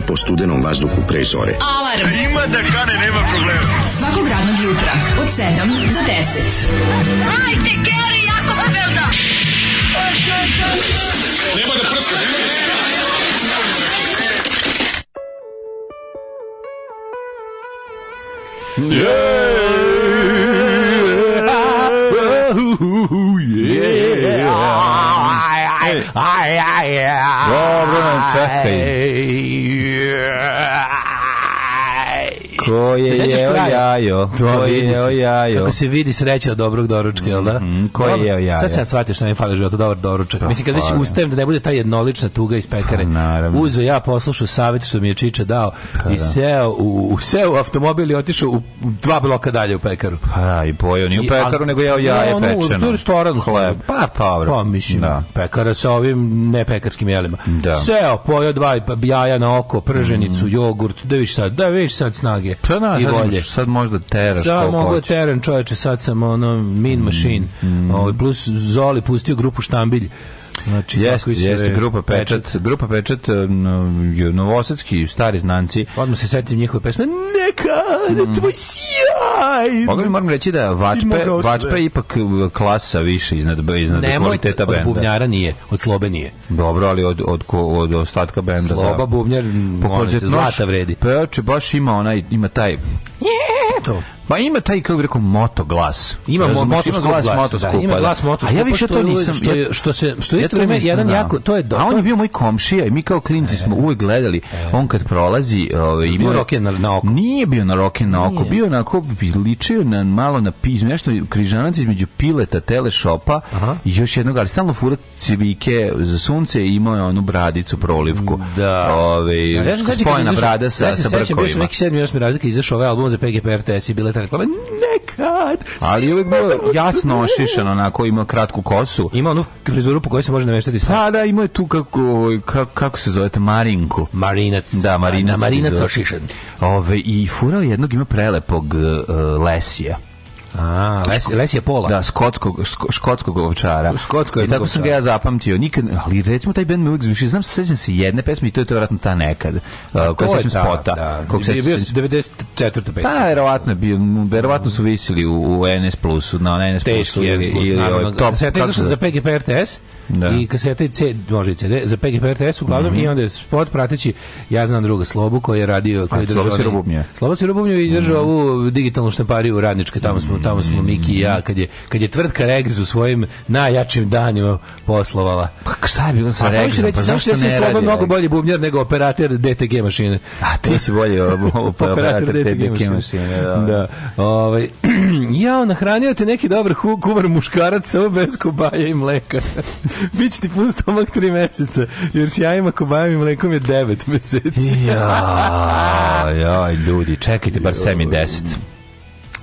prši po studenom vazduhu pre zore. Alarm! A ima da kane, nema problema. Svakog radnog jutra, od 7 do 10. jajo. Ko je jeo jajo. Kako se vidi sreća od dobrog doručka, jel da? Mm, ko je jeo jajo. Sad sam shvatio što mi fali životu, dobar doručak. Da, Mislim, kad već ustajem da ne bude ta jednolična tuga iz pekare. Pa, Uzeo ja poslušao savjet što mi je Čiča dao pa, i da. seo u, u, seo u automobil i otišao u dva bloka dalje u pekaru. Pa, da, i pojeo ni u pekaru, I, nego jeo jaje ja, ono, pečeno. U restoranu. Hleb. Pa, dobro. Pa, mislim, da. pekara sa ovim nepekarskim jelima. Da. Seo, pojeo dva pa jaja na oko, prženicu, mhm. jogurt, da viš sad, da viš sad snage pa, da, i da, volje. Sad možda ga da teraš. Sad mogu da teran čoveče, sad sam ono min mm, machine. Mm. Ovo, ovaj, plus Zoli pustio grupu Štambilj. Znači, jeste, jeste, grupa Pečat, pečat. grupa Pečat, eh, novosadski, stari znanci. Odmah se setim njihove pesme, neka, mm. tvoj sjaj! Mogu moram reći da Vačpe, Vačpe je ipak eh, klasa više iznad, iznad Nemoj, kvaliteta benda. od bubnjara nije, od slobe nije. Dobro, ali od, od, od, ostatka benda. Sloba, da. bubnjar, Pokođet, zlata vredi. Peoče pa, baš ima onaj, ima taj... Yeah! eto Ma ima taj kako bih rekao moto glas. Ima moto glas, moto da, skupa. Ima da. glas moto skupa. A ja više to nisam što, je, da. što se što isto vreme jedan jako to je do. A on je bio moj komšija i mi kao klinci e. smo uvek gledali e. on kad prolazi, ovaj ima roke na, na oko. Nije bio na roke na oko, bio na oko ličio na malo na piz, nešto križanac između pileta, telešopa i još jednog, ali stalno fura civike za sunce i imao je onu bradicu prolivku. Da. Ovaj spojena brada sa sa brkovima. Ja se sećam, bio sam neki 7. 8. razlike izašao ovaj album za PGP RTS i ta da reklama. Nekad! Ali je bio bilo jasno ošišano, onako ima kratku kosu. Ima onu frizuru po kojoj se može nameštati sve. Pa da, imao je tu kako, kako, kako se zove, Marinku. Marinac. Da, Marinac. Na, marinac ošišan. Ove, I furao jednog ima prelepog uh, lesija. A, Les, les je pola. Da, skotskog, sko, škotskog ovčara. Škotskog I tako sam ga ja zapamtio. Nikad, ali recimo taj band me uvijek zviši. Znam, sećam se jedne pesme i to je to vjerojatno ta nekad. Uh, koja sećam spota. Da, Kog je bio 94. pet. Pa, verovatno bio. Verovatno su visili u, u NS Plusu, na NS Teški Plusu. Teški NS Plus, ili, ili, naravno. Top, da Setim se za PGP RTS da. i kaseta i C, može i CD, za PGP RTS uglavnom, mm -hmm. i onda je spot prateći, ja znam druga Slobu koji je radio, koji je držao... Slobo Sirobubnje. Slobo i držao mm -hmm. ovu digitalnu štampariju radničke, tamo smo, tamo smo mhm. Miki i ja, kad je, kad je tvrtka Rex u svojim najjačim danima poslovala. Pa šta je bilo sa Rexom? Reći, pa zašto reći, da ne Slobo radi mnogo bolji bubnjar nego operator DTG mašine. A ti si bolji operator DTG mašine. Da. da. Ovaj jao nahranio te neki dobar kuvar muškarac samo bez kubaja i mleka. Bić ti pun stomak tri meseca, jer s jajima, kobajom i mlekom je devet meseci. ja, ja, ljudi, čekajte bar 7 i 10.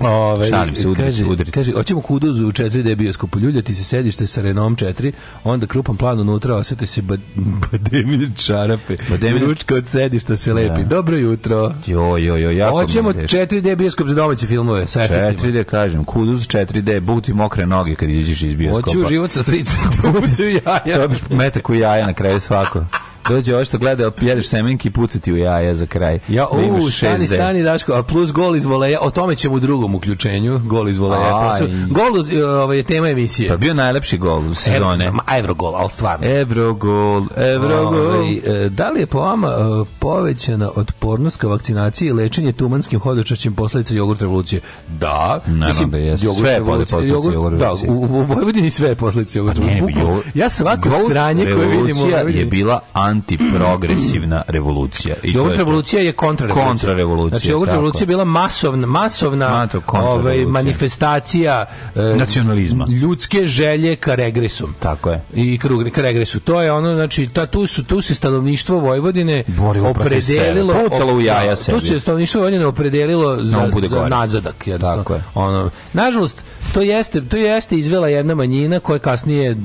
Ove, Šalim se, udri, kaže, udri. Kaže, oćemo kuduzu u 4D bioskopu, ljuljati se sedište sa Renom 4, onda krupan plan unutra, osete se ba, bademine čarape, bademine... ručka od sedišta se lepi. Da. Dobro jutro. Jo, jo, jo, jako hoćemo 4D bioskop za domaće filmove. Sa 4D, kažem, kuduz 4D, buti mokre noge kad iđeš iz bioskopa. Hoću život sa stricom, da jaja. Dobiš metak u jaja na kraju svako. Dođe ovo što gleda, jedeš semenke i pucati u jaja za kraj. Ja, da u, stani, stani, Daško, a plus gol iz voleja, o tome ćemo u drugom uključenju, gol iz voleja. Gol e, ovaj, je tema emisije. Pa bio najlepši gol u sezone. Euro, Evrogol, ali stvarno. Evrogol, Evrogol. Ovaj, e, da li je po vama e, povećana otpornost ka vakcinaciji i lečenje tumanskim hodočašćem posledica jogurt revolucije? Da. Mislim, da je. Sve jogurt, Da, u, u, Vojvodini sve posledice posledica jogurt revolucije. Ja svako sranje koje vidimo... je bila antiprogresivna revolucija. I jogurt revolucija je kontrarevolucija. Kontrarevolucija. Znači, jogurt revolucija je bila masovna, masovna ovaj, manifestacija eh, nacionalizma. Ljudske želje ka regresu. Tako je. I ka regresu. To je ono, znači, ta, tu, su, tu se stanovništvo Vojvodine Borilo opredelilo... Pucalo u jaja da, sebi. Tu se stanovništvo Vojvodine opredelilo da za, no, za nazadak. Jednostavno. Tako je. Ono, nažalost, to jeste, to jeste izvela jedna manjina koja kasnije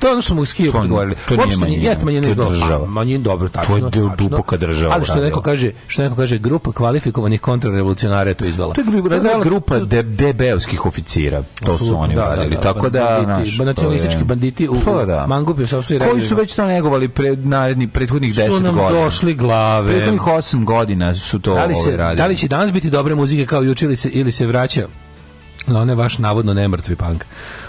to ono što smo u Skiju govorili. To, to nije manjina. Jeste manjina, to je država manji dobro tačno. To je tačno, duboka država. Ali što neko kaže, što neko kaže grupa kvalifikovanih kontrarevolucionara je to izvela. To je grupa da, da, da, de, db oficira. To su oni radili. Tako da naš, nacionalistički banditi u pa Mangupi su Koji su već to negovali pred naredni prethodnih 10 godina. Su nam došli glave. Prethodnih 8 godina su to ovaj, radili. Da li će danas biti dobre muzike kao juče ili se ili se vraća No, on je vaš navodno nemrtvi punk.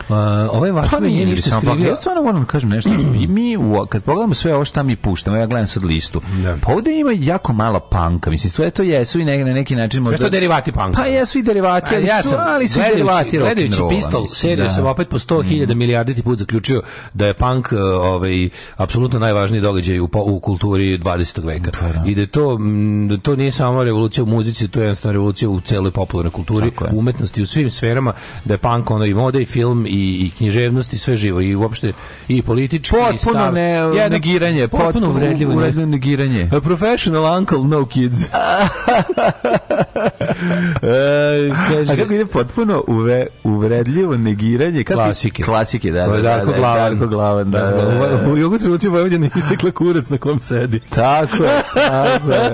Uh, ovaj Watchmen pa nije ništa skrivio. Ja stvarno moram da kažem nešto. I mi, u, kad pogledamo sve ovo što mi puštamo, ja gledam sad listu, da. pa ovde ima jako malo panka. Mislim, sve to jesu i ne, na neki način možda... Sve to derivati panka. Pa jesu i derivati, ali, ja sam, su, ali su gledajući, derivati Gledajući Pistol seriju da. sam opet po 100.000 mm. milijarditi put zaključio da je punk e, ovaj, apsolutno najvažniji događaj u, u kulturi 20. veka. Pa, da. I da to, mm, da to nije samo revolucija u muzici, to je jednostavno revolucija u celoj popularnoj kulturi, u umetnosti, u svim sferama da je punk ono i mode i film i, i književnost i sve živo i uopšte i politički potpuno i stav. Ne, ja, negiranje, potpuno, potpuno uvredljivo, uvredljivo negiranje. A professional uncle, no kids. e, kaže, A kako ide potpuno uve, uvredljivo negiranje? Kako klasike. Klasike, da. To je da, da, Darko da, Glavan. Darko Glavan, da. da, da, da. da U jogu trenuci Vojvodina isekla kurac na kom sedi. Tako je, tako je.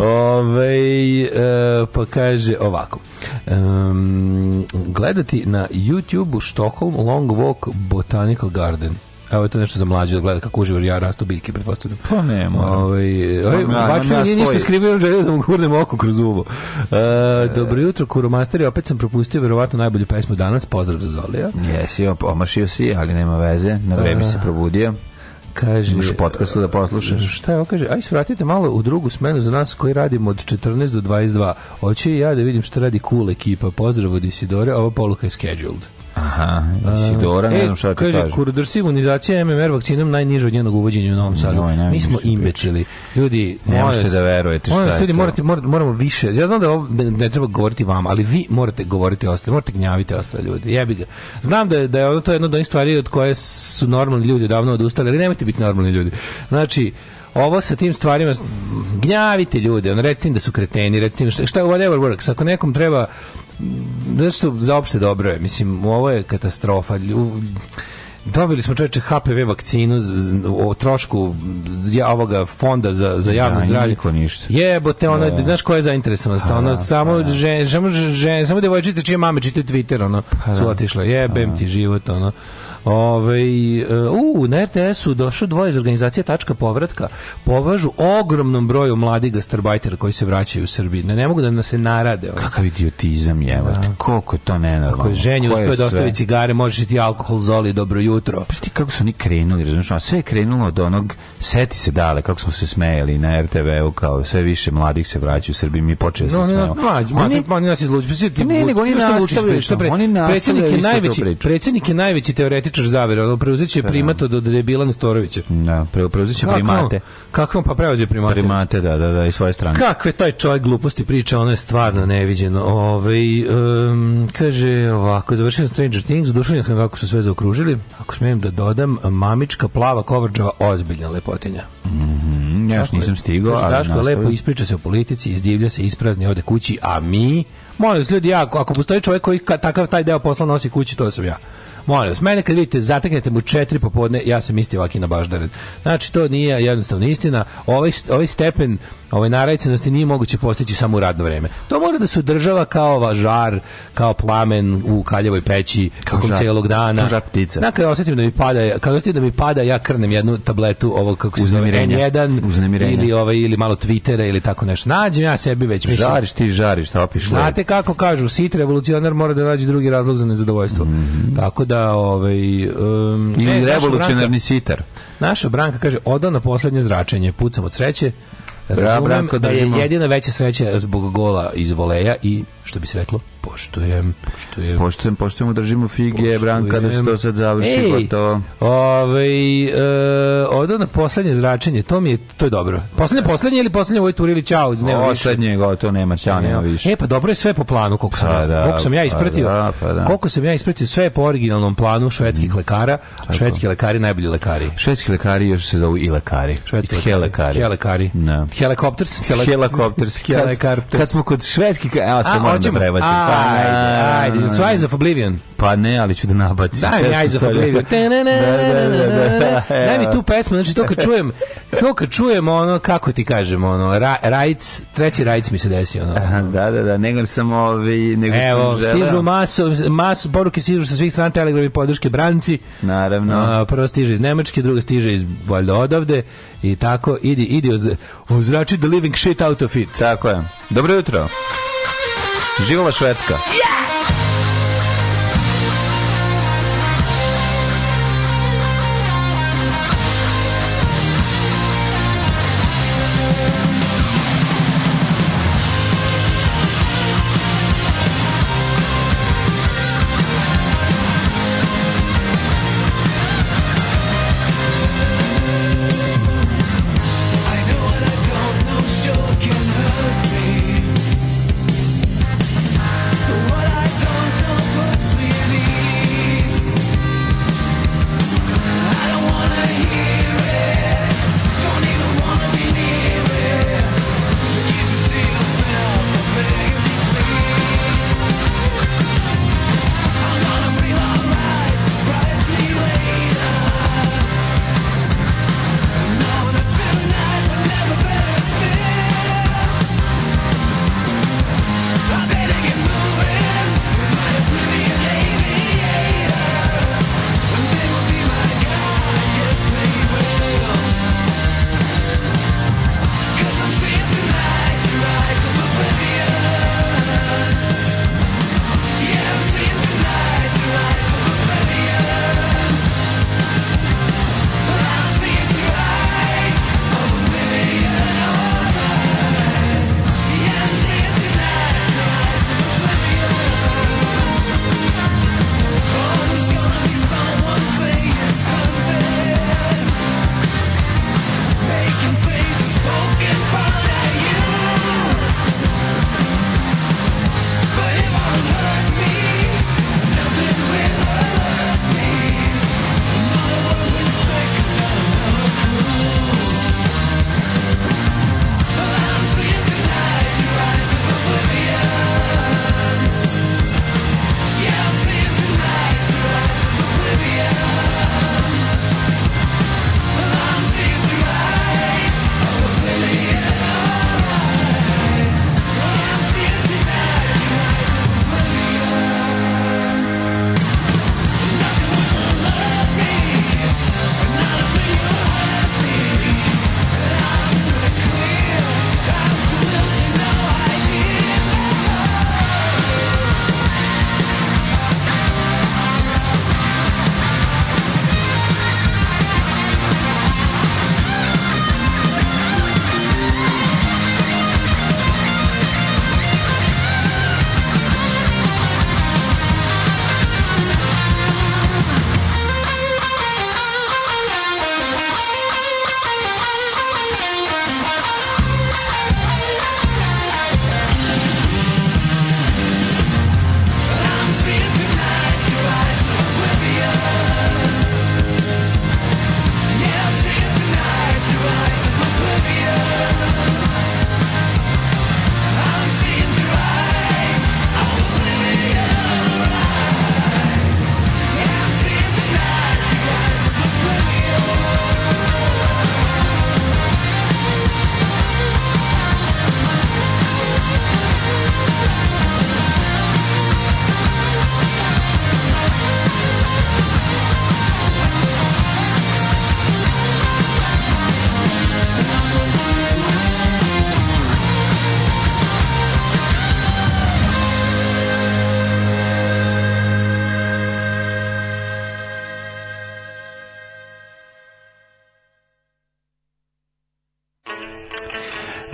Ove, ovaj, e, pa kaže ovako. E, um, gledati na YouTube u Stockholm Long Walk Botanical Garden. Evo je to nešto za mlađe da gleda kako uživar ja rastu biljke, pretpostavljam. Pa ne, moram. Ovaj, pa ovaj, Bač mi nije ništa skrivio, želio da mu gurnem oko kroz uvo. E, e, dobro jutro, Kuromasteri, opet sam propustio verovatno najbolju pesmu danas, pozdrav za Zolija. Jesi, omašio si, ali nema veze, na vreme e. se probudio. Kaže, Imaš podcastu da poslušaš. Šta je, on kaže, aj svratite malo u drugu smenu za nas koji radimo od 14 do 22. Hoće i ja da vidim šta radi cool ekipa. Pozdrav od Isidore, ova poluka je scheduled. Aha, Isidora, ne e, znam šta da ti kaže. Kaže, kurudrsi imunizacija MMR vakcinom najniže od njenog uvođenja u Novom Sadu. Mi smo imbecili. Ljudi, ne možete da verujete šta je ljudi, morate, moramo više. Ja znam da, da, ne treba govoriti vama, ali vi morate govoriti ostale, morate gnjaviti ostale ljudi. Jebi ga. Znam da je, da je ono to jedno od onih stvari od koje su normalni ljudi davno odustali, ali nemojte biti normalni ljudi. Znači, ovo sa tim stvarima gnjavite ljude, on recite im da su kreteni, recite im šta whatever works. Ako nekom treba da su zaopšte dobro je. Mislim, ovo je katastrofa. Ljuv, Dobili smo čoveče HPV vakcinu o trošku ja, ovoga fonda za, za da, javno ja, zdravlje. Niko ništa. Jebote, ona, da, znaš koja je zainteresovanost? Pa ona da, samo, pa da. Žen, žen, žen, samo devojčice čije mame čitaju Twitter, ono, su pa da. otišle. Jebem da. ti život, ono. Ove, ovaj, u, na RTS-u došlo dvoje iz organizacije Tačka povratka. Považu ogromnom broju mladih gastarbajtera koji se vraćaju u Srbiji. Ne, ne mogu da nas se narade. Ovaj. Kakav idiotizam je, da. koliko to nenormalno. Ako je ženje uspio da ostavi cigare, možeš i ti alkohol zoli, dobro jutro. Pa ti kako su oni krenuli, razumiješ, a sve je krenulo od onog, seti se dale, kako smo se smejali na RTV-u, kao sve više mladih se vraćaju u Srbiji, mi počeli da, se no, smejamo. No, oni, pa oni nas izlučili. Pa ne, nego oni nastavili. Predsjednik je da najveći, predsjednik je najveći teoretičar političar zavere, ono preuzet će da. primat od debilan Storovića. Da, preuzet će primate. Kako pa preuzet primate? Primate, da, da, da, i svoje strane. Kakve taj čovjek gluposti priča, ono je stvarno neviđeno. Ove, um, kaže ovako, završio Stranger Things, dušenja sam kako su sve zaokružili. Ako smijem da dodam, mamička plava kovrđava ozbiljna lepotinja. Mm ja još nisam stigao, ali Daško lepo ispriča se o politici, izdivlja se, isprazni, ode kući, a mi... Molim vas ljudi, ja, ako postoji čovjek koji takav taj deo posla nosi kući, to sam ja. Molim vas, mene kad vidite, zateknete mu četiri popodne, ja sam isti ovaki na baždaren. Znači, to nije jednostavno istina. Ovaj, ovaj stepen ovaj narajcenosti nije moguće postići samo u radno vreme. To mora da se održava kao žar, kao plamen u kaljevoj peći tokom celog dana. Kao žar ptica. Dakle, osetim da mi pada, kad osetim da mi pada, ja krnem jednu tabletu ovog kako se zove N1 ili ovaj ili malo Twittera ili tako nešto. Nađem ja sebi već mislim. Žariš ti, žariš, topiš. Znate kako kažu, sit revolucionar mora da nađe drugi razlog za nezadovoljstvo. Mm. Tako da ovaj um, ili revolucionarni sitar. Naša Branka kaže, oda na poslednje zračenje, pucam od sreće, Razumem branko, da je jedina veća sreća zbog gola iz voleja i što bi se reklo, poštujem. Poštujem, poštujem, poštujem držimo fige, poštujem. Branka, da se to sad završi, Ej, gotovo. Pa ovaj, e, odo na poslednje zračenje, to mi je, to je dobro. Poslednje, poslednje ili poslednje u ovoj turi ili čao, nema više. Poslednje, gotovo, nema čao, nema više. E, pa dobro je sve po planu, koliko sam, pa, da, koliko sam ja pa ispratio. Pa, da, pa, da. Koliko sam ja ispratio, sve po originalnom planu švedskih mm. lekara, a švedski lekari najbolji lekari. Švedski lekari još se zovu i lekari. Švedski lekari. Helekari. Helekari. No. Da. Helikopters. Helikopters. Helikopters. Kad smo kod švedski, evo sam hoćemo. prevatim. Pa, ajde, ajde. Eyes of Oblivion? Pa ne, ali ću da nabacim. Daj mi Eyes of Oblivion. Daj mi tu pesmu, znači to kad čujem, to kad čujem ono, kako ti kažem, ono, rajc, treći rajc mi se desi, ono. Da, da, da, nego sam ovi, nego sam Evo, stižu maso, maso, poruke stižu sa svih strana telegrafi podrške branci. Naravno. Prvo stiže iz Nemačke, druga stiže iz, valjda, odavde i tako, idi, idi, ozrači the living shit out of it. Tako je. Dobro jutro. Živela Švedska.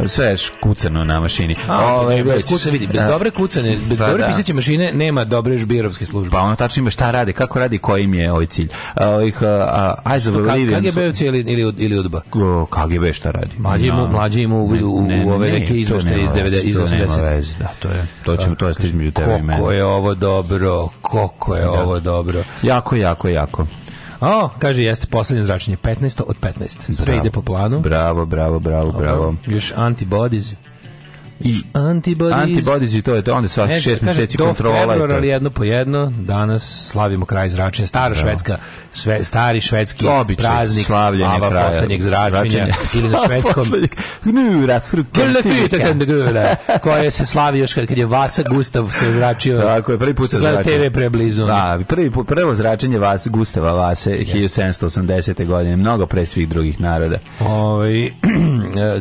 sve je kucano na mašini. A, Ove, bez kuca, vidi, bez da. dobre kucane, bez pa, dobre da. pisaće mašine nema dobre žbirovske službe. Pa ono tačno ima šta radi, kako radi, koji im je ovaj cilj. Ovih, aj za KGB-ovci ili, ili, ili UDBA? KGB šta radi? Mlađi mu, mlađi mu u, u, u ove neke izvešte iz 90. Iz 80. Da, to je. To ćemo, to je između tebe i mene. Koliko je ovo dobro, kako je da. ovo dobro. Jako, jako, jako. O, kaže, jeste poslednje zračenje, 15 od 15. Sve bravo, ide po planu. Bravo, bravo, bravo, bravo. Još antibodies i antibodies. Antibodies i to je to, onda svaki šest mjeseci kontrola. Do februara jedno po jedno, danas slavimo kraj zračenja. Stara Bravo. švedska, šve, stari švedski Običaj, praznik slavljenja slava kraja, poslednjeg zračenja, ili na švedskom. koje se slavi još kad je Vasa Gustav se ozračio. Tako je, prvi put se zračio. TV preblizu. Da, prvi, prvo zračenje Vas, Gustava Vase yes. 1780. godine, mnogo pre svih drugih naroda. Ove,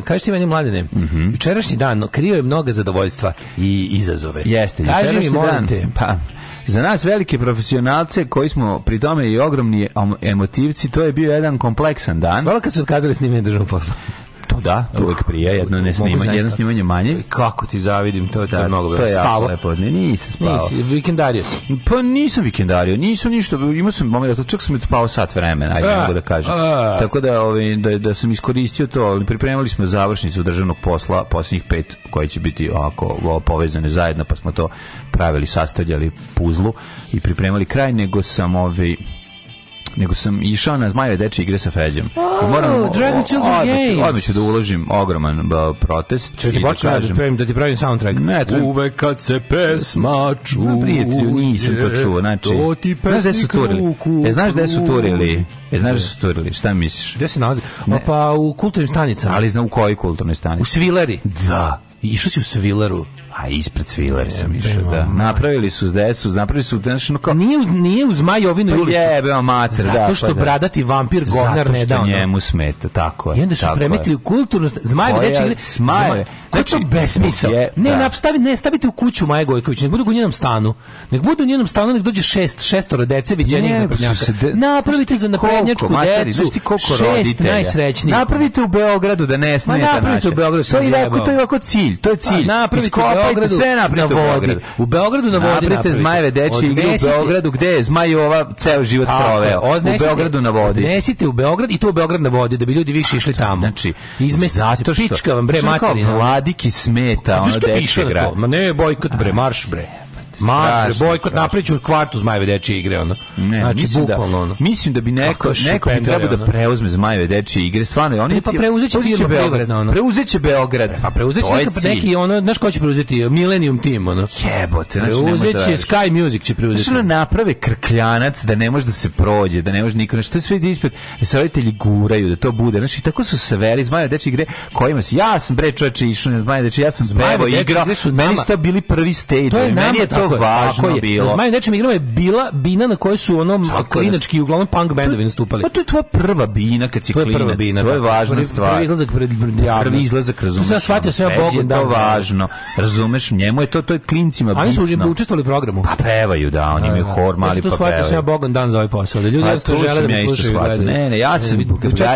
kaži ti meni mladene, mm -hmm. jučerašnji dan, no, prio je mnoga zadovoljstva i izazove. Jeste, Kaži mi, molim te. Pa, za nas velike profesionalce koji smo pri tome i ogromni emotivci, to je bio jedan kompleksan dan. Hvala kad su otkazali snimanje državnog posla da, uvek prije, jedno ne snimanje, jedno snimanje manje. Kako ti zavidim, to je da, mnogo bilo. To je jako lepo, ne, nisam spavao. Nisi, vikendario si. Pa nisam vikendario, nisam ništa, imao sam to čak sam spavao sat vremena, ajde mogu da kažem. Tako da, ovaj, da, da sam iskoristio to, ali pripremali smo završnicu državnog posla, posljednjih pet, koji će biti ovako povezane zajedno, pa smo to pravili, sastavljali puzlu i pripremali kraj, nego sam ovaj, nego sam išao na zmajeve deče igre sa Feđom. Oh, moram, Dragon Children Games. Odmah ću da uložim ogroman protest. Če ti počnem da, da pravim, da ti pravim soundtrack? Ne, to... Uvek kad se pesma čuje. No, prijatelju, nisam to čuo. Znači, to ti pesni znaš gde su turili? E, znaš gde su turili? E, znaš gde su turili? Šta misliš? Gde se nalazi? Ne. Pa u kulturnim stanicama. Ali zna u kojoj kulturnoj stanici? U Svileri. Da. Išao si u Svileru. A ispred Sviler sam e, išao, da. da. Napravili su decu, napravili su znači kao nije nije uz Majovinu ulicu. Jebe mater, da. Zato pa što da, bradati vampir govnar ne dao. njemu smeta, tako je. I onda su premestili u kulturnu Zmajeve dečije Zmajeve. Ko znači, to znači, besmisao? Ne, da. ne stavi, ne stavite u kuću Maje Gojković, ne budu u njenom stanu. Nek budu u njenom stanu, nek dođe šest, šestoro dece viđenih naprednjaka. Napravite za naprednjačku decu. Šest najsrećnijih. Napravite u Beogradu da ne smeta naše. Napravite u Beogradu. Da to je to cilj, to je pa cilj. Napravite Beogradu sve na vodi. U Beogradu na vodi naprite naprite. zmajeve deči igre u Beogradu gde je ova ceo život Tako, proveo. Odnesite, u Beogradu na vodi. Nesite u Beograd i to u Beograd na vodi da bi ljudi više išli tamo. Znači, izmestite zato što pička vam bre materina. Vladiki smeta ono deče grad. Ma ne bojkot bre, marš bre. Maš, bojkot napriču kvartu Zmajeve dečije igre ono. Ne, znači mislim da- bukvalno da, ono. Mislim da bi neko neko bi trebao da preuzme Zmajeve dečije igre, stvarno oni ne, pa preuzeće firma Beograd, ono. Preuzeće Beograd. Pa preuzeće neki neki ono, znaš ko će preuzeti? Millennium Team ono. Jebote, znači preuzeće da Sky Music će preuzeti. Znači naprave krkljanac da ne može da se prođe, da ne može niko, ništa sve ide ispred. Da Savjetitelji guraju da to bude. Znači tako su se severi Zmajeve dečije igre kojima se ja sam bre čoveče išao na Zmajeve dečije, ja sam pevo igrao. Meni su bili prvi stage. Meni je to tako važno je. bilo. Zmaj znači, znači, nečem igrama je bila bina na kojoj su onom klinački uglavnom punk bendovi nastupali. Pa to je tvoja prva bina kad si klinac. To je prva bina, to je da. važna stvar. Prvi izlazak pred javnost. Prvi izlazak, razumeš. Ja shvatio sve Bogu da važno. Razumeš, njemu je to to je klincima bitno. Oni su učestvovali u programu. Pa pevaju da, oni da, imaju da. hor mali znači, pa pevaju. Ja sam ja Bogom dan za ovaj posao. Da ljudi pa to žele da slušaju. Ne, ne, ja e, sam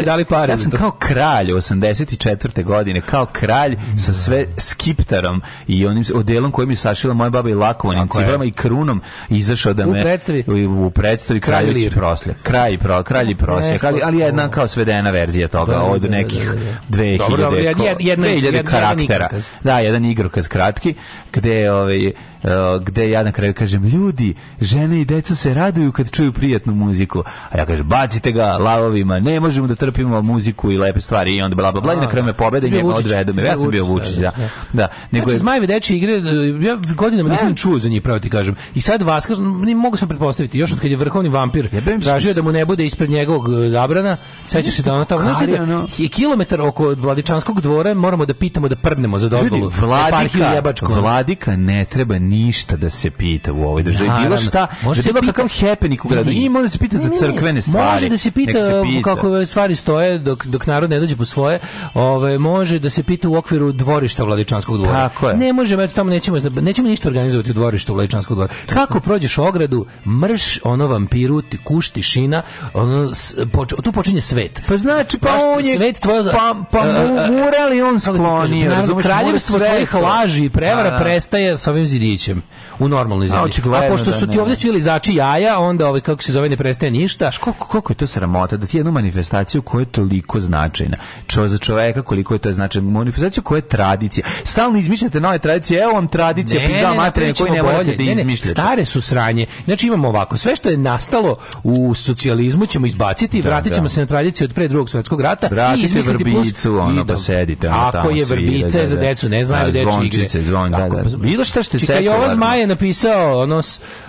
dali Ja sam kao kralj 84. godine, kao kralj sa sve skiptarom i onim odelom kojim je sašila moja baba i lakovani nekim ciframa i krunom izašao da me u predstavi u predstavi kralj i proslje kraj pro kralj i proslje ali, ali jedna kao svedena verzija toga da, od da, da, nekih 2000 da, Dobro, karaktera da jedan igrokaz kratki gde ovaj E, gde ja na kraju kažem, ljudi, žene i deca se raduju kad čuju prijatnu muziku. A ja kažem, bacite ga lavovima, ne možemo da trpimo muziku i lepe stvari i onda bla bla bla i na kraju me pobede i njema odvedu me. Ja sam bio Vučić, da. da. da. da znači, nego znači, zmajevi dečje igre, e, ja godinama nisam da. čuo za njih, pravo ti kažem. I sad vas, ne mogu sam pretpostaviti, još od kad je vrhovni vampir tražio da mu ne bude ispred njegovog e, zabrana, sećaš se da ono tamo, znači da je kilometar oko Vladičanskog dvora, moramo da pitamo da prdnemo za dozvolu. Vladika, vladika ne treba ništa da se pita u ovoj državi. Bilo šta, može da bilo kakav happening u gradu. Nije može da se pita za crkvene stvari. Može da se pita, se pita. kako stvari stoje dok, dok narod ne dođe po svoje. Ove, može da se pita u okviru dvorišta Vladičanskog dvora. Tako je. Ne možemo, eto tamo nećemo, nećemo ništa organizovati u dvorištu Vladičanskog dvora. Kako prođeš ogradu, mrš ono vampiru, ti kuš tišina, ono, poč, tu počinje svet. Pa znači, pa Baš, on je, svet tvoj, pa, pa mural on sklonio. Kraljevstvo tvojih laži i prevara prestaje sa ovim zidićem. Vučićem u normalnoj zemlji. A, a pošto da su ti ovde da. svi lizači jaja, onda ovaj kako se zove ne prestaje ništa. Koliko, kako je to sramota da ti jednu manifestaciju koja je toliko značajna, čo za čoveka koliko je to značajno, manifestaciju koja je tradicija. Stalno izmišljate nove tradicije, evo on tradicija, ne, pizda materine koji ne morate da izmišljate. Stare su sranje. Znači imamo ovako, sve što je nastalo u socijalizmu ćemo izbaciti, da, vratit da. se na tradicije od pre drugog svjetskog rata Vratite i izmisliti vrbicu, plus, ono, i da, pa sedite. Ono, ako je vrbica da, za da. decu, ne znaju deči igre. Zvon, da, da. Pa, Bilo šta što je Jovan Zmaj je napisao ono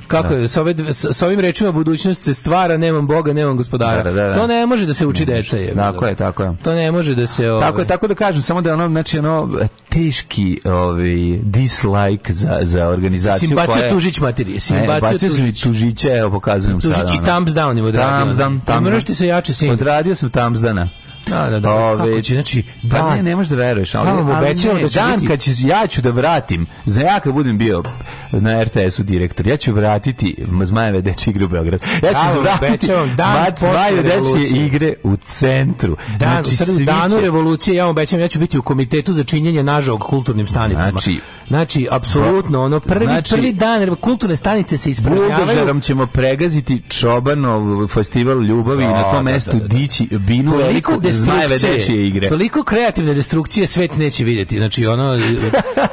kako da. je, s, ove, s, s ovim rečima budućnost se stvara, nemam Boga, nemam gospodara. Da, da, da. da. To ne može da se uči deca. Je, tako je, tako je. To ne može da se... Ove... Tako ovaj- je, tako da kažem, samo da je ono, znači, ono, teški ovi, ovaj, dislike za, za organizaciju Simbacija koja je... Tužić materije. Simbacija Tužić. Tužića, evo, pokazujem tužić, sada. Tužić i thumbs down je odradio. Thumbs down, thumbs down. se jače sin. Odradio sam thumbs down Da, da, da. Ove, će, znači, dan, pa ne, ne možeš da veruješ, ali, ali, ali obećavam da će dan biti... kad će, ja ću da vratim, za ja kad budem bio na RTS-u direktor, ja ću vratiti Zmajeve dečje igre u Beograd. Ja ću da, vratiti Zmajeve dečje igre u centru. Da, znači, u danu revolucije, ja vam obećam, ja ću biti u komitetu za činjenje nažog kulturnim stanicama. Znači, Znači, apsolutno, ono, prvi, znači, prvi dan kulturne stanice se ispražnjavaju. Bulgažarom ćemo pregaziti Čobanov festival ljubavi o, i na da, tom da, mestu da, da, da. dići binu toliko destrukcije, igre. Toliko kreativne destrukcije svet neće vidjeti. Znači, ono,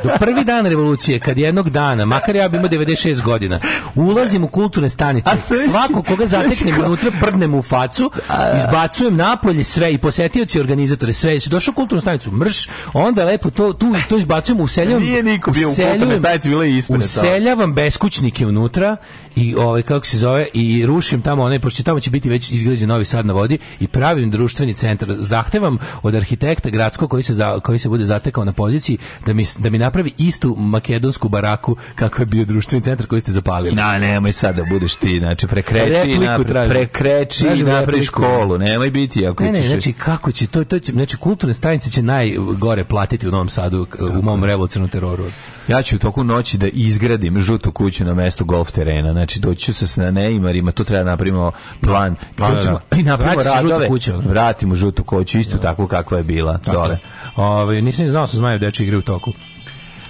do prvi dan revolucije, kad jednog dana, makar ja bi imao 96 godina, ulazim u kulturne stanice, svako koga zateknem unutra, prdnem u facu, da. izbacujem napolje sve i posetioci organizatore, sve, došao u kulturnu stanicu, mrš, onda lepo to, tu, to izbacujemo, u Nije bio u kulturne stajice, bila je ispred. Useljavam da. beskućnike unutra i ovaj kako se zove i rušim tamo onaj pošto tamo će biti već izgrađen novi sad na vodi i pravim društveni centar. Zahtevam od arhitekta gradskog koji se za, koji se bude zatekao na poziciji da mi da mi napravi istu makedonsku baraku kako je bio društveni centar koji ste zapalili. Na, nemoj sad da budeš ti, znači prekreči, napre, prekreči, napravi školu, nemoj biti ako ne, ne, ćeš... znači kako će to to će, znači kulturne stanice će najgore platiti u Novom Sadu u mom revolucionarnom teroru. Ja ću u toku noći da izgradim žutu kuću na mestu golf terena. Znači, doći ću se sa neimarima, tu treba da napravimo plan. plan da, da, I napravimo radove. Kuću, vratimo žutu kuću, isto ja. tako kakva je bila. Tako dole. Ove, ovaj, nisam znao da se zmajev deči igre u toku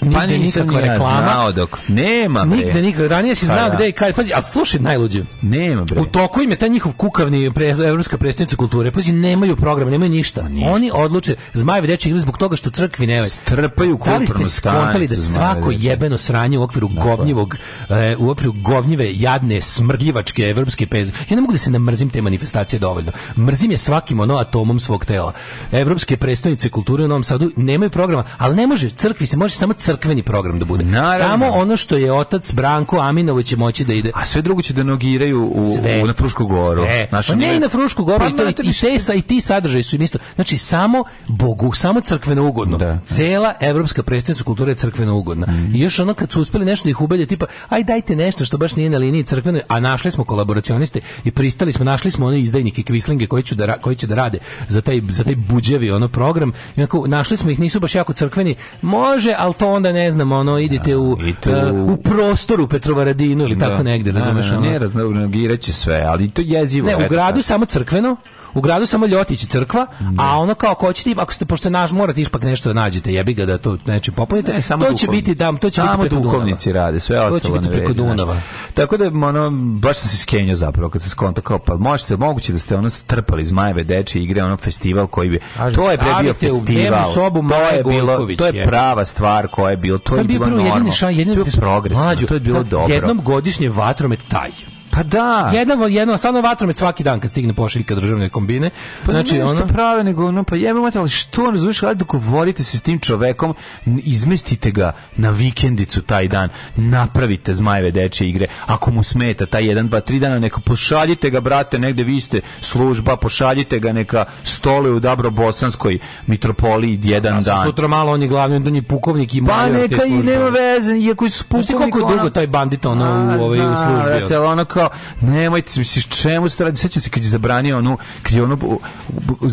pa nikakva reklama. Ja znao dok. Nema bre. Nigde nikad. Ranije si pa znao pa, gde i kad. Pazi, a slušaj najluđe. Nema bre. U toku im je ta njihov kukavni pre, evropska predstavnica kulture. Pazi, nemaju program, nemaju ništa. Pa ništa. Oni odluče zmajevi deči igre zbog toga što crkvi ne Strpaju kulturnu Da li ste skontali da svako jebeno sranje u okviru dakle. govnjivog, e, u okviru govnjive, jadne, smrdljivačke evropske peze. Ja ne mogu da se namrzim te manifestacije dovoljno. Mrzim je svakim ono atomom svog tela. Evropske predstavnice kulture u Novom Sadu nemaju programa, ali ne može crkvi se može samo crkvi crkveni program da bude. Naravno. Samo ono što je otac Branko Aminović će moći da ide. A sve drugo će da nogiraju u, sve. u na Frušku goru. Znači, pa ne i na Frušku goru, pa i, to, i, te, i ti sadržaji su im isto. Znači, samo Bogu, samo crkveno ugodno. Da. Cela evropska predstavnica kulture je crkveno ugodna. Mm. I još ono kad su uspeli nešto da ih ubelje, tipa, aj dajte nešto što baš nije na liniji crkveno, a našli smo kolaboracioniste i pristali smo, našli smo one izdajnike kvislinge koji, ću da, koji će da rade za taj, za taj buđevi ono program. Inako, našli smo ih, nisu baš jako crkveni. Može, ali to onda ne znam, ono, idite da, u, tu... E, uh, u prostoru Petrovaradinu ili da. tako negde, da, razumeš? Ono? Ne, raznogirat će sve, ali to jezivo. Ne, u gradu samo crkveno, u gradu samo Ljotić i crkva, a da. ono kao ko ćete, ako ste pošto naš morate ipak nešto da nađete, jebi ga da to nečim popunite. Ne, samo to će duhovni. biti dam, to će samo biti preko duhovnici Dunava. rade, sve ostalo. ne To će biti preko Dunava. Ne. Znači. Tako da ono baš sam se skenjao zapravo kad se skonto kao pa možete moguće da ste ono strpali zmajeve deče igre ono festival koji bi Aži, to je bre bio festival. Sobu to je bilo, to je prava stvar koja je bilo, to je bilo normalno. To je bio progres, to je bilo dobro. Jednom godišnje vatromet taj. Pa da. Jedno, jedno, samo vatromet svaki dan kad stigne pošiljka državne kombine. Pa znači, ne ono... prave, nego, no, pa jebe mater, ali što, razumiješ, ali dogovorite se s tim čovekom, izmestite ga na vikendicu taj dan, napravite zmajeve dečje igre, ako mu smeta taj jedan, dva, tri dana, neka pošaljite ga, brate, negde vi ste služba, pošaljite ga, neka stole u Dabrobosanskoj mitropoliji jedan ja, dan. Sutra malo on je glavni, on je pukovnik i Pa neka i nema veze, iako je pukovnik... Znaš ti koliko je dugo taj bandit ono u, ovaj, u službi? Znate, ono kao nemojte se čemu se radi sećam se kad je zabranio onu kad je ono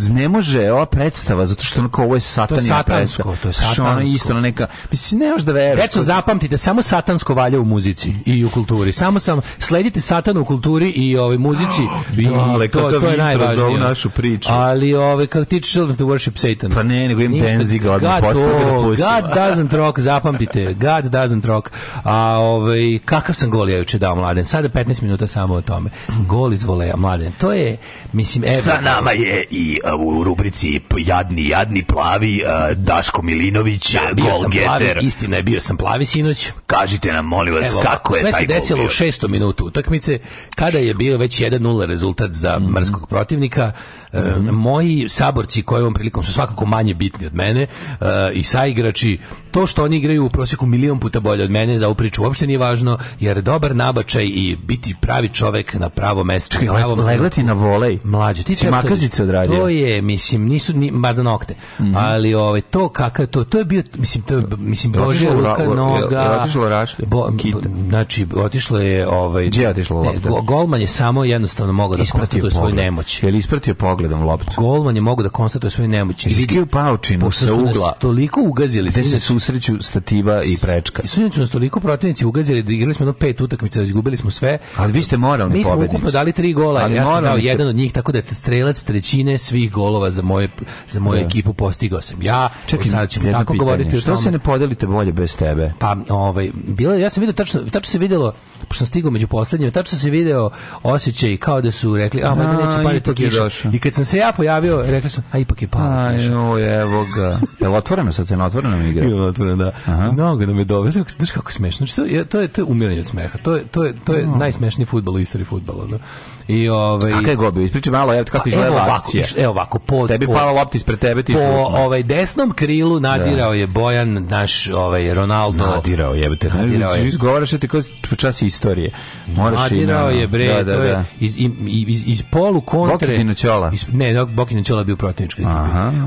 ne može ova predstava zato što ono kao ovo je satanija predstava to je satansko ono isto ono neka mislim ne možeš da veruješ recimo zapamtite samo satansko valja u muzici i u kulturi samo sam sledite satanu u kulturi i ovoj muzici i Dale, to, to je najvažnije za našu priču ali ove ovaj, kako ti children to worship satan pa ne nego im tenzi ga odmah posle da God doesn't rock zapamtite God doesn't rock a ovaj kakav sam gol ja juče dao mladen sada 15 minuta minuta samo o tome. Gol iz voleja, mladen. To je Mislim, evo. Sa nama je i e, u rubrici Jadni, jadni, plavi, e, Daško Milinović, ja, bio sam plavi, istina je, bio sam plavi sinoć. Kažite nam, molim vas, evo, kako je taj Sve se desilo u šestom minutu utakmice, kada je bio već 1-0 rezultat za mm. mrskog protivnika. Mm. Uh, moji saborci koji ovom prilikom su svakako manje bitni od mene i saigrači, to što oni igraju u prosjeku milion puta bolje od mene za ovu priču uopšte nije važno, jer dobar nabačaj i biti pravi čovek na pravo mesto. Čekaj, na volej mlađe. Ti se makazice odradio. To je, mislim, nisu ni baza nokte. Mm -hmm. Ali ovaj to kakav to, to je bio mislim to je, da. mislim Bože ruka noga. Je, je otišlo rašlje. Bo, znači otišlo je ovaj Gdje je otišlo lopta? golman je samo jednostavno mogao da konstatuje svoju nemoć. Je li ispratio pogledom loptu? Golman je mogao da konstatuje svoju nemoć. Izgio paučinu sa ugla. Toliko ugazili se. se susreću stativa i prečka. I sunjaču nas toliko protivnici ugazili da igrali smo jedno pet utakmica, izgubili smo sve. Ali vi ste moralni pobednici. Mi smo ukupno dali tri gola, ja sam dao jedan od njih svih, tako da strelac trećine svih golova za moje za moju da. ekipu postigao sam ja. Čekaj, sada ćemo tako pitanje. govoriti što se ne podelite bolje bez tebe. Pa, ovaj, bilo ja sam video tačno, tačno se videlo, pošto sam stigao među poslednjima, tačno se video osjećaj kao da su rekli, a, a neće pariti kiša. I kad sam se ja pojavio, rekli su, a ipak je pala kiša. Aj, evo ga. Jel otvoreno sad se na otvorenom igra? Jel otvoreno, da. Mnogo da me dove, znaš kako smešno. Znači, to je to je, to je umiranje od smeha. To je to je to je najsmešniji fudbal u istoriji fudbala. Da. I ovaj Kako je gobio? Ispričaj malo evo kako pa izgleda akcija. Evo ovako po tebi pala lopta ispred tebe ti po žutno. ovaj desnom krilu nadirao da. je Bojan naš ovaj Ronaldo. Nadirao jebete. Nadirao je. Izgovaraš ti kao čas istorije. Moraš nadirao je bre, da, da, to je da. iz, iz, iz polu kontre. Bokina Ćola. Iz, ne, Bokina Ćola bio protivnički.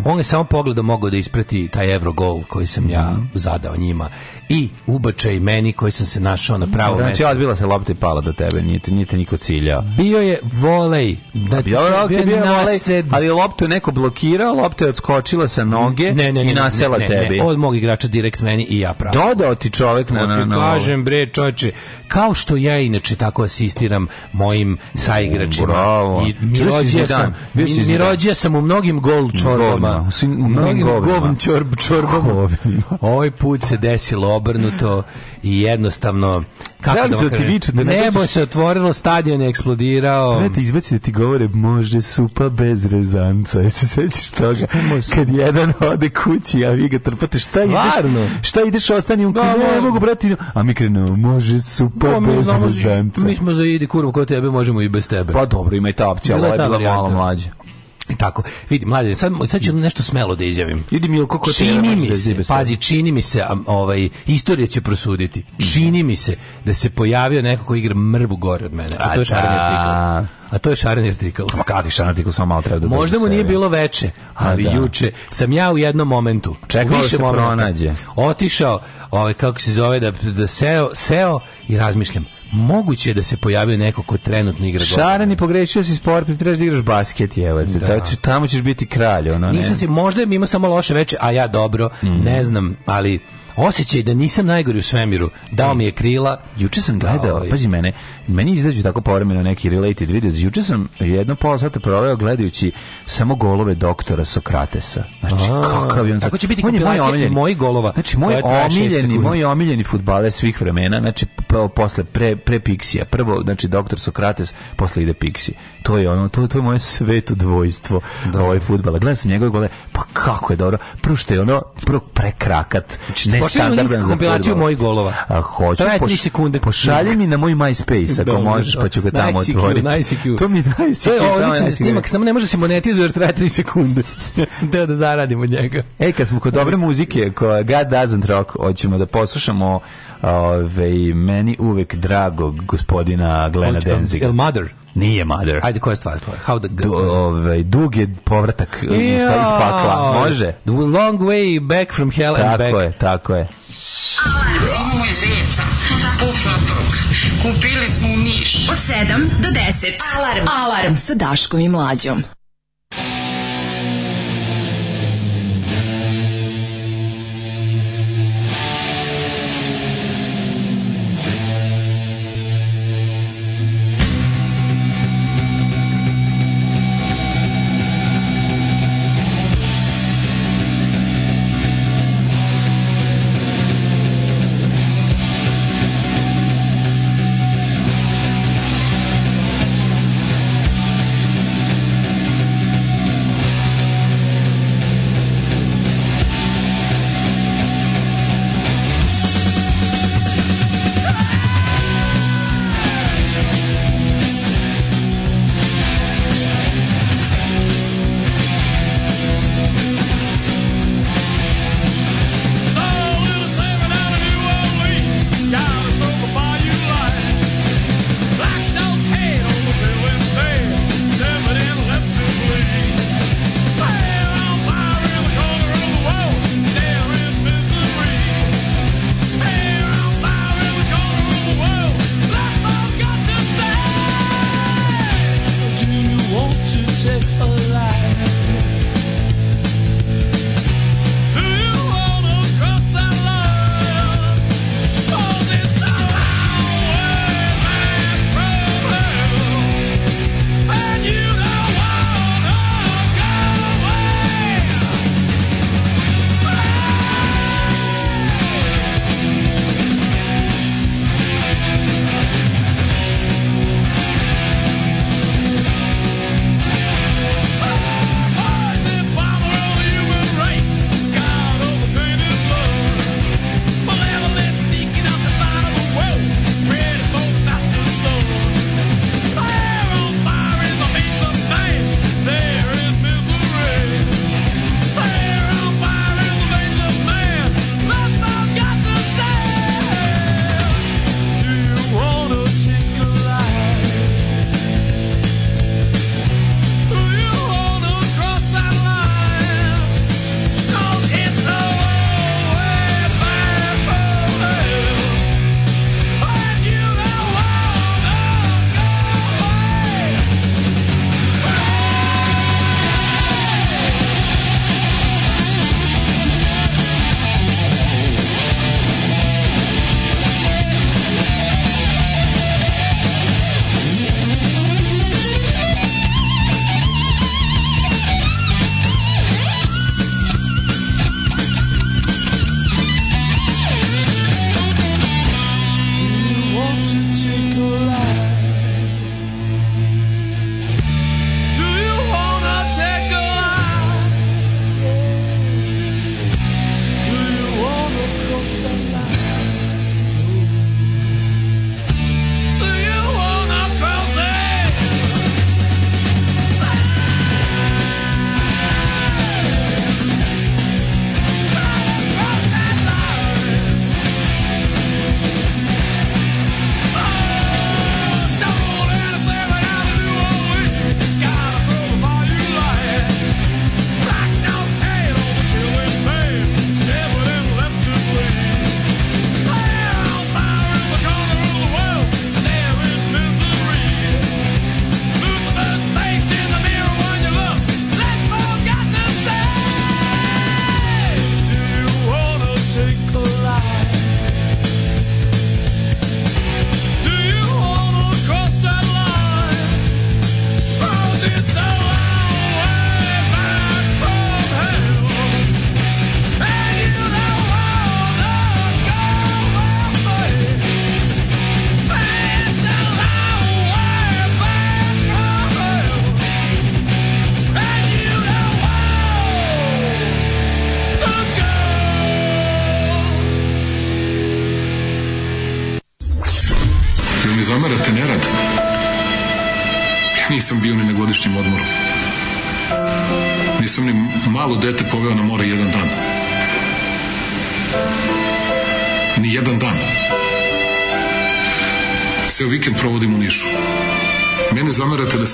On je samo pogledom da mogao da isprati taj evro gol koji sam ja mhm. zadao njima i ubačaj meni koji sam se našao na pravo znači, mesto. Znači, odbila se lopta i pala do tebe, nije te, nije te niko ciljao. Bio je volej. Da, bio, je bio volej, ali loptu je neko blokirao, lopta je odskočila sa noge ne, ne, i nasela ne, tebi. od mog igrača direkt meni i ja pravo. Dodao ti čovek na... na, na kažem, bre, čoveče, kao što ja inače tako asistiram mojim saigračima. Bravo. I mi rođija sam, mi rođija sam u mnogim gol čorbama. U mnogim govn čorbama. Ovaj put se desilo obrnuto i jednostavno kako da se ti da ne nebo se otvorilo, stadion je eksplodirao. Ne te izbaci da ti govore može supa bez rezanca. Jesi se sećaš toga? Kad jedan ode kući, a vi ga trpate, šta Stvarno? ideš? Šta ideš, ostani on, da, ne da. mogu brati. A mi krenu, može supa no, da, bez znamo, rezanca. Mi smo za idi kurvo, kod tebe možemo i bez tebe. Pa dobro, ima i ta opcija, bila, je bila malo mlađa. I e, Tako, vidi, mladen, sad, sad ću nešto smelo da izjavim. Idi Milko ko Čini mi da se, pazi, čini mi se, ovaj, istorija će prosuditi, čini mi se da se pojavio neko ko igra mrvu gore od mene, a to je Šaran Jertikal. A to je Šaran Jertikal. Ma je Šaran Jertikal, samo malo treba da Možda mu nije bilo veče, ali da. juče sam ja u jednom momentu, Čekao više se momenta, pronađe. otišao, ovaj, kako se zove, da, da seo, seo i razmišljam, moguće je da se pojavio neko ko trenutno igra golf. Šarani pogrešio si sport, ti da igraš basket, je, da. tamo ćeš biti kralj, ono, Nisam ne. si, možda mimo samo loše veče, a ja dobro, mm. ne znam, ali osjećaj da nisam najgori u svemiru, dao e. mi je krila. Juče sam gledao, ovaj. pazi mene, meni izađu tako povremeno neki related videos. Juče sam jedno pola sata proveo gledajući samo golove doktora Sokratesa. Znači, A, kakav je on... Tako će biti on je moj golova. Znači, moj omiljeni, moj omiljeni futbaler svih vremena, znači, prvo, posle pre, pre Pixija. Prvo, znači, doktor Sokrates, posle ide Pixi. To je ono, to, to je moje sveto dvojstvo da. ovaj futbala. Gledam sam njegove gole, pa kako je dobro. Prvo što je ono, prvo prekrakat. Znači, standardan za kompilaciju mojih golova. A hoću Traje 3 sekunde. Pošalji mi na moj MySpace ako možeš, pa ću ga tamo otvoriti. To mi daj To je odličan snimak, samo ne može se monetizuje jer traje 3 sekunde. Ja sam teo da zaradim od njega. Ej, kad smo kod dobre muzike, koja God Doesn't Rock, hoćemo da poslušamo ove, ovaj, meni uvek dragog gospodina Glena Denziga. El Mother. Nije Mother. Ajde, koja je stvar tvoja? How the... Du, ovaj, dug je povratak uh, ja, sa iz pakla. Može? The long way back from hell tako and back. Tako je, tako je. Alarm s imamo i zeca. Pufnatok. Kupili smo u Niš. Od 7 do 10. Alarm. Alarm sa Daškom i Mlađom.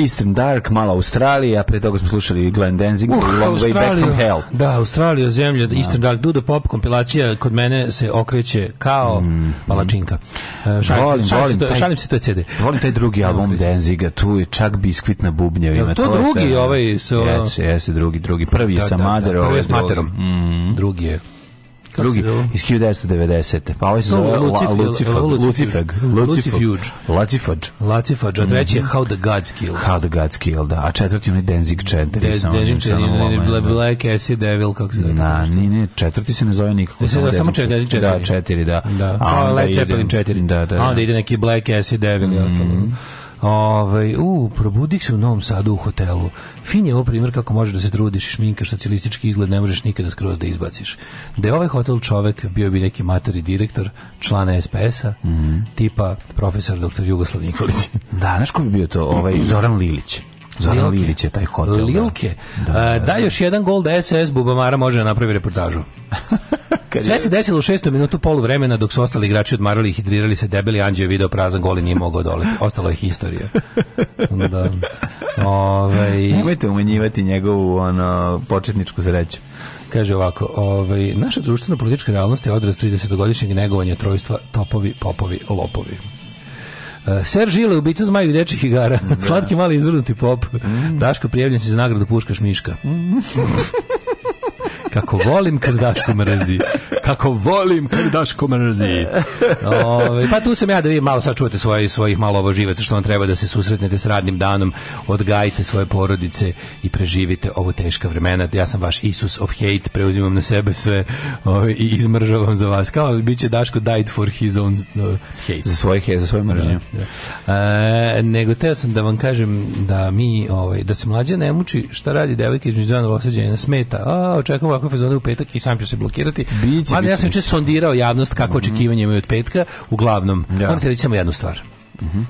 Eastern Dark, mala Australija, pre toga smo slušali Glenn Denzing, uh, Long Australiju, Way Back from Hell. Da, Australija, zemlja, da. Eastern Dark, Dudo Pop, kompilacija, kod mene se okreće kao mm, palačinka. Uh, šalim, volim, šalim, volim, se to, šalim se to je CD. Volim taj drugi album Denziga, tu je čak biskvit na bubnjevima. To, to drugi, je, ovaj... Uh, jeste, jeste, drugi, drugi. Prvi je da, sa da, da Maderom. Prvi je s Materom. Mm. Drugi je drugi iz 1990. Pa ovaj se zove Lucifag. Lucifag. Lucifag. Lucifag. A treći je How the Gods Kill. How the Gods Kill, da. A četvrti je Danzig Chenter. Danzig Chenter. Da. Black Acid Devil, kako se zove. Na, ne, četvrti se ne zove nikako. Samo četiri. Da, četiri, da. Da, Led Zeppelin četiri. Da, da. A onda da. ide neki Black Acid Devil i ostalo. Mhm. Ovaj, u, probudih se u Novom Sadu u hotelu. Fin je ovo primjer kako možeš da se trudiš i šminkaš socijalistički izgled, ne možeš nikada skroz da izbaciš. Da je ovaj hotel čovek, bio bi neki mater i direktor, člana SPS-a, mm -hmm. tipa profesor dr. Jugoslav Nikolić. Da, znaš ko bi bio to? Ovaj Zoran Lilić. Zoran Lilić je taj hotel. Da. Lilke. Da, e, da, da, da još jedan gol da SS Bubamara može da napravi reportažu. Sve se desilo u šestom minutu poluvremena dok su ostali igrači odmarali i hidrirali se debeli Anđe je video prazan gol i nije mogao doleti. Ostalo je historija. Da. Ove... Ovaj- Nemojte umanjivati njegovu ono, početničku sreću. Kaže ovako, ovaj, naša društvena politička realnost je odraz 30-godišnjeg negovanja trojstva topovi, popovi, lopovi. Eh, Ser Žile, ubica zmaju dečih igara. Da. Slatki mali izvrnuti pop. Mm. Daško, prijavljen si za nagradu Puškaš Miška. Mm. Kako volim kad Daško mrzi. Kako volim kad Daško mrzi. Ove, pa tu sam ja da vi malo sačuvate svoje, svojih malo oboživaca što vam treba da se susretnete s radnim danom, odgajite svoje porodice i preživite ovo teška vremena. Ja sam vaš Isus of hate, preuzimam na sebe sve ove, i izmržavam za vas. Kao bi će Daško died for his own uh, hate. Za svoje hate, za svoje da, mržnje. Da, da. E, nego teo sam da vam kažem da mi, ovaj, da se mlađe ne muči šta radi devojke između dana osađenja smeta. A, očekujem ovako takve fazone u petak i sam ću se blokirati. Biće, Mada, ja sam juče sondirao javnost kako mm -hmm. očekivanje imaju od petka, uglavnom. Ja. Da. Moram reći samo jednu stvar. Mm -hmm.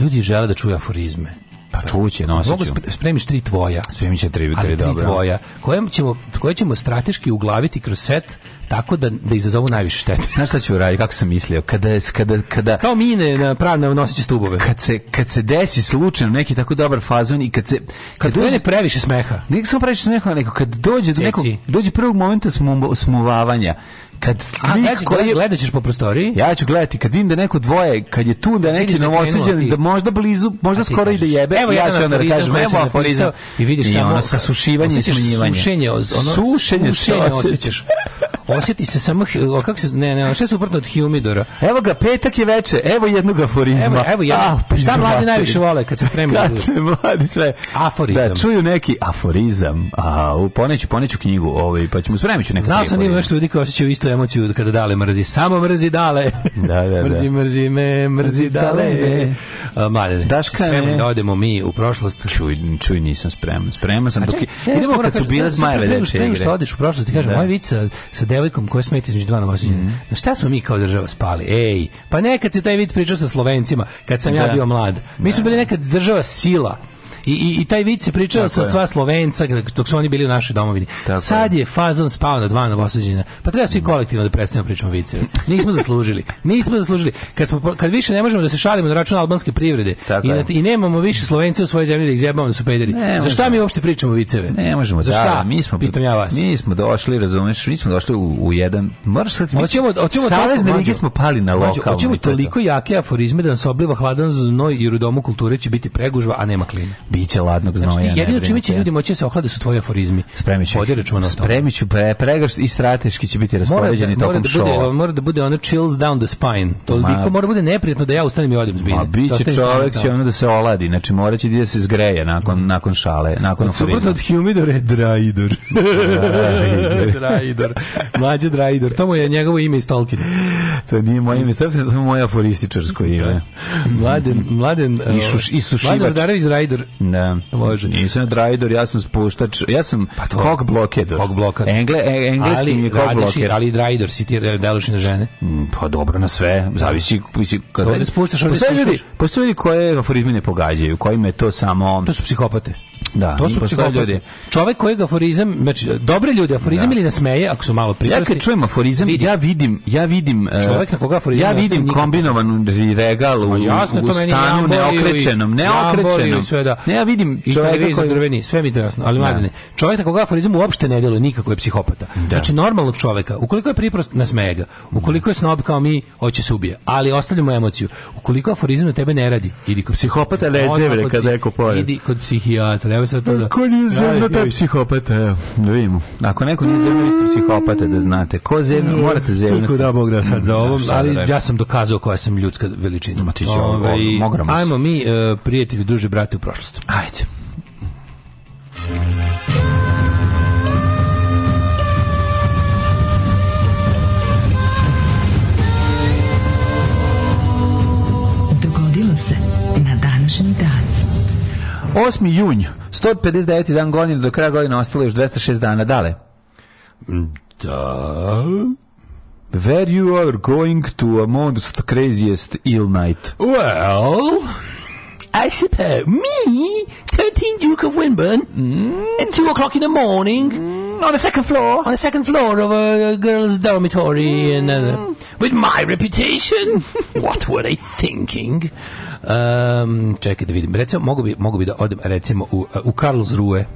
Ljudi žele da čuju aforizme. Pa čuće, nosit ću. Mogu spremiš tri tvoja. Spremiš će tri, tri, tri tvoja. Koje ćemo, koje ćemo strateški uglaviti kroz set tako da da izazovu najviše štete. Znaš šta ću uraditi? Kako sam mislio? Kada kada kada kao mine na pravno nosiće stubove. Kad se kad se desi slučajno neki tako dobar fazon i kad se kad, kad dođe previše smeha. Nek samo previše smeha, nego kad dođe do nekog dođe prvog momenta smu, smuvavanja kad slik A, gađi, gledat ćeš po prostoriji? Ja ću gledati kad vidim da neko dvoje, kad je tu da neki da novosađen da možda blizu, možda skoro i da jebe. Evo ja ću onda da kažem evo aforizam i vidiš samo ono sasušivanje i smanjivanje. Sušenje, ono sušenje, sušenje osjećaš. Osjeti se samo kako se ne ne, šta suprotno od humidora. Evo ga petak je veče. Evo jednog aforizma. Evo, evo jedan. Ah, pa šta mladi najviše vole kad se spremaju? Kad se mladi sve. Aforizam. Da čuju neki aforizam. A, u poneću, poneću knjigu, ovaj pa ćemo spremiti neku. Znao sam da ima nešto ovaj. ljudi koji osećaju isto istu emociju kada dale mrzi. Samo mrzi dale. Da, da, da. mrzi, mrzi me, mrzi dale. dale. Mladene, Daška spremni da odemo mi u prošlost. Čuj, čuj nisam spreman. Spreman sam. Dok, idemo kad su bile zmajeve dečje igre. Što odiš u prošlost i kažem, da. moja vica sa devojkom koja smeti između dva novosinja. Mhm. Na šta smo mi kao država spali? Ej, pa nekad se taj vic pričao sa Slovencima, kad sam ja da. bio mlad. Mi smo bili da. nekad država sila I, i, i taj vic se pričao sa sva Slovenca dok su oni bili u našoj domovini. Tako Sad je fazon spao na dva novosađenja. Pa treba svi kolektivno da prestanemo da pričamo viceve. Nismo zaslužili. Nismo zaslužili. Kad, smo, kad više ne možemo da se šalimo na račun albanske privrede i, na, i nemamo više Slovence u svojoj zemlji da ih zjebamo da su pederi. Za šta mi uopšte pričamo viceve? Ne možemo. Za da, šta? mi smo, Pitam ja vas. Mi smo došli, razumeš, mi smo došli u, u jedan mrsat. Hoćemo, hoćemo Savezne lige smo pali na lokalu. Hoćemo toliko jake aforizme da nas obliva hladan znoj i rudomu kulture će biti pregužva, a nema klime piće ladnog znoja. Znači, jedino čime će ljudi moći da se ohlade su tvoji aforizmi. Spremiću. Vodi računa Spremiću pre, pregršt i strateški će biti da- raspoređeni tokom da Bude, mora da bude ono chills down the spine. To Ma, mora da bude neprijatno da ja ustanem i odim zbine. Ma biće čovjek da će ono da se oladi, znači mora će da se zgreje nakon, nakon šale, nakon aforizma. Suprotno od humidor je draidor. draidor. Mlađe draidor. To mu je njegovo ime iz Tolkina. To nije moje ime, to je moje aforističarsko ime. Mladen, mladen... Isuš, Isušivač. Mladen Radarević Rajdor Da. Može. Nisam drajdor, ja sam spuštač, ja sam pa kog blokedor. Kog blokedor. Engle, e, engleski ali, mi kog blokedor. Ali drajdor, si ti e, deluš na žene? Mm, pa dobro, na sve. Zavisi, mislim, kad... Ovdje da spuštaš, ovdje slušaš. Postoje ljudi koje aforizme pogađaju, kojima je to samo... To su psihopate. Da, to su psihopati. Ljudi. Čovek kojeg aforizam, znači dobre ljude aforizam da. ili nasmeje ako su malo priprasti. Ja kad čujem aforizam, vidim. ja vidim, ja vidim e, čovek na koga aforizam. Ja vidim kombinovan regal u, jasno, u stanu neokrećenom, neokrećenom. sve da. Ne, ja vidim čoveka koji drveni, sve mi je jasno, ali da. mladene. Čovek na koga aforizam uopšte ne deluje nikako je psihopata. Da. Znači normalnog čoveka, ukoliko je priprost nasmeje ga. Ukoliko je snob kao mi, hoće se ubije. Ali ostavljamo emociju. Ukoliko aforizam na tebe ne radi, idi kod psihopata, lezevre kad neko ko Idi kod psihijatra moram sad to e, da... Ko nije da, zemlja, da, taj da. psihopata, evo, da vidimo. Ako neko nije zemlja, vi ste psihopata, da znate. Ko zemlja, morate zemlja. Crko da Bog da sad za mm, ovom, ali ja sam dokazao koja sam ljudska veličina. Ma ti si ovaj, Ajmo mi, e, prijatelji, duže brate, u prošlosti. Ajde. 8. jun, 159. dan godine, do kraja godine ostalo još 206 dana. Dale? Da... Where you are going to amongst the craziest ill night? Well... I suppose me 13 Duke of Winburn mm. at 2 o'clock in the morning. Mm. On the second floor? On the second floor of a girl's dormitory. Mm. And, uh, with my reputation? what were they thinking? Um, čekaj da vidim. Recimo, mogu bi, mogu bi da odem, recimo, u, uh, u Karlsruhe.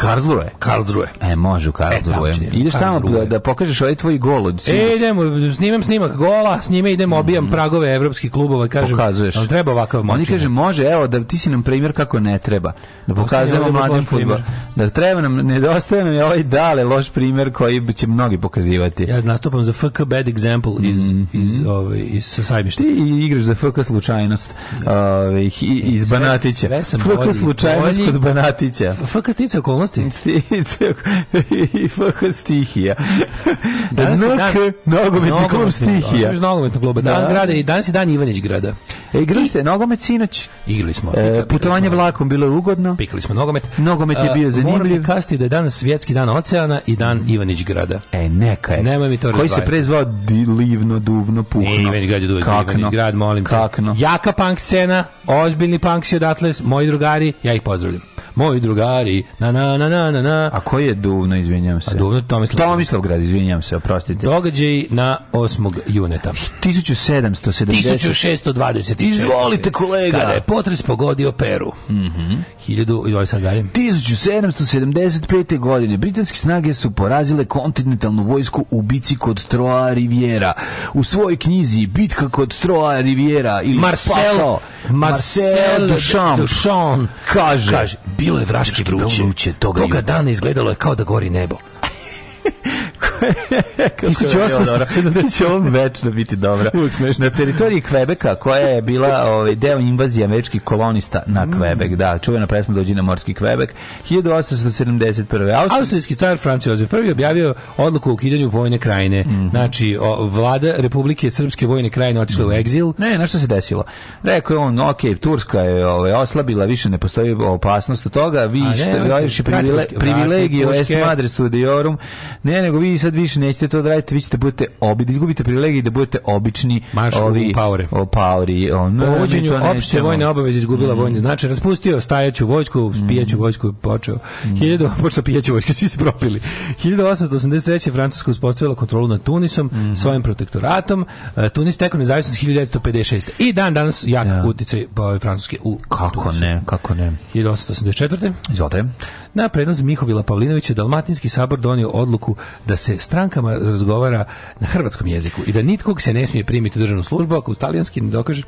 Karlsruhe. Karlsruhe. E, može u Karlsruhe. E, da, znači, Ideš tamo da, da, pokažeš ovaj tvoj gol od E, idemo, snimam snimak gola, s njime idemo, mhm. obijam mm pragove evropskih klubova i kažem, Pokazuješ. ali treba ovakav moćina. Oni kaže, može, evo, da ti si nam primjer kako ne treba. Da pokazujemo mladim futbol. Da treba nam, nedostaje nam je ovaj dale loš primjer koji će mnogi pokazivati. Ja nastupam za FK Bad Example iz, mm iz, ove, mhm. iz ovaj, sajmišta. Ti igraš za FK slučajnost da. ove, ovaj, iz sve, Banatića. Sve FK slučajnost kod Banatića. FK stica okolnosti okolnosti. Ipak stihija. Da je Nogometni klub stihija. Nogometni klub. Da. Dan grada i danas je dan Ivanić grada. E, igrali ste nogomet sinoć? Igrali smo. E, putovanje vlakom bilo je ugodno. Pikali smo nogomet. Nogomet je bio zanimljiv. Moram kasti da je danas svjetski dan oceana i dan Ivanić grada. E, neka je. Nemoj mi to Koji se prezvao divno, duvno, puhno. Ne, Ivanić grad je duvno, Ivanić grad, molim te. Kakno. Jaka punk scena, ozbiljni punk si odatle, moji drugari, ja ih pozdravljam. Moji drugari, na na na na na na. A ko je Duvno, izvinjavam se? A Duvno Tomislav. Tomislavgrad, izvinjavam se, oprostite. Događaj na 8. juneta. 1770. 1620. Izvolite kolega. Kada je potres pogodio Peru. Mhm. Mm 1775. godine britanske snage su porazile kontinentalnu vojsku u bici kod Troa Riviera. U svojoj knjizi Bitka kod Troa Riviera ili Marcel Pato, Marcel, Marcel Duchamp, Duchamp kaže, kaže bilo je vraške vruće toga, toga dana izgledalo je kao da gori nebo. 1870 da večno biti dobra. Uvijek smešno. Na teritoriji Kvebeka, koja je bila ovaj, deo invazije američkih kolonista na mm. Kvebek, da, čuvena pesma dođi na morski Kvebek, 1871. Austri... Austrijski car Franz Josef prvi objavio odluku o ukidanju vojne krajine. Mm. Znači, o, vlada Republike Srpske vojne krajine otišla mm. u mhm. egzil. Ne, na što se desilo? Rekao je on, ok, Turska je ovaj, oslabila, više ne postoji opasnost od toga, vi A, ne, ste, ne, privile, privilegije o Est Madre Studiorum, ne, nego vi sad više nećete to da radite, vi ćete da budete obi, da izgubite privilegije da budete obični Marš ovi, paure. O pauri. O, no, po uvođenju opšte vojne obaveze izgubila mm. vojni značaj, raspustio stajaću vojsku, spijaću mm. vojsku počeo. Mm. 1000, pošto pijaću vojsku, svi se propili. 1883. Francuska uspostavila kontrolu nad Tunisom mm. svojim protektoratom. E, Tunis tekao nezavisnost 1956. I dan danas jak ja. uticaj e, Francuske u Kako Tunisu. ne, kako ne. 1884. Izvote. Na prenos Mihovila Pavlinovića Dalmatinski sabor donio odluku da se strankama razgovara na hrvatskom jeziku i da nitkog se ne smije primiti u državnu službu ako u talijanski ne dokaže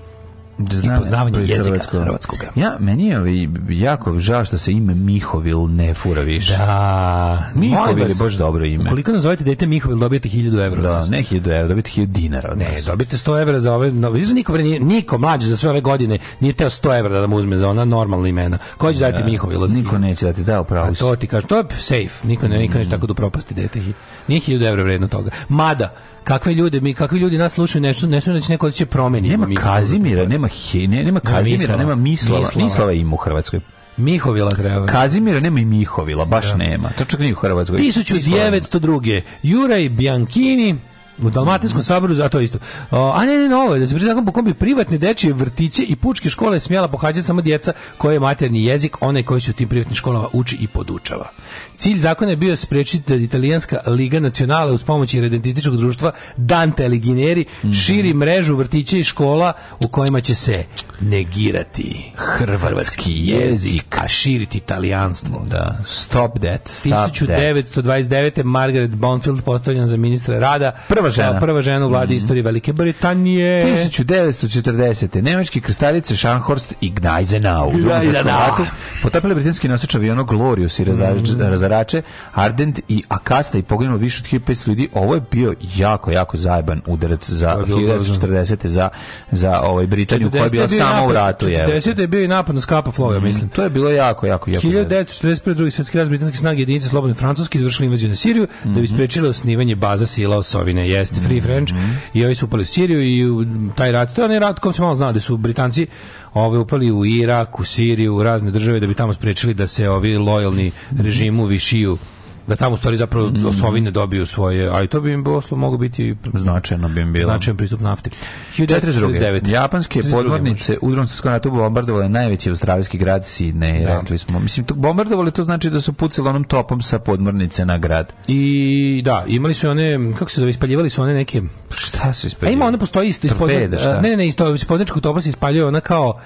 znam, i poznavanje jezika hrvatskog. Ja, meni je jako žao što se ime Mihovil ne fura više. Da, Mihovil je baš dobro ime. Koliko nazovete dete Mihovil, dobijete 1000 evra. Da, ne 1000 evra, dobijete 1000 dinara. Ne, dobijete 100 evra za ove, no, niko, bre, niko mlađi za sve ove godine nije teo 100 evra da mu uzme za ona normalna imena. Ko će dati da, Mihovil? Niko neće dati, da, upravo si. To ti kaže, to je safe, niko ne, niko neće tako do da propasti dete. Nije 1000 evra vredno toga. Mada, kakve ljude mi kakvi ljudi nas slušaju nešto nešto su reći neko da će promeniti nema Kazimira nema he, ne, nema Kazimira nema Mislava Mislava, Mislava ima u Hrvatskoj Mihovila treba. Kazimira nema i Mihovila, baš da. nema. To čak nije u Hrvatskoj. 1902. Juraj Bjankini U Dalmatinskom saboru, a to isto. O, a ne, ne, novo, da se priznakam po kom bi privatne dečije vrtiće i pučke škole smjela pohađati samo djeca koje je materni jezik, one koji su u tim privatnim školama uči i podučava. Cilj zakona je bio spriječiti da italijanska Liga nacionala uz pomoć redentističkog društva Dante Alighieri širi mrežu vrtića i škola u kojima će se negirati hrvatski jezik, a širiti italijanstvo. Da, stop that, stop 1929. That. Margaret Bonfield postavljena za ministra rada. Prva prva žena. Prva žena u vladi mm. istorije Velike Britanije. 1940. Nemački krstarice Scharnhorst i Gneisenau. Gneisenau. Potapili britanski nosač aviona Glorious i razarače, mm. razarače Ardent i Akasta i poginulo više od 1500 ljudi. Ovo je bio jako, jako zajeban udarac za 1940. za, za ovaj Britaniju koja je bila samo u ratu. 40. je bio i napad na Skapa Floja, mhm. mislim. To je bilo jako, jako, jako. 1941. drugi svetski rat britanske snage jedinice slobodne francuske izvršili invaziju na Siriju da bi mhm. sprečili osnivanje baza sila Osovine jeste, Free mhm. French, mm -hmm. i ovi su upali u Siriju i u taj rat, to je onaj rat kom se malo zna da su Britanci ove upali u Irak, u Siriju, u razne države da bi tamo sprečili da se ovi lojalni režimu višiju da tamo stvari zapravo mm. osovine dobiju svoje, a i to bi im bilo moglo biti značajno bi im bilo. Značajan pristup nafti. 1949. Japanske podmornice u drugom svjetskom ratu bombardovale najveći australijski grad Sidney, da. rekli smo. Mislim, to bombardovali to znači da su pucali onom topom sa podmornice na grad. I da, imali su one, kako se zove, ispaljivali su one neke... Šta su ispaljivali? A ima, ona postoji isto, Torpeda, šta? ne, ne, isto, ispodničkog topa se ispaljuje ona kao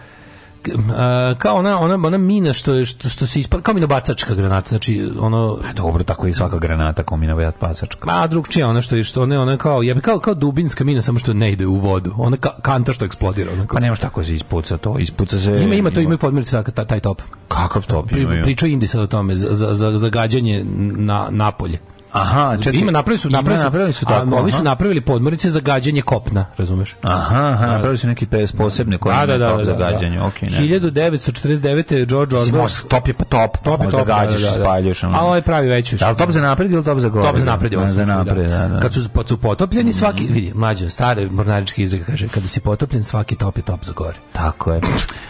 kao ona, ona, ona mina što, je, što, što se ispala, kao bacačka granata, znači ono... A pa dobro, tako je svaka granata kao bacačka A drugčija ona što je, što ne ona kao, ja bi kao, kao dubinska mina, samo što ne ide u vodu. Ona ka, kanta što eksplodira. Ona kao. Pa nemaš tako se ispuca to, ispuca se... Ima, ima to, ima podmirica taj top. Kakav top? Pri, pričao Indi sad o tome, za, za, za, za gađanje na, napolje. Aha, čekaj. Ima napravili su, napravili su, napravili su tako. A, ovi su napravili podmornice za gađanje kopna, razumeš? Aha, aha, da. napravili su neki PS posebne koje da, da, da, da za da. gađanje. Okej, ne. 1949. George Orwell. top je pa top, top je top, gađaš, da, da, spaljuješ. A ovo ovaj je pravi veći. Da top za napred ili top za gore? Top za napred, da, za napred, da, da. Kad su, pa su potopljeni, mhm. svaki, vidi, mlađe, stare mornarički izreka kaže, kada si potopljen, svaki top je top za gore. Tako je.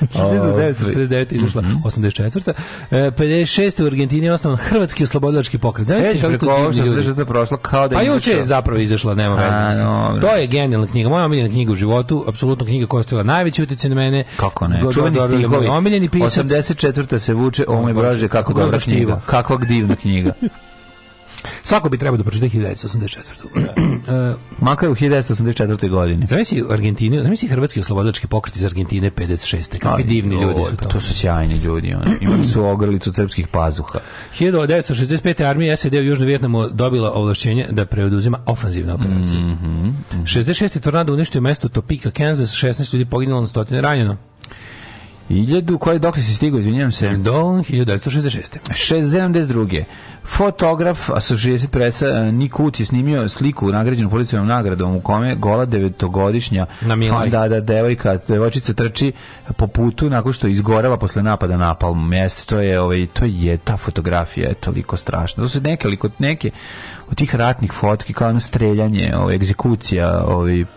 1949. Ovaj, izašla, 84. Mhm. 56. E, u Argentini je osnovan Hrvatski oslobodilački pokret. Znaš kako poštovni ljudi. Što da je prošlo kao da je Pa juče je zapravo izašla, nema veze. No, to je genijalna knjiga, moja omiljena knjiga u životu, apsolutno knjiga koja je ostavila najveći uticaj na mene. Kako ne? God, Čuveni stihovi. Omiljeni pisac. 84. se vuče, o moj Bože, kako dobra knjiga. Kakva divna knjiga. Svako bi trebao da pročita 1984. uh, da. Makar u 1984. godini. Zamisli Argentinu, zamisli hrvatski oslobodilački pokret iz Argentine 56. Kakvi divni ljudi su pa to. To su sjajni ljudi. Oni. Imali su ogrlicu srpskih pazuha. 1965. armija SED u Južnom Vjetnamu dobila ovlašćenje da preoduzima ofanzivne operacije. Mm -hmm, mm -hmm. 66. tornado uništio mesto Topeka, Kansas, 16 ljudi poginulo na stotine ranjeno. 1000, koje dok si stigao, izvinjam se? Do 1966. 672. Fotograf sa 60 presa e, Nik Ut je snimio sliku nagrađenu policijom nagradom u kome gola devetogodišnja Na da, da, devojka, devojčica trči po putu nakon što izgorava posle napada na palmu mjesto. To je, ovaj, to je, ta fotografija je toliko strašna. To su neke, neke od tih ratnih fotki kao ono streljanje, ovaj, egzekucija, ovaj,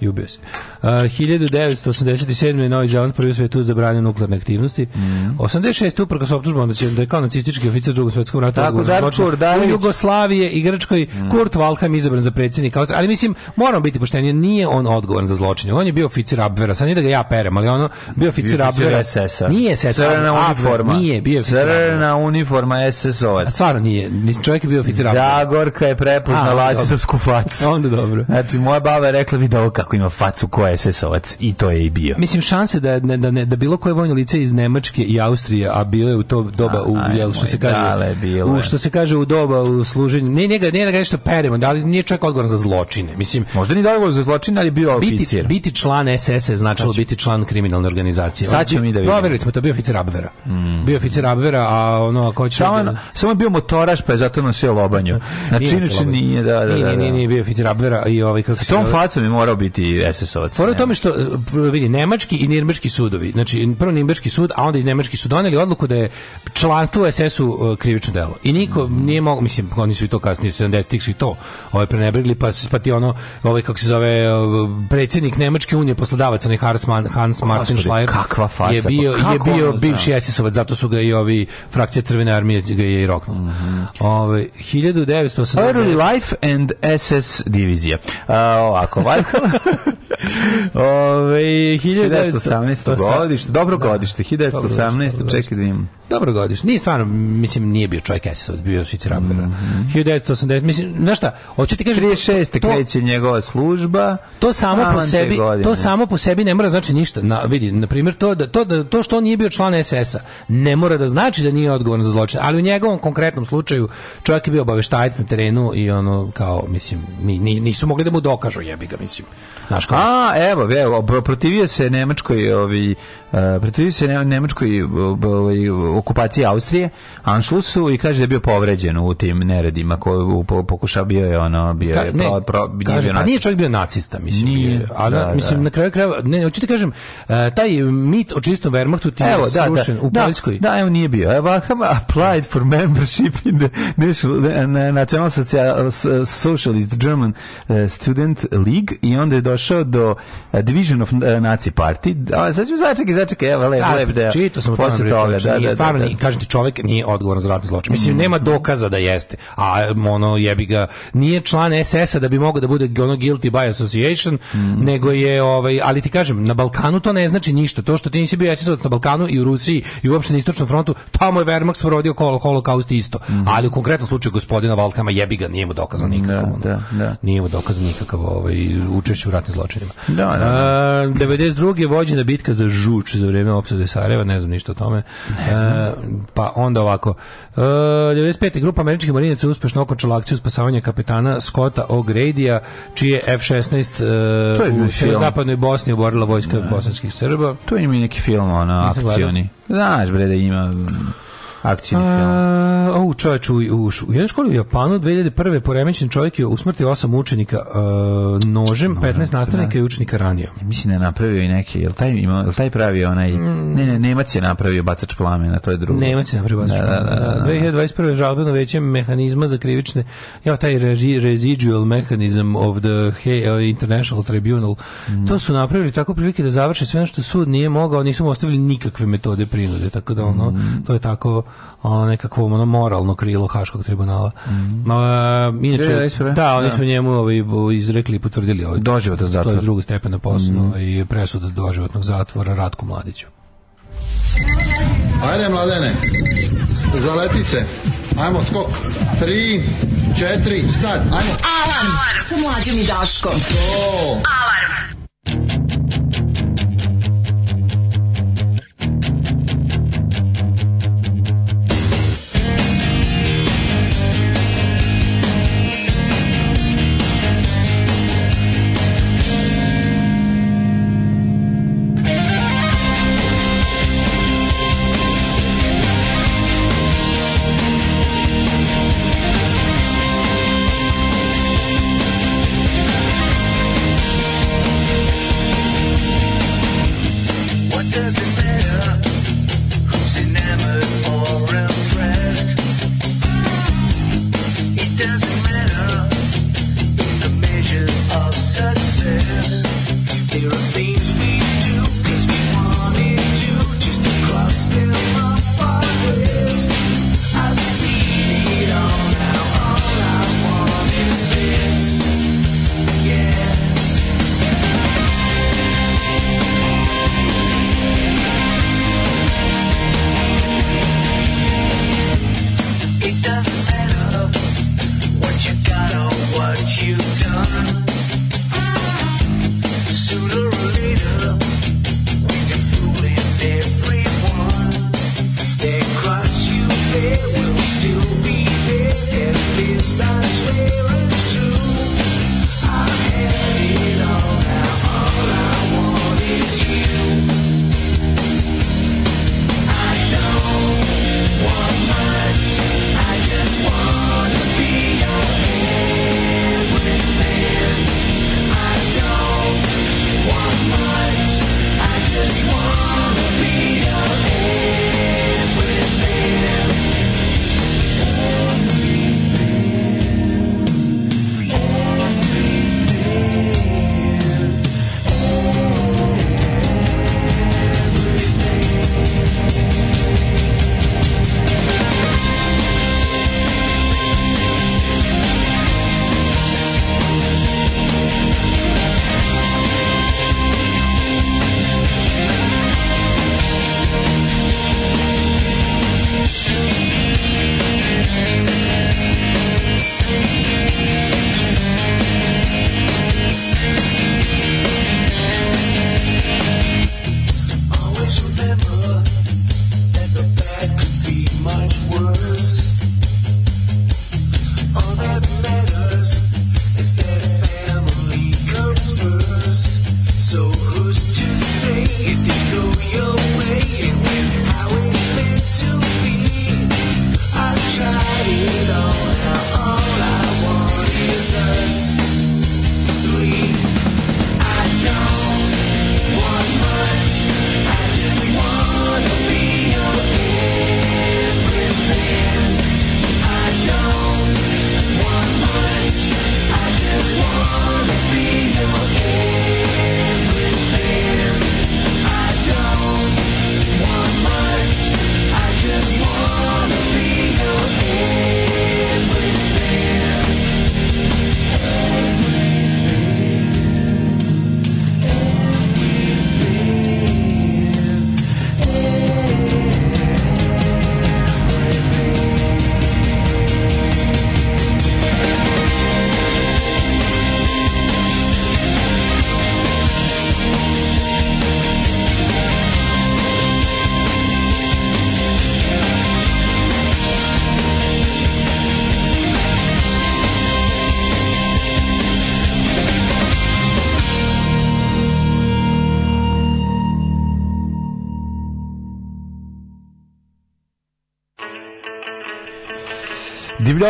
i ubio se. Uh, 1987. Novi Zeland prvi u svetu zabranio nuklearne aktivnosti. Mm. 86. uprkos optužbama da će da je kao nacistički oficir drugog svetskog rata Tako, Zarčur, u Jugoslavije i Grčkoj mm. Kurt Valham izabran za predsjednika Austrije. Ali mislim, moramo biti pošteni, nije on odgovoran za zločine. On je bio oficir Abvera, sad nije da ga ja perem, ali ono bio oficir Abvera. SS-a. Nije SS-a. Crna uniforma. Nije, bio oficir Crna uniforma SS-ovac. Stvarno nije. Mislim, čovjek je bio oficir Abvera. Zagorka je prepoznala srpsku facu. Onda dobro. Znači, moja baba je rekla, vidi ovo tako ima facu ko je SS-ovac i to je i bio. Mislim, šanse da, ne, da, da bilo koje vojno lice iz Nemačke i Austrije, a bio je u to doba, u, jel, što se kaže, dale, u, što se kaže u doba, u služenju, ne, njega, ne da ga nešto perimo, da li nije čovjek odgovoran za zločine. Mislim, Možda nije odgovoran za zločine, ali je bio oficir. Biti član ss a značilo Saču. biti član kriminalne organizacije. Sad ćemo mi da vidimo. Proverili smo, to bio oficir Abvera. Mm. Bio oficir Abvera, a ono, ako hoće... Samo, da- samo je bio motoraš, pa je zato nosio lobanju. Znači, inače nije, da, da, da. Nije, da. nije, nije bio oficir Abvera i ovaj... Sa tom facom je morao biti biti SS-ovac. Pored tome što e, vidi nemački i nirmeški sudovi. Znači prvo nirmeški sud, a onda i nemački sud doneli odluku da je članstvo u SS-u e, krivično delo. I niko mm. nije mogao, mislim, oni su i to kasnije 70-ih su i to. Ovaj prenebrigli pa pa ti ono, ovaj kako se zove e, predsednik nemačke unije poslodavaca, onaj Harsman, Hans pa Martin Schleyer. Kakva faca. Je pa bio je bio bivši SS-ovac, zato su ga i ovi frakcija Crvene armije ga je i rok. Mm -hmm. Ovaj 1980 Early Life and SS divizija. Uh, ovako, Valhalla, Ove, 1918. godište, dobro da. godište, 1918. Čekaj da imam. Dobro godište, nije stvarno, mislim, nije bio čovjek Esisovac, bio je Švicer Abner. 1980, mislim, znaš šta, hoću ti kažem... 36. To, kreće njegova služba, to samo po sebi, to samo po sebi ne mora znači ništa. Na, vidi, na primjer, to, da, to, da, to što on nije bio član SS-a, ne mora da znači da nije odgovoran za zločin, ali u njegovom konkretnom slučaju čovjek je bio obaveštajac na terenu i ono, kao, mislim, ni, nisu mogli da mu dokažu, jebi ga, mislim. Znaš A, evo, evo, protivio se Nemačkoj ovi, E, protivio se nemačkoj e, ovaj, okupaciji Austrije, Anšlusu i kaže da je bio povređen u tim neredima koji pokušao bio je ono bio je ne, pro, pro, kaže, bio pa nije čovjek bio nacista, mislim, nije, bio, ali da, da. mislim da. na kraju krajeva ne, hoću ti kažem e, taj mit o čistom Wehrmachtu ti evo, je da, da, u da, Poljskoj. Da, evo nije bio. evo applied for membership in the National, the National Socialist German Student League i onda je došao do Division of Nazi Party. A sad ću začekaj, čekaj, evo lep, da, lep deo. Čito sam posle toga, znači, da, da, da stvarno, da. kažem ti, čovjek nije odgovoran za ratni zločin. Mislim, mm. nema dokaza da jeste. A ono jebi ga, nije član SS-a da bi mogao da bude ono guilty by association, mm. nego je ovaj, ali ti kažem, na Balkanu to ne znači ništa. To što ti nisi bio SS-ovac na Balkanu i u Rusiji i uopšte na istočnom frontu, tamo je Wehrmacht sprovodio holokaust isto. Mm. Ali u konkretnom slučaju gospodina Valkama jebi ga, nije mu dokazano nikakav. Da, da, Nije mu dokazano nikakav ovaj, učešće u ratnim zločinima. Da, da, da. 92. je vođena bitka za Žuč Vučić za vrijeme opsade Sarajeva, ne znam ništa o tome. Ne znam. E, pa onda ovako. E, 95. grupa američkih marinaca uspešno okončala akciju spasavanja kapetana Scotta O'Grady'a, čije F-16 e, u zapadnoj Bosni oborila vojska bosanskih Srba. To je ima neki film, ona, akcioni. Znaš, bre, da ima akcijni A, film. O, u, u, u jednoj školi u Japanu 2001. poremećen čovjek je usmrtio osam učenika uh, nožem, 15 da. nastavnika i učenika ranio. Mislim da je napravio i neki, jel taj, ima, jel taj pravi onaj, mm. ne, ne, Nemac je napravio bacač plamena, to je drugo. Nemac je napravio bacač da, da plamena, da, da, da, 2021. Da. žalbeno veće mehanizma za krivične, ja, taj residual mechanism of the eh, International Tribunal, mm. to su napravili tako prilike da završe sve ono što sud nije mogao, nisu mu ostavili nikakve metode prinude, tako da ono, mm. to je tako ono nekakvo ono moralno krilo Haškog tribunala. Mm. A, inače, da, oni da. su njemu ovaj, izrekli i potvrdili ovaj, doživotan zatvor. To je druga stepena posla mm. i presuda doživotnog zatvora Ratku Mladiću. Ajde, mladene, zaleti se. Ajmo, skok. Tri, četiri, sad, ajmo. Alarm, Alarm. sa mlađim i Daškom. Alarm.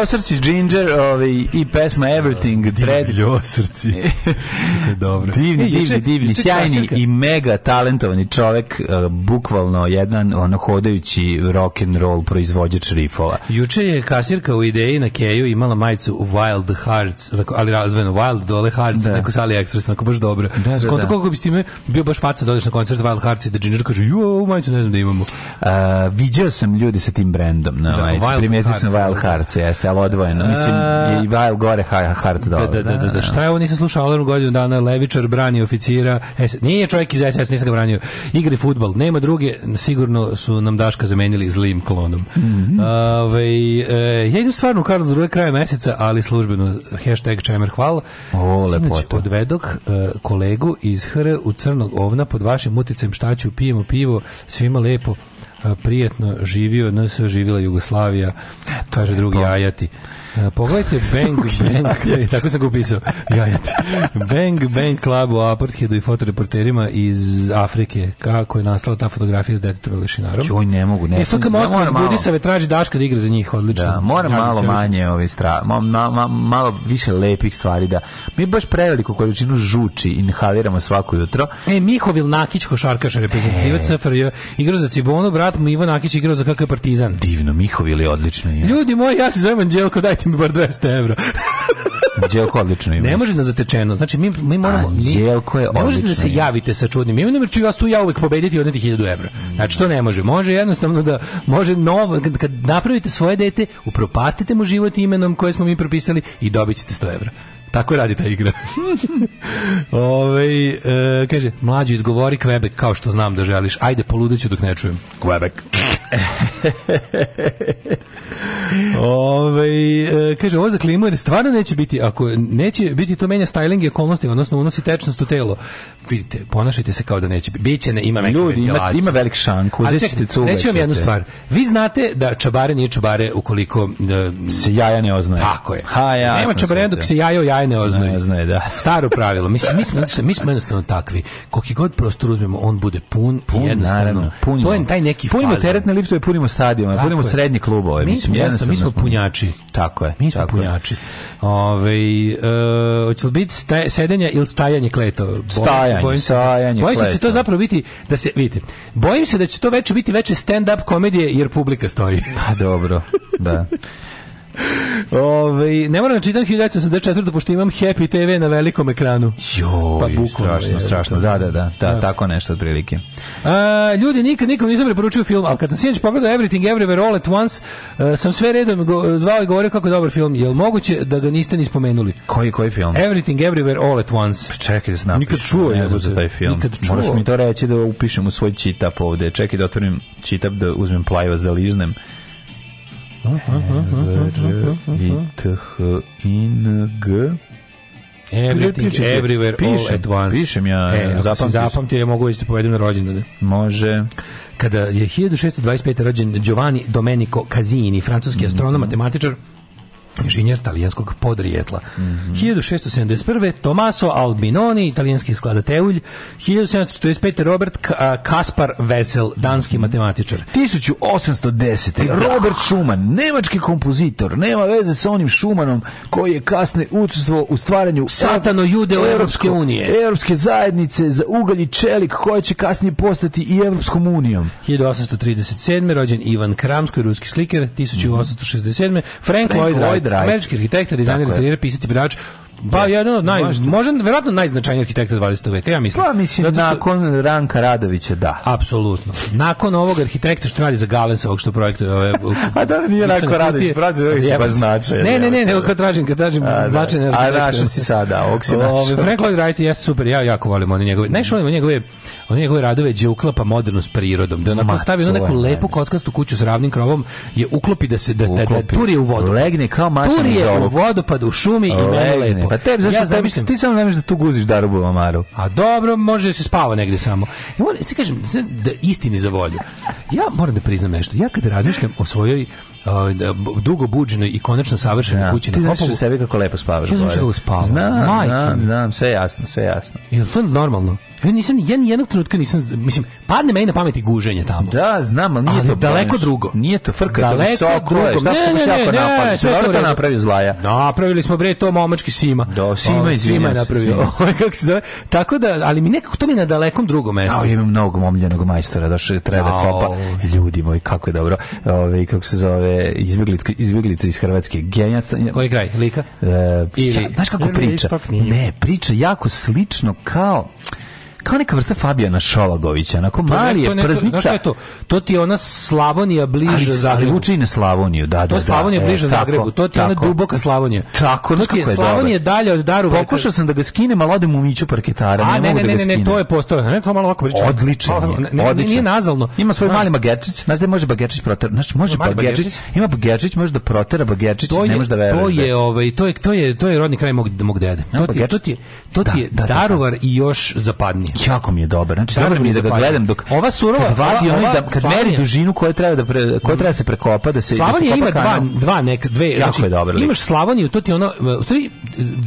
Ljosrci, Ginger ovaj, i pesma Everything. Divni Ljosrci. Dobro. Divni, e, divni, divni, sjajni i mega talentovani čovek, eh, bukvalno jedan ono hodajući rock and roll proizvođač rifova. Juče je kasirka u ideji na Keju imala majicu Wild Hearts, ali razvojeno Wild dole Hearts, da. neko sa AliExpress, onako baš dobro. Da, da, Skonto da. koliko bi s time bio baš faca da odeš na koncert Wild Hearts i da Ginger kaže, ju, ovu majicu ne znam da imamo. Uh, eh, viđao sam ljudi sa tim brendom na da, majici, primetio sam Wild da. Hearts, jeste, Vajl odvojeno. Mislim, i Vajl gore, Harc da, dole. Da, da, da, da, da, Šta je da. ovo, nisam slušao Alarm godinu dana, Levičar brani oficira, SS. nije čovjek iz SS, nisam ga branio. Igri futbal, nema druge, sigurno su nam Daška zamenili zlim klonom. Mm -hmm. Ove, e, ja idem stvarno u Karlsruhe Zruje krajem meseca, ali službeno, hashtag Čemer hvala. O, lepota. odvedok e, kolegu iz HR u Crnog ovna pod vašim uticajem šta ću, pijemo pivo, svima lepo prijetno živio, nas živila Jugoslavija, kaže drugi ajati. E, pogledajte Bang Bang, tako sam ga upisao, gajati. Bang Bang Club u Aparthedu i fotoreporterima iz Afrike. Kako je nastala ta fotografija s detetom Lešinarom? Joj, ne mogu, ne. E, sad kad Moskva iz Budisave traži Daška da igra za njih, odlično. Da, mora ja, malo manje ove stra, ma, ma, ma, malo više lepih stvari, da. Mi baš preveliku količinu žuči inhaliramo svako jutro. E, Mihovil Nakić, košarkaš, reprezentativac e. SFRJ, igrao za Cibonu, brat mu Ivan Nakić igrao za KK Partizan. Divno, Mihovil je odlično. Ja. Ljudi moji, ja se zovem Anđelko, dajte dajte mi bar 200 evra. Đelko odlično ima. Ne može da zatečeno. Znači mi mi moramo A, mi, je Ne možete da se javite sa čudnim imenom jer ću vas tu ja uvek pobediti od 1000 €. Znači to ne može. Može jednostavno da može novo kad, napravite svoje dete, upropastite mu život imenom koje smo mi propisali i dobićete 100 €. Tako radi ta igra. Ove, e, kaže, mlađi izgovori Quebec kao što znam da želiš. Ajde, poludeću dok ne čujem. Quebec. Ove, ovaj, kaže, ovo za klimu jer stvarno neće biti, ako neće biti to menja styling i okolnosti, odnosno unosi tečnost u telo. Vidite, ponašajte se kao da neće biti. Biće ne, ima neka Ljudi, ima, ima velik šank, uzećete cuga. Reći vam jednu stvar. Vi znate da čabare nije čabare ukoliko... Uh, se jaja ne oznaje. Tako je. Ha, ja, Nema čabare dok se jajo jaje ne oznaje. Ne oznaje, da. Staro pravilo. Mislim, mi smo, mi smo jednostavno takvi. Koliki god prostor uzmemo, on bude pun, pun jednostavno. Naravno, punimo. to je taj neki punimo fazan. teretne liftove, punimo stadion, punimo srednji klubove. Mislim, mi jednostavno mi smo punjači. Tako je. Mi smo tako punjači. Ove, uh, e, hoće li biti staj, sedenja ili stajanje kleto? Bojim, stajanje, bojim se, stajanje bojim kleto. se da će to zapravo biti, da se, vidite, bojim se da će to već biti veće stand-up komedije jer publika stoji. Pa dobro, da. Ove, ne moram da čitam 1984. pošto imam Happy TV na velikom ekranu. Joj, pa bukvalno, strašno, je, strašno. Da, da, da, da, da, tako nešto otprilike. A, ljudi, nikad nikom nisam preporučio film, ali kad sam sinoć pogledao Everything Everywhere All at Once, uh, sam sve redom go, zvao i govorio kako je dobar film. Jel moguće da ga niste ni spomenuli? Koji, koji film? Everything Everywhere All at Once. Pa čekaj da se napiš. Nikad čuo ne znam za taj film. Nikad čuo. Moraš mi to reći da upišem u svoj čitap ovde. Čekaj da otvorim čitap da uzmem plajvas da liznem. R-I-T-H-I-N-G Everything, pišem, everywhere, pišem, all at once. Pišem ja, e, zapamtio. zapamtio, ja mogu da povedati na rođendane. Može. Kada je 1625. rođen Giovanni Domenico Casini, francuski astronom, mm -hmm. matematičar, inženjer talijanskog podrijetla. Mm -hmm. 1671. Tomaso Albinoni, italijanski skladatelj. 1745. Robert K Kaspar Vesel, danski mhm. matematičar. 1810. Da. Robert Schumann, nemački kompozitor, nema veze sa onim Schumannom koji je kasne učestvo u stvaranju Satano jude u Evropske unije. Evropske zajednice za ugalj i čelik koja će kasnije postati i Evropskom unijom. 1837. rođen Ivan Kramskoj, ruski slikar. 1867. Frank, Frank Lloyd Ted Američki arhitekta, dizajner, interijera, pisac i birač. Pa ja jedan od naj, možda, verovatno najznačajniji arhitekta 20. veka, ja mislim. Pa mislim što, nakon Ranka Radovića, da. Apsolutno. Nakon ovog arhitekta što radi za Galens, ovog što projektuje ove A da nije Ranko Radović, brađe, ovih se baš značaj. Ne, ne, ne, ne, kad tražim, kad tražim značajne arhitekte. A da. našo si sada, ovog si našao. Frank Lloyd Wright jeste super, ja jako volim one njegove. Najviše volim njegove on njegove radove gdje uklapa moderno s prirodom, da onako stavi na neku lepu kockastu kuću s ravnim krovom, je uklopi da se da, da, da turi u vodu. Legne kao mačan Turi u vodu, pa u šumi i mene lepo. Pa tebi, zašto ja tebi, ti samo ne možeš da tu guziš darubu amaru. A dobro, može da se spava negde samo. Ja moram, se kažem, da istini za volju. Ja moram da priznam nešto. Ja kad razmišljam o svojoj Uh, dugo buđenoj i konačno savršenoj da. kući na Ti znaš sebi kako lepo spavaš. Ja znam kako spavam. Znam, znam, znam, sve jasno, sve jasno. Je to normalno? Ja nisam, ja nijednog trenutka nisam, mislim, padne meni na pameti guženje tamo. Da, znam, ali nije ali to daleko bojniš. drugo. Nije to frka, daleko to visoko drugo. je, šta ne, se baš jako napadio, sve to napravio zlaja. Napravili smo, bre, to momački Sima. Da, Sima, o, Sima je napravio. Ovaj, kako se zove? Tako da, ali mi nekako to mi na dalekom drugom mestu. Ja, imam mnogo momljenog majstora, došao je treba kopa. Ljudi moji, kako je dobro. Ove, ovaj, kako se zove, ove izbjeglice iz Hrvatske. Genija sam Koji kraj? Lika? E, Ili, ja, znaš kako priča? Ne, priča jako slično kao kao neka vrsta Fabijana Šolagovića, onako mali je prznica. je to? To ti je ona Slavonija bliže ali, Zagrebu. Ali vuče i na Slavoniju, da, da. To je da, Slavonija da, bliža e, Zagrebu, to ti je ona duboka Slavonija. Tako, to kako je Slavonija dalje od Daru. Pokušao sam da ga skinem, ali odem u Miću parketara, da ne, ne, ne, ne, ne, to je postao. Ne, to malo ovako pričam. Odlično, odlično. Nije nazalno. Ima svoj mali bagerčić, znaš da može bagerčić proter, znaš može bagerčić, ima bagerčić, može da protera bagerčić, ne može da veruje. To je ovaj, to je to je to je rodni kraj mog mog dede. To ti to ti to ti je Daruvar i još zapadnije. Jako mi je dobar. Znači, dobar mi je da ga gledam dok ova surova kad vadi ova, da kad meri dužinu koja treba da pre, koja treba da se prekopa da se da Slavonija da se ima dva dva neka dve jako znači, je dobar. Imaš Slavoniju, to ti ona e, u stvari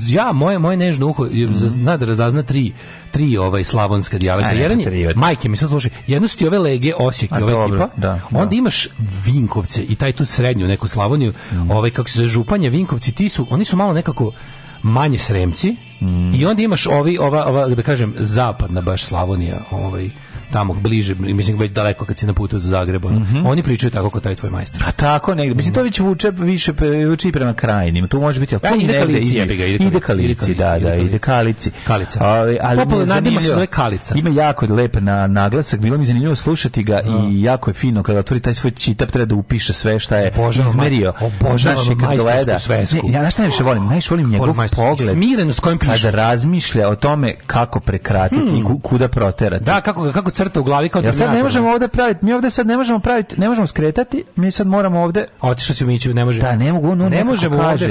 ja moje moje nežno uho mm. zna da razazna tri tri ovaj slavonska dijalekta. Jedan je, majke mi sad sluši, jedno su ti ove lege Osijek i ove dobro, tipa. Da, da. Onda imaš Vinkovce i taj tu srednju neku Slavoniju, mm. ovaj kako se zove Županje, Vinkovci, ti su, oni su malo nekako manje sremci, Mm. I onda imaš ovi, ova, ova, da kažem, zapadna baš Slavonija, ovaj, tamo bliže, mislim već daleko kad si na putu za Zagreb. Mm -hmm. Oni pričaju tako kao taj tvoj majstor. A pa tako negde. Mislim to mhm. već vuče više vuče prema krajnim. Tu može biti al tu i negde ide kalici, da, da, ide kalici. Kalica. Ali ali se zove kalica. Ima jako lep na naglasak, bilo mi zanimljivo slušati ga i mhm. jako je fino kada otvori taj svoj čitap treba da upiše sve šta je izmerio. Obožavam majstorsku svesku. Ja nešto najviše volim, najviše volim njegov pogled. Smirenost kojim piše. Kada razmišlja o tome kako prekratiti i hmm. kuda proterati. Da, kako kako crta u glavi kao ja sad ne možemo ovde praviti, mi ovde sad ne možemo praviti, ne možemo skretati, mi sad moramo ovdje otišao si Miću, ne može. Da, ne mogu, no, ne možemo ovdje.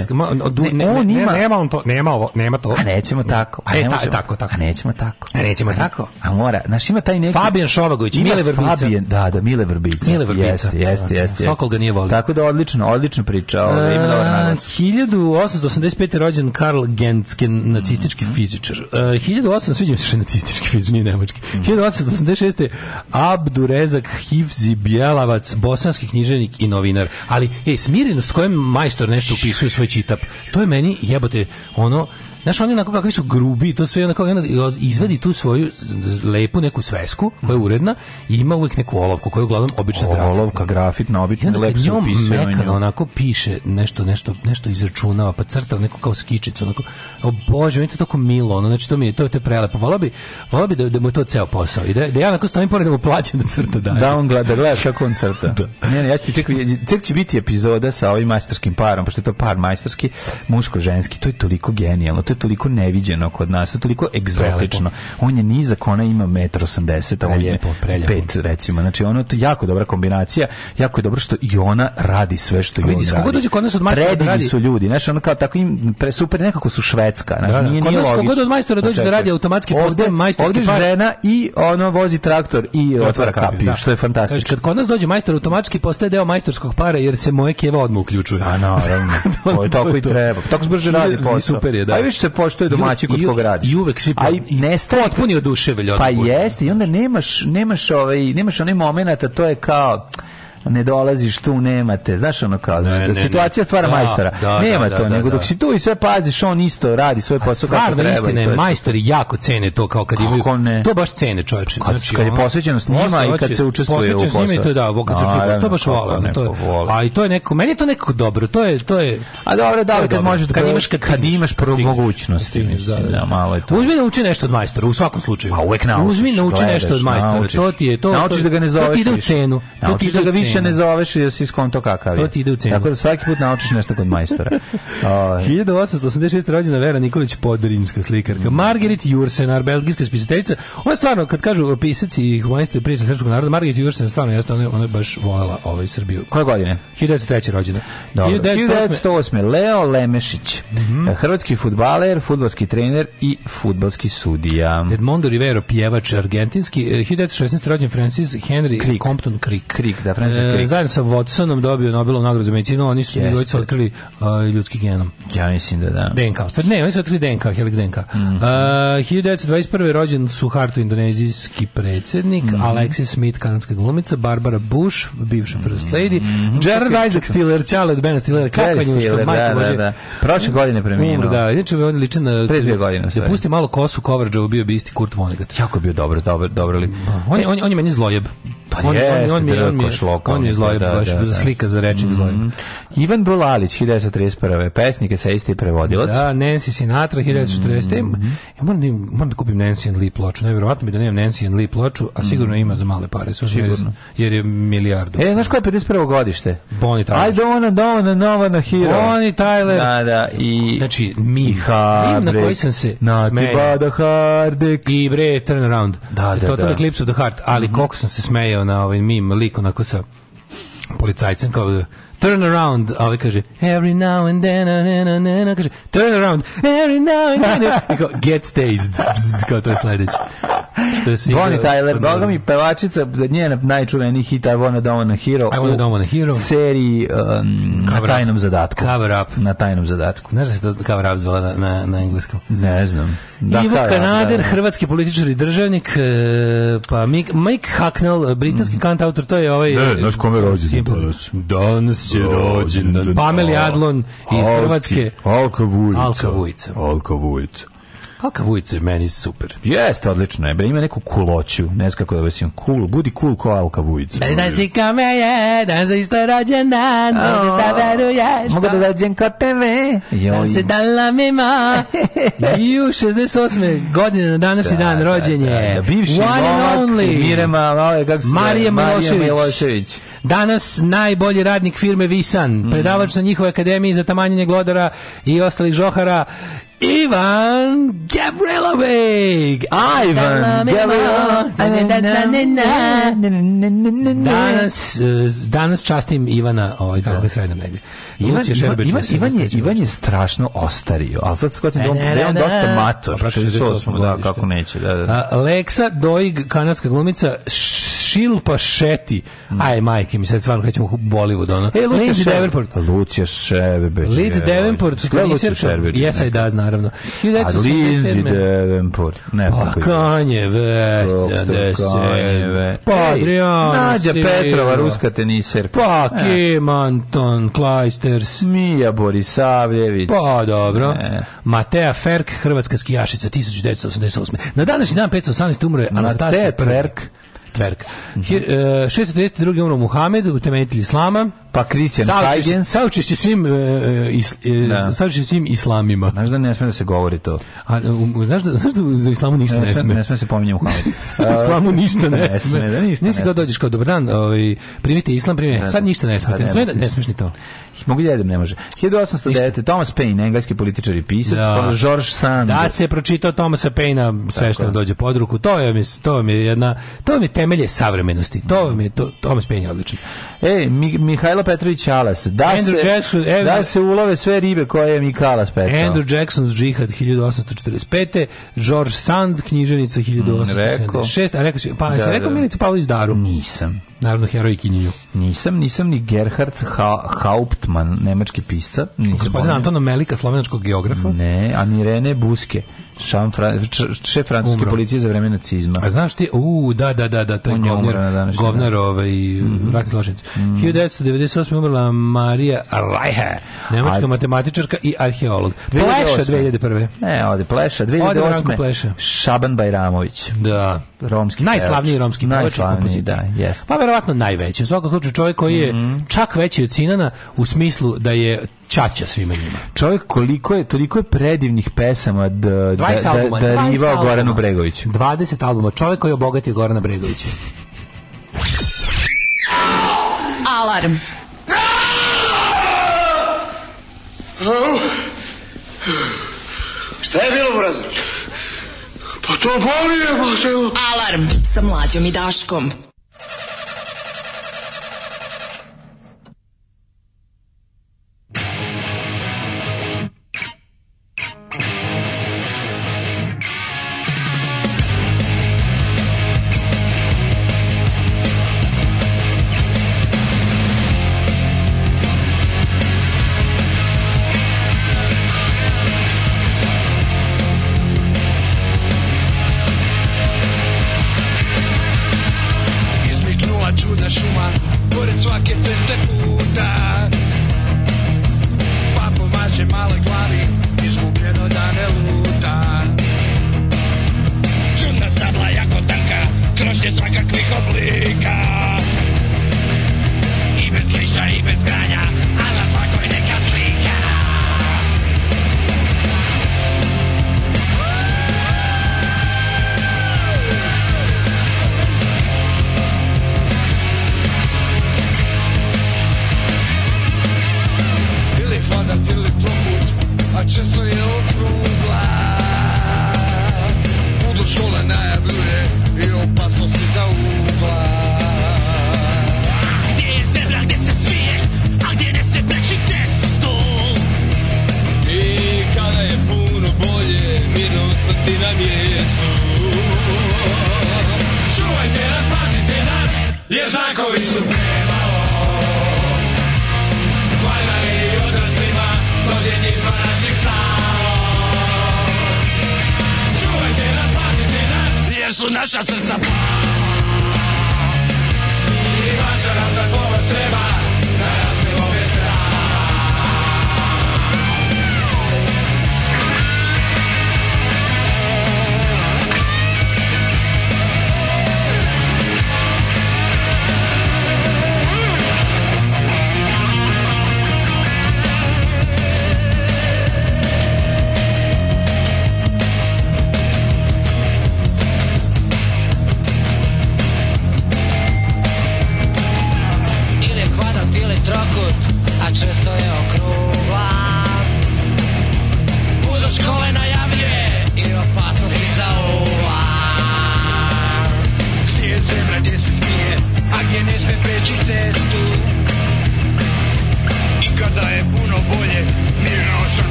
Ne, on ima. Nema on to, nema ovo, nema to. A nećemo tako. A e, ne tako, tako. A nećemo tako. A nećemo tako. A mora, naš ima taj neki Fabijan Šovagović, Mile Vrbica. Fabijan, da, da, Mile Vrbica. Mile Vrbica. Jeste, da, jeste, da, jeste. Da. Sokol ga nije volio. Tako da odlično, odlična priča, ovo ima dobar naglas. 1885. rođen Karl Gensken, nacistički mhm. fizičar. 1800 sviđa mi se što je nacistički fizičar, nije nemački. 1885 mhm. 1996. Abdurezak Hivzi Bjelavac, bosanski književnik i novinar. Ali, ej, smirenost kojem majstor nešto upisuje svoj čitap, to je meni, jebote, ono, Znaš, oni onako kakvi su grubi, to sve onako, izvedi tu svoju lepu neku svesku, koja je uredna, i ima uvijek neku olovku, koja je uglavnom obična grafit. Olovka, grafitna, na obične lepše upisuje. I mekano, onako piše nešto, nešto, nešto izračunava, pa crta neko kao skičicu, onako, o Bože, meni to tako milo, ono, znači to mi je, to je te prelepo. Volao bi, volao bi da, da mu je to ceo posao. I da, da ja onako stojim pored da mu plaćam da crta daje. Da, on gleda, da gledaš kako on crta. da. Ne, ne, ja ću ti ček će biti epizoda sa ovim majstorskim parom, pošto je to par majstorski, muško-ženski, to je toliko genijalno, to je toliko neviđeno kod nas, to toliko egzotično. Prelepo. On je nizak, ona ima 1,80 m, on je 5 recimo. Znači ono to jako dobra kombinacija, jako je dobro što i ona radi sve što i on radi. dođe kod nas od majstora da radi. su ljudi, znači ono kao tako im pre super nekako su švedska, znači da, da. nije kod nije nas kod od majstora dođe da radi automatski ovde, majstorski ovde par. žena i ona vozi traktor i otvara kapiju, da. što je fantastično. Znači, kad kod nas dođe majstor automatski postaje deo majstorskog para jer se moje keva odmah uključuje. A naravno. to je tako i treba. Tako brže radi posao. Super je, da. A što se poštuje domaći kod koga radiš. I uvek svi pa nestaje potpuni oduševljeni. Pa jeste, i onda nemaš nemaš ovaj nemaš onaj momenat, a to je kao ne dolaziš tu, nemate. Znaš ono kao, ne, da ne, situacija ne. stvara da, majstora. Da, da Nema da, to, da, nego da. dok si tu i sve paziš, on isto radi svoj posao kako treba. Istine, i to majstori jako cene to kao kad imaju. To baš cene, čoveče. Kad, znači, kad je posvećenost njima i kad se učestvuje u poslu. Posvećenost to da, kad se učestvuje, to baš vole. A i to je neko, meni je to nekako dobro, to je to je A dobro, da, kad možeš kad imaš kad, imaš prvu mogućnosti, mislim, da, malo je to. Uzmi nauči nešto od majstora u svakom slučaju. Pa uvek nauči. Uzmi nauči nešto od majstora, to ti je to. Naučiš da ga ne zoveš. To ti ide u cenu. To da ga više više ne zoveš i da si skonto kakav je. To ti ide u cenu. Tako da svaki put naučiš nešto kod majstora. Uh, 1886. rođena Vera Nikolić Podrinska slikarka. Margaret Jursenar, belgijska spisateljica. Ona je stvarno, kad kažu pisac i majstor priča srpskog naroda, Margaret Jursenar stvarno jeste, ona, ona je baš voljela ovaj Srbiju. Koje godine? 1903. rođena. Dobro. 1908. 1908. Leo Lemešić, mm -hmm. hrvatski futbaler, futbalski trener i futbalski sudija. Edmondo Rivero, pjevač argentinski. 1916. rođen Francis Henry Crick. Compton Crick. Crick, da, Francis otkrili... E, zajedno sa Watsonom dobio Nobelovu nagradu za medicinu, oni su yes. otkrili uh, ljudski genom. Ja mislim da da. DNK, ne, oni su otkrili DNK, Helix DNK. Mm -hmm. uh, 1921. rođen Hartu, indonezijski predsednik, mm -hmm. Alexis Smith, kanadska glumica, Barbara Bush, bivša first lady, mm -hmm. Gerard Isaac Stiller, Čale od Bena Stiller, kakva njuška, majka da, da, da. Prošle godine preminuo. Umro, da, inače oni liče na... Pre dvije godine. Da pusti malo kosu, Kovarđov bio bi isti Kurt Vonnegut. Jako bio dobro, dobro, dobro li. Da, on, on, on je meni zlojeb. Pa on, je, on, on, on, on, on, on, on, on je zloj, da, baš da, da. slika za rečnik mm. zloj. Ivan Brulalić, 1931. Pesnik je sa isti prevodilac. Da, Nancy Sinatra, 1940. Mm. Ja moram da, im, moram da kupim Nancy and Lee ploču. Najvjerovatno bi da nemam Nancy and Lee ploču, a mhm. sigurno ima za male pare. Sigurno. jer, jer je milijardu. E, znaš ko je 51. godište? Bonnie Tyler. I don't know, don't know, no, no, hero. Bonnie Tyler. Da, da. I, znači, mi, Habrek, na koji sam se na smeja. I bre, turn around. Da, da, Total da. Eclipse of the Heart. Ali mm -hmm. koliko sam se smejao na ovaj meme, lik onako sa policajcem kao turn around, a ovaj kaže every now and then, and then, and then, kaže turn around, every now and then, i kao get stazed, Bzz, kao to je sledeće. Što je single, Bonnie Tyler, boga mi pevačica, da njena najčuveniji hit I wanna down on a hero, I wanna down on a hero, seriji um, na tajnom up. zadatku. Cover up. Na tajnom zadatku. Ne Znaš da se to cover up zvala na, na, na engleskom? Ne znam. Da, Ivo da, da, Kanader, da, da, hrvatski političar i državnik, e, pa Mike, Mike Hacknell, britanski mm. kant to je ovaj... Ne, znaš kome e, rođen danas? Danas je rođen. Pameli Adlon iz Hrvatske. Alka Vujica. Alka Vujica. Alka Vujica. Alka Vujica je meni super. Jeste, odlično je. Bre, ima neku kuloću. Ne znam kako da vesim. Cool. Budi cool ko Alka Vujica. Ne znaš i kome je, dan za isto rođen dan, možeš da veruješ. Mogu da. da dođem kod tebe. Dan se dala mima. I u 68. godine na današnji da, dan da, rođen je. Da, da, da. Bivši One and kako se Marije Milošević. Milošević danas najbolji radnik firme Visan, mm. predavač na njihovoj akademiji za tamanjenje glodara i ostalih žohara Ivan Gavrilović. Ivan Gavrilović. Danas, eh, danas častim Ivana, ovaj, kako ga sredam negdje. Ivan, Ivan, Ivan, je, Ivan je strašno ostario, ali sad shvatim da on, da on dosta mator. da, kako neće. Da, da. Leksa Doig, kanadska glumica, Šilpa Šeti. Aj, majke, mi sad stvarno krećemo u Bollywood, ono. E, Lucija Lindsay Davenport. Pa Lucija Šerbeđ. Lindsay Davenport, tenisirka. Yes, I does, naravno. A Lindsay Davenport. Ne, pa Kanje West, pa Adrian Nađa Petrova, ruska teniserka. Pa e. Kim Anton Kleisters. Mija Borisavljević. Pa, dobro. E. Matea Ferk, hrvatska skijašica, 1988. Na današnji dan 518. umro je Anastasia Ferk. Tverk. Mm -hmm. Hi, uh, 632. umro Muhammed, utemeljitelj Islama pa Christian Huygens. Saučišće svim, e, e, is, e, da. svim islamima. Znaš da ne sme da se govori to? A, u, znaš, da, znaš da u islamu ništa ne, sme? Ne sme da se pominje u u islamu ništa ne, sme. Da ništa Nisi kao dođeš kao, dobar dan, ovaj, primite islam, primite. Sad ništa ne smete. Ne, ne smeš ni to. Mogu da jedem, ne može. 1809. Thomas Paine, engleski političar i pisac, da. George Sand. Da se pročitao Thomasa Paine-a sve što dođe pod ruku. To je, mi to je jedna, to mi je temelje savremenosti. To mi je, to, Thomas Paine je odličan. E, Mihajlo Petrović Alas. Da Andrew se, Jackson, da se ulove sve ribe koje je Mikalas pecao. Andrew Jackson's Jihad 1845. George Sand, knjiženica 1876. Mm, a rekao si, pa ne da, sam rekao da. Daru? Nisam. Narodno herojkinju. Nisam, nisam ni Gerhard ha Hauptmann, nemački pisca. Gospodin Gospodina Antono Melika, slovenačkog geografa. Ne, a ni Rene Buske šan Fran, šef francuske Umro. policije za vreme nacizma. A znaš ti, u da da da da taj On govnar, govnar da, da, da. ovaj mm -hmm. zločinac. Mm -hmm. 1998 umrla Marija Rajha, nemačka Ad... matematičarka i arheolog. Pleša 2001. Ne, ode Pleša 2008. Pleša. Šaban Bajramović. Da. Romski najslavniji romski pevač najslavniji, da, yes. Pa verovatno najveći. U svakom slučaju čovjek koji je mm -hmm. čak veći od Sinana u smislu da je čača svima njima. Čovjek koliko je, toliko je predivnih pesama da, da, albuma, da, da rivao Goranu Bregoviću. 20 albuma. Čovjek koji je obogatio Gorana Bregovića. Alarm. Šta je bilo, Burazer? Pa to bolje, pa Alarm sa mlađom i Daškom.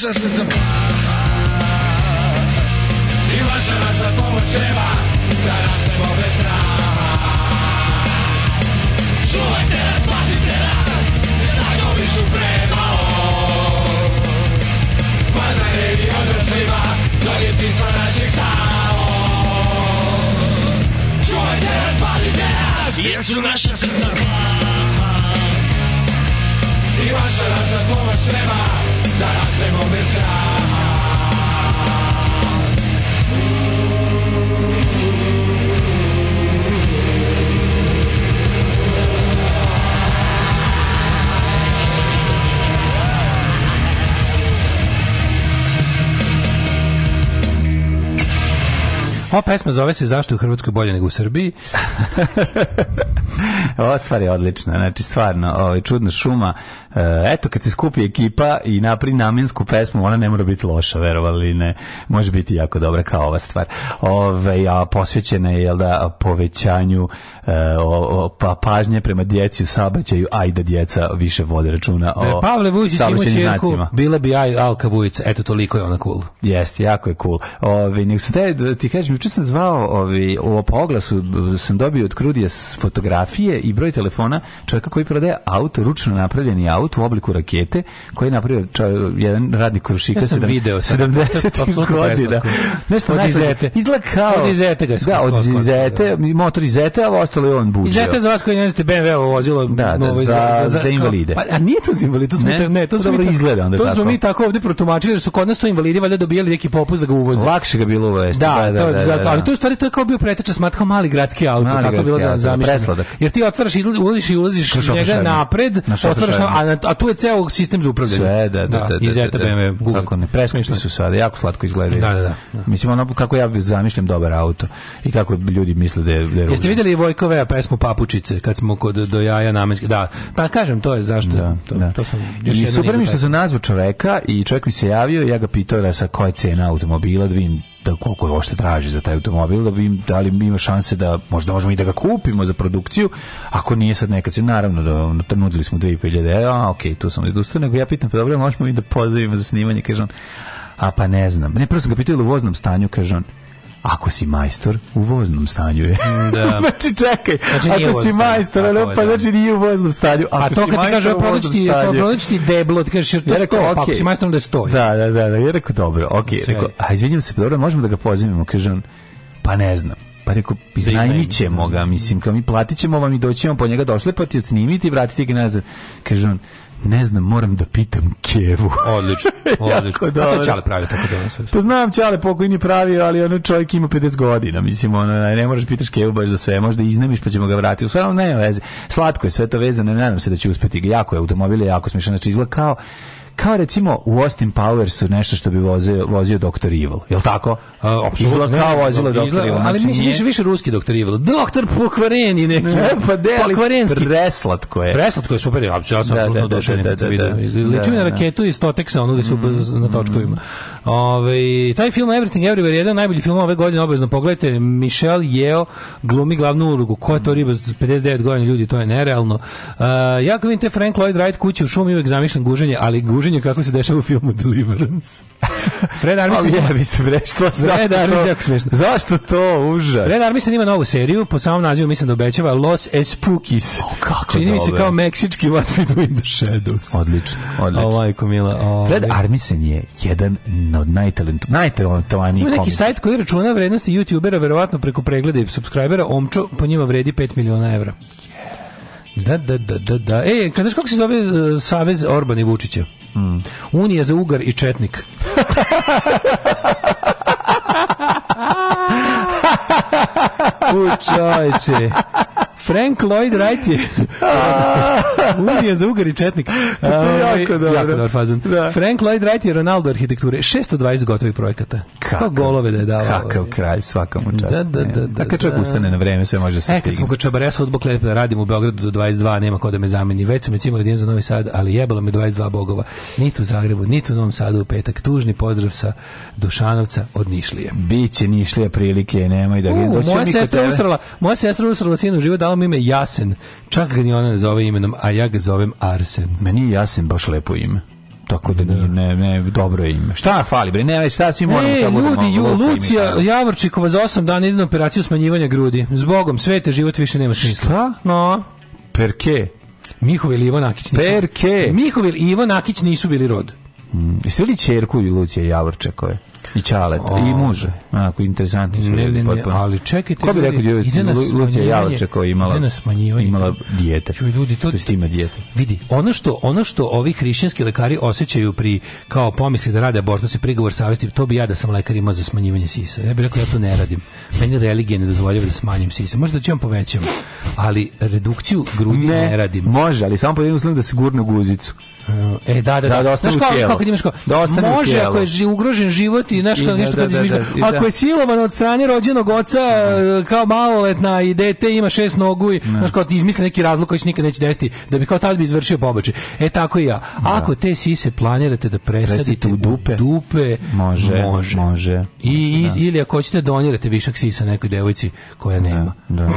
gracias. pesma zove se Zašto je u Hrvatskoj bolje nego u Srbiji? Ova stvar je odlična, znači stvarno, ovaj, čudna šuma, Eh, eto, kad se skupi ekipa i napri namjensku pesmu, ona ne mora biti loša, verovali ne. Može biti jako dobra kao ova stvar. Ove, a posvećena je, jel da, povećanju e, o, o, pa pažnje prema djeci u sabaćaju, aj da djeca više vode računa o e, Pavle Vujić ima bile bi aj Alka Vujica, eto toliko je ona cool. Jeste, jako je cool. Ovi, nego sam te, da ti kažem, juče sam zvao ovi, o, poglasu, sam dobio od Krudija fotografije i broj telefona čovjeka koji prodaje auto, ručno napravljeni auto aut u obliku rakete koji je napravio jedan radnik Krušika ja sam sedam, video 70 godina. Nešto od Izete. Izgled kao... Od Izete ga Da, od Izete, motor Izete, a ostalo je on buđio. Izete za vas koji ne znate BMW vozilo. Da, da, ovaj, za, za, za, za invalide. Pa, a nije to za invalide, to smo, ne, ne to pa smo, mi, izgleda onda to smo mi tako ovde protumačili, jer su kod nas to invalidi valjda dobijali neki popus da ga uvoze. Lakše ga bilo uvesti. Da, da, da, da, da, zato, da. ali to je stvari to je kao bio preteča smat kao mali gradski auto, mali kako bilo da, zamišljeno. Jer ti otvaraš, izlaziš, ulaziš i ulaziš njega napred, otvaraš, a a tu je ceo sistem za upravljanje. Sve, da, da, da. da iz da, e BMW, da, Kako ne, su sada, jako slatko izgledaju. Da, da, da. Mislim, ono kako ja zamišljam dobar auto i kako ljudi misle da je... Da je Jeste vidjeli Vojkove pesmu Papučice, kad smo kod do jaja namenske, da. Pa kažem, to je zašto. Da, to, da. to sam još I super mi što sam nazvao čoveka i čovjek mi se javio, i ja ga pitao da sa koja je cena automobila, da vidim da koliko uopšte traži za taj automobil, da vidim da li ima šanse da možda možemo i da ga kupimo za produkciju, ako nije sad nekad se naravno da nudili smo 2500, a okej, okay, tu sam odustao, nego ja pitam pa dobro, možemo i da pozovimo za snimanje, kaže on. A pa ne znam. Ne, prvo sam ga pitao u voznom stanju, kaže on ako si majstor, u voznom stanju je. Mm, da. znači čekaj, znači, ako si majstor, ali pa da. znači nije u voznom stanju. Pa ako A to kad ti kaže prodaćti, prodaćti deblo, ti kažeš jer to ja reko, sto, okay. Pa ako si majstor, onda je sto. Da, da, da, da, ja rekao dobro, ok, znači, rekao, a izvinjam se, pa dobro, možemo da ga pozivimo, kaže on, pa ne znam, pa reko, da iznajmit ćemo ga, mislim, kao mi platit ćemo vam i doćemo po njega došle, pa ti odsnimiti i vratiti ga nazad. Kaže on, ne znam, moram da pitam Kevu. Odlično, odlično. dobro. Pa Čale pravi tako da. Pa znam Čale pokojni pravi, ali ono čovjek ima 50 godina, mislim, ono, ne moraš da pitaš Kevu baš za sve, možda iznemiš pa ćemo ga vratiti. U stvarno, nema veze. Slatko je sve to vezano, nadam se da će uspeti. Jako je automobil, jako smišan, znači izgleda kao kao recimo u Austin Powersu nešto što bi vozio, vozio Dr. Evil, je li tako? Apsolutno. kao da, da, da, vozilo Dr. Evil. Ali znači, mislim, više, više ruski Dr. Evil. Doktor pokvareni neki. Ne, pa de, ali pokvarenski. preslatko je. Preslatko je super, ja sam apsolutno došao kad sam vidio. Liči mi na raketu iz Toteksa, ono gde su mhm, na mhm. točkovima. Ove, taj film Everything Everywhere je jedan najbolji film ove godine, obavezno pogledajte. Michelle Yeo glumi glavnu ulogu. Ko je to riba? 59 godina ljudi, to je nerealno. Uh, ja kad vidim te Frank Lloyd Wright kuće u šumi, uvek zamišljam guženje, ali guženje druženje kako se dešava u filmu Deliverance. Fred Armisen Ali bi se bre, što Fred Armisen jako smešno. Zašto to? Užas. Fred Armisen ima novu seriju, po samom nazivu mislim da obećava Los Espookies. O, kako Čini mi se kao meksički What We Do in the Shadows. Odlično, odlično. Oh, majko, mila. O, Fred ovaj. Armisen je jedan od najtalent, najtalentovanijih Ima neki sajt koji računa vrednosti youtubera, verovatno preko pregleda i subscribera, omčo po njima vredi 5 miliona evra. Da, da, da, da, da. E, kada kako se zove uh, Savez Orban i Vučića? Mm. Unija za ugar i četnik. U Frank Lloyd Wright je Unija za ugar i četnik. to je jako dobro. Ovaj, jako dobro fazon. Da. Frank Lloyd Wright je Ronaldo arhitekture. 620 gotovih projekata. Kako golove da je davao. Kakav ovaj. kralj svakom čast. Da, da, da, da. A kad čovjek da. ustane na vreme, sve može da se stigne. E, kad smo kod Čabaresa odbokle, radim u Beogradu do 22, nema ko da me zameni. Već sam recimo idem za Novi Sad, ali jebalo me 22 bogova. Niti u Zagrebu, niti u Novom Sadu u petak. Tužni pozdrav sa Dušanovca od Nišlije. Biće Nišlija prilike, nemoj da... U, moja sestra usrala, moja sestra usrala sinu život, mu ime Jasen. Čak ga ni ona ne zove imenom, a ja ga zovem Arsen. Meni je Jasen baš lepo ime tako da, da. nije, ne, ne, dobro ime. Šta fali, bre, ne, šta svi moramo e, samo da ljudi, ju, Lucija Javrčikova za osam dana ide na operaciju smanjivanja grudi. Zbogom, svete, život više nema smisla. Šta? No. Perke? Mihovil i Ivan Akić nisu. Perke? Mihovil i Ivan Akić nisu bili rod. Mm, jeste li čerku i Lucija Javorčekove? I Čalet, i muže. Onako, interesantni su ne, ljudi. Ne, ne, ali čekajte, Ko bi rekao da Lucija Jalovča koja imala, imala dijete Čuj, ljudi, to, to s time dijeta. Vidi, ono što, ono što ovi hrišćanski lekari osjećaju pri, kao pomisli da rade abortus i prigovor savesti, to bi ja da sam lekar imao za smanjivanje sisa. Ja bih rekao, ja to ne radim. Meni religija ne dozvoljava da smanjim sisa. Možda da ću vam povećam, ali redukciju grudi ne, ne radim. Može, ali samo pod uslovom da se gurne guzicu. E, da, da, da. da, da, da. Znaš kao, kao kad imaš kao, da može ako je ugrožen život i znaš kao da, nešto da, da, da, da, ako Ako je silovana od strane rođenog oca ne. kao maloletna i dete ima šest nogu i ne. znaš kao ti izmisli neki razlog koji se nikad neće desiti da bi kao tad bi izvršio pobačaj. E tako i ja. Da. Ako te sise planirate da presadite u dupe, dupe može, može. može. I, i da. ili ako hoćete da donirate višak sisa nekoj devojci koja nema. Da.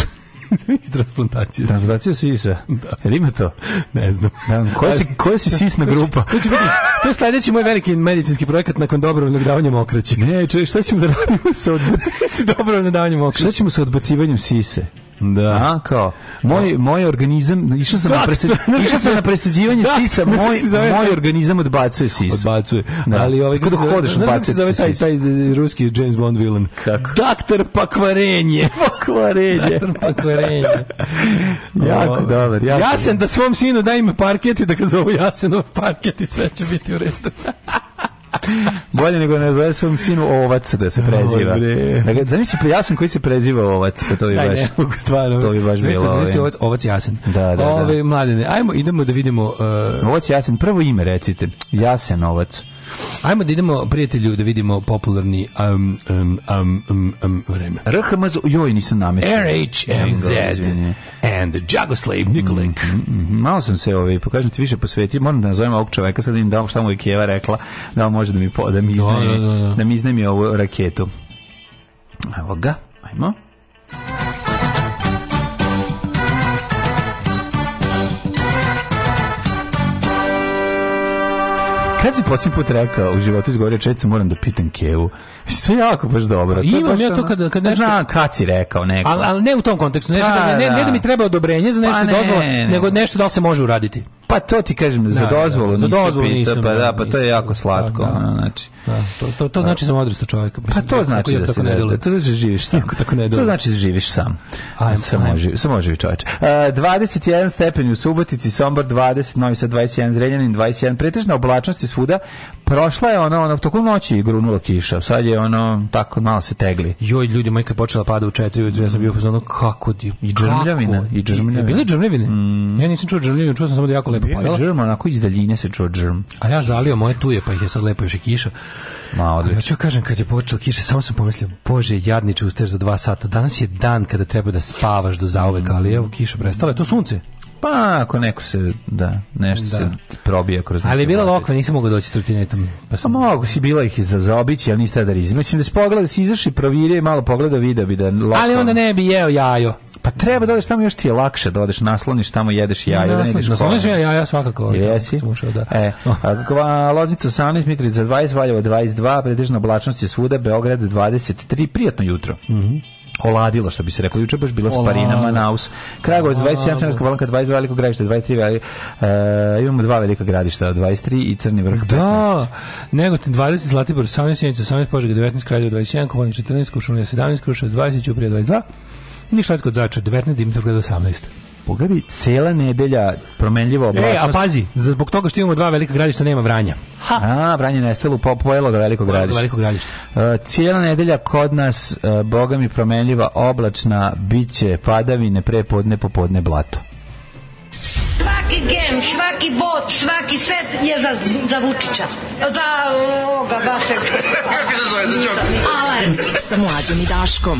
transplantacije. Transplantacija sisa. Da. Jel ima to? Ne znam. Da, koja si, koja si sisna grupa? to, će biti, to je sledeći moj veliki medicinski projekat nakon dobrovoljnog davanja mokraće. Ne, če, šta ćemo da radimo sa odbacivanjem? sa dobrovoljno davanjem mokraće. Šta ćemo sa odbacivanjem sise? Da. A, kao, moj, da. moj organizam, išao sam, da, na, presad, da, da. išao sam na presađivanje da, sisa, moj, moj organizam odbacuje sisu. Odbacuje. Da. Ali ovaj, kada hodeš, odbacuje sisu. Taj, taj, taj ruski James Bond villain. Kako? Doktor pakvarenje. pakvarenje. Doktor pakvarenje. jako ovaj, dobar. Jako jasen da svom sinu daj ime parket da ga zovu Jasenov parket sve će biti u redu. Bolje nego ne zove svom sinu ovac da se preziva. Dakle, zamisli ja sam koji se preziva ovac, pa to bi baš. Ne, mogu stvarno. To bi baš bilo. Ovaj. Ovac, ovac jasen. Da, da, da. Ove, mladene, ajmo idemo da vidimo uh... Ovac jasen, prvo ime recite. Jasen ovac. Ajmo da idemo, prijatelju, da vidimo popularni um, um, um, um, um vreme. RHMZ, joj, nisam namestio. RHMZ and Jagoslav Nikolik. Mm, mm, mm, Malo sam se, ovaj, pokažem ti više posvetio, moram da nazovem ovog čoveka, sad da im dao šta mu je Kijeva rekla, da može da mi, da mi da, iznemi, da, da, mi iznemi ovu raketu. Evo ga, ajmo. Ajmo. Kad si posljednji put rekao u životu izgovorio čecu, moram da pitam Kevu. Mislim, to je jako baš dobro. I imam ja to kad, kad pa nešto... Ne znam kad si rekao neko. Ali al ne u tom kontekstu. Nešto, pa, da, ne, ne, da. ne, da mi treba odobrenje za nešto pa, ne, dozvola, ne, nego nešto da li se može uraditi. Pa to ti kažem, da, da za dozvolu da, nisam, za dozvolu nisam, pa da, pa to je jako slatko. Da, da. Ono, znači. Da, to, to, to znači sam odrastao čovjeka. Pa znači da to znači da, si nedelo. to znači živiš sam. Tako ne to znači živiš sam. Ajmo, samo živi, samo živi čovjek. 21 stepeni u Subotici, Sombor 20, Novi Sad 21, Zrenjanin 21, pretežna oblačnost je svuda. Prošla je ono, ono tokom noći grunula kiša. Sad je ono tako malo se tegli. Joj, ljudi, majka je počela pada u 4 ujutro, ja sam bio pozvano kako di i džrmljavina, i e, džrmljavina. Bili džrmljavine? Mm. Ja nisam čuo džrmljavinu, čuo sam samo da jako lepo padalo. Džrm, onako iz daljine se čuo džrm. A ja zalio moje tuje, pa ih je sad lepo još i kiša. Ma, odlično. Ja ću da kažem, kad je počela kiša, samo sam pomislio, bože, jadniče, ustaješ za dva sata. Danas je dan kada treba da spavaš do zauvek, ali evo, kiša prestala, je to sunce. Pa, ako neko se, da, nešto da. se probija kroz Ali je bila lokva, nisam mogao doći trotinetom. Pa sam... Pa mogu si, bila ih za zaobići, ali niste da rizi. Mislim da si pogleda, da si izašli, provirio i malo pogleda, video bi da lokva... Ali onda ne bi jeo jajo. Pa treba da odeš tamo, još ti je lakše da odeš, nasloniš tamo, jedeš jaja, Naslan, da ne ideš Nasloniš ja jaja svakako. Ovaj, Jesi. Slušao, da. E, a, Loznica 18, Mitrovica 20, Valjevo 22, predežna oblačnost je svuda, Beograd 23, prijatno jutro. Mhm. Mm oladilo, što bi se reklo. Juče baš bila Sparina, Manaus. Kragovac 27, Sremska Balanka 22, Veliko gradište 23, veli, uh, imamo dva velika gradišta, 23 i Crni vrh 15. Da, Negotin 20, Zlatibor 18, Sjenica 18, Požeg, 19, Kraljevo 21, Komonik 14, Kušunija 17, Kruševac 20, Ćuprija 22, Niš kod zača, 19, Dimitrovgrad 18. Pogledaj, cela nedelja promenljiva oblačnost. E, a pazi, zbog toga što imamo dva velika gradišta, nema Vranja. Ha. A, Vranje nestalo po pojelo ga veliko gradište. Veliko gradište. Uh, cijela nedelja kod nas, uh, boga mi promenljiva, oblačna, biće padavine, prepodne, popodne, blato. Svaki gem, svaki bot, svaki set je za, za Vučića. Za e, ovoga, vašeg. Kako se zove, za Alarm sa mlađom i Daškom.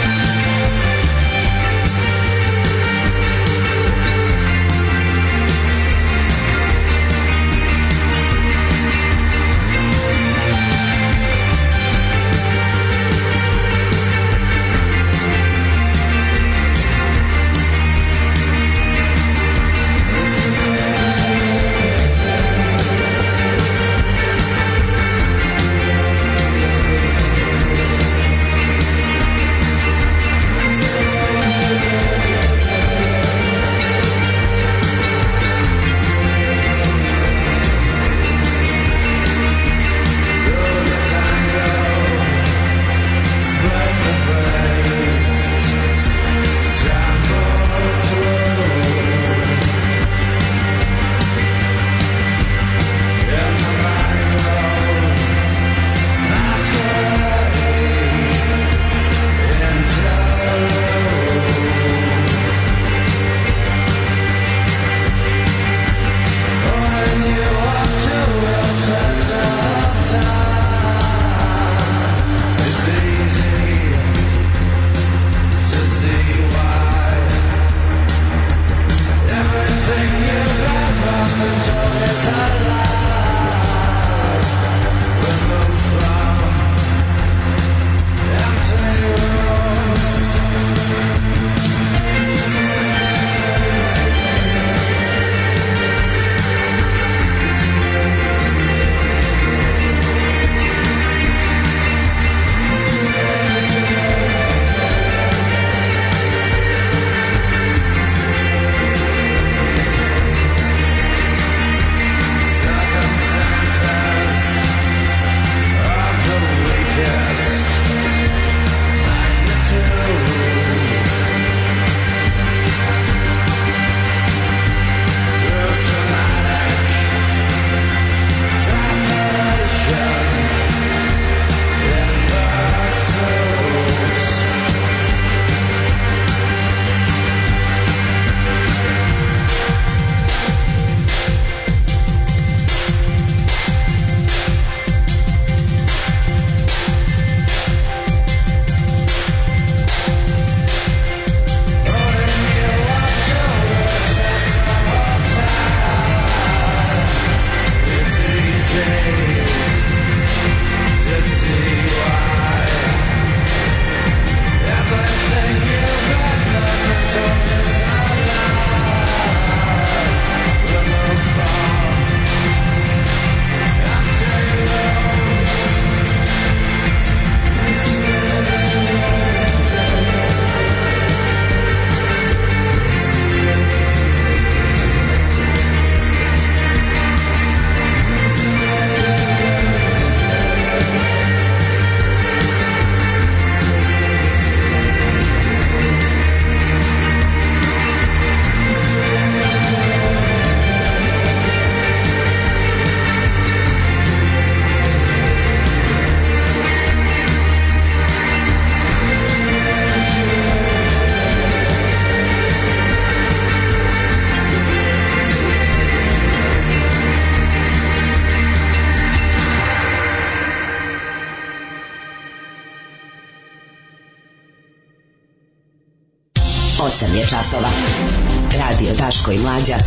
Daško i Mlađa.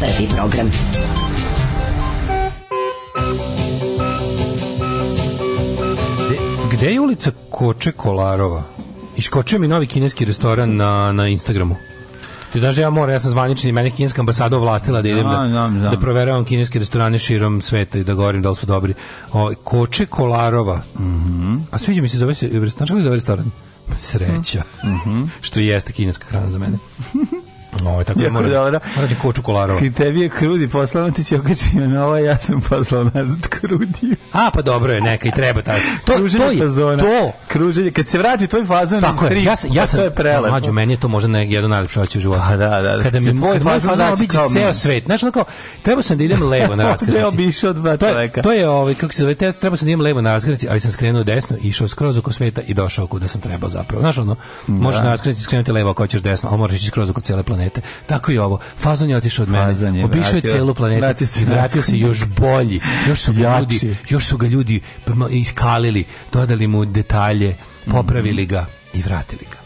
Prvi program. E, gde, je ulica Koče Kolarova? Iskoče mi novi kineski restoran na, na Instagramu. Ti znaš da ja moram, ja sam zvanični, mene kineska ambasada ovlastila da idem da, znam, da proveravam kineske restorane širom sveta i da govorim da li su dobri. O, Koče Kolarova. Mm A sviđa mi se zove se, znaš kako se zove restoran? Mhm. Sreća. Mm -hmm. Što jeste kineska hrana za mene. novo, tako da moram, dobro. moram da koču kolarova. I tebi je krudi poslao, ti si okačio na ovo, ja sam poslao nazad krudiju. A, pa dobro je, neka i treba taj. To, kruženje to je, fazona. To. Kruženje, kad se vrati tvoj fazon tako strip, ja sam, ja sam, pa to je prelepo. Mađo, meni je to možda ne, jedno najljepše oće u pa da, da, da. Kada mi tvoj fazon obiđe ceo svet. Znaš, kako? trebao sam da idem levo na raskrsnici. dva čoveka. To je, ovaj, kako se zove, trebao sam da idem levo na raskrsnici, ali sam skrenuo desno, išao skroz oko sveta i došao kuda sam trebao zapravo. Znaš, ono, možeš da. na raskrsnici skrenuti levo ako hoćeš desno, a možeš ići skroz oko cele planete sveta. Tako i ovo. Fazon je otišao od mene. Obišao je celu planetu. Vratio se, vratio se još bolji. Još su ljudi, još su ga ljudi iskalili, dodali mu detalje, popravili ga i vratili ga.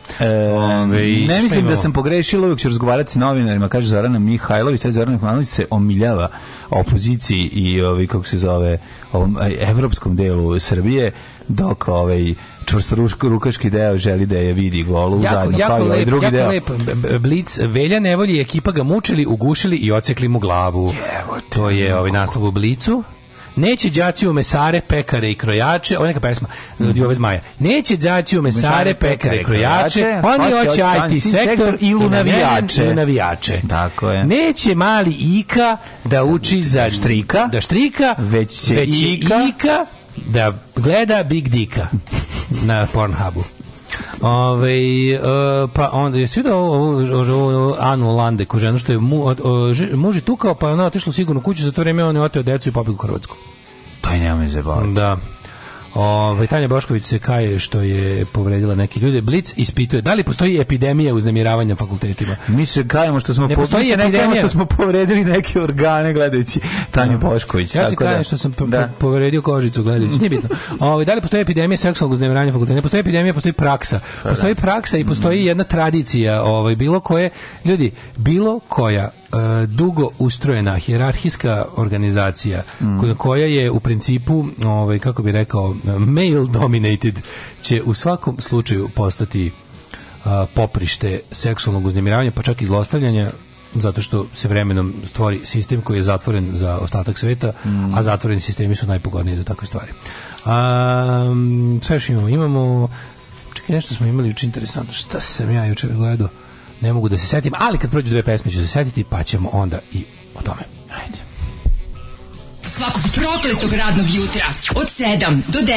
Ove, ne mislim da sam pogrešila, uvijek ću razgovarati s novinarima, kaže Zorana Mihajlović, sad Zorana Mihajlović se omiljava opoziciji i ovi, ovaj, kako se zove, ovom evropskom delu Srbije, dok ovaj čvrstoruško rukaški deo želi da je vidi golu u zajedno pa jako pa lep, ovaj drugi jako deo. Lep. Blic Velja nevolji ekipa ga mučili, ugušili i ocekli mu glavu. Jevo, to je ovaj naslov u Blicu. Neće đaci u mesare, pekare i krojače, ovo je neka pesma od Jove Zmaja. Neće đaci u mesare, pekare i krojače, oni hoće IT sektor i lunavijače. Lunavijače. Tako je. Neće mali Ika da uči za štrika, da štrika, već će Ika da gleda Big Dika na Pornhubu. Ove, uh, pa onda je svi da Anu Lande, ko ženu što je mu, o, o, ž, muž je tukao, pa ona otišla sigurno u kuću, za to vreme on je oteo decu i pobjegu u Hrvatsku. Taj nema mi zabavio. Da. Ovaj Tanja Bošković se kaje što je povredila neke ljude. Blic ispituje da li postoji epidemija uznemiravanja fakultetima. Mi se kajemo što smo ne postoji epidemija što smo povredili neke organe gledajući Tanju no. Da. Bošković. Ja se da. kajem da. što sam da. povredio kožicu gledajući. Nije bitno. Ovaj da li postoji epidemija seksualnog uznemiravanja fakulteta? Ne postoji epidemija, postoji praksa. Pa da. Postoji praksa i postoji mhm. jedna tradicija, ovaj bilo koje ljudi, bilo koja E, dugo ustrojena hjerarhijska organizacija mm. koja je u principu ovaj kako bi rekao male dominated će u svakom slučaju postati a, e, poprište seksualnog uznemiravanja pa čak i zlostavljanja zato što se vremenom stvori sistem koji je zatvoren za ostatak sveta, mm. a zatvoreni sistemi su najpogodniji za takve stvari. A, sve što imamo, imamo čekaj, nešto smo imali juče interesantno, šta sam ja juče gledao? ne mogu da se setim, ali kad prođu dve pesme ću se setiti, pa ćemo onda i o tome. Ajde. Svakog prokletog radnog jutra od 7 do 10.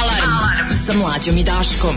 Alarm, Alarm. sa mlađom i Daškom.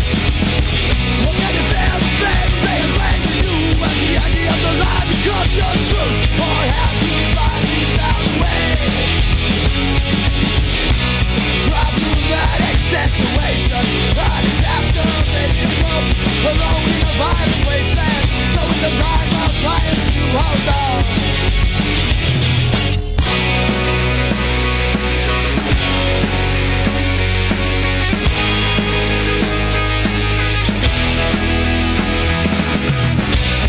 vast wasteland So trying to hold on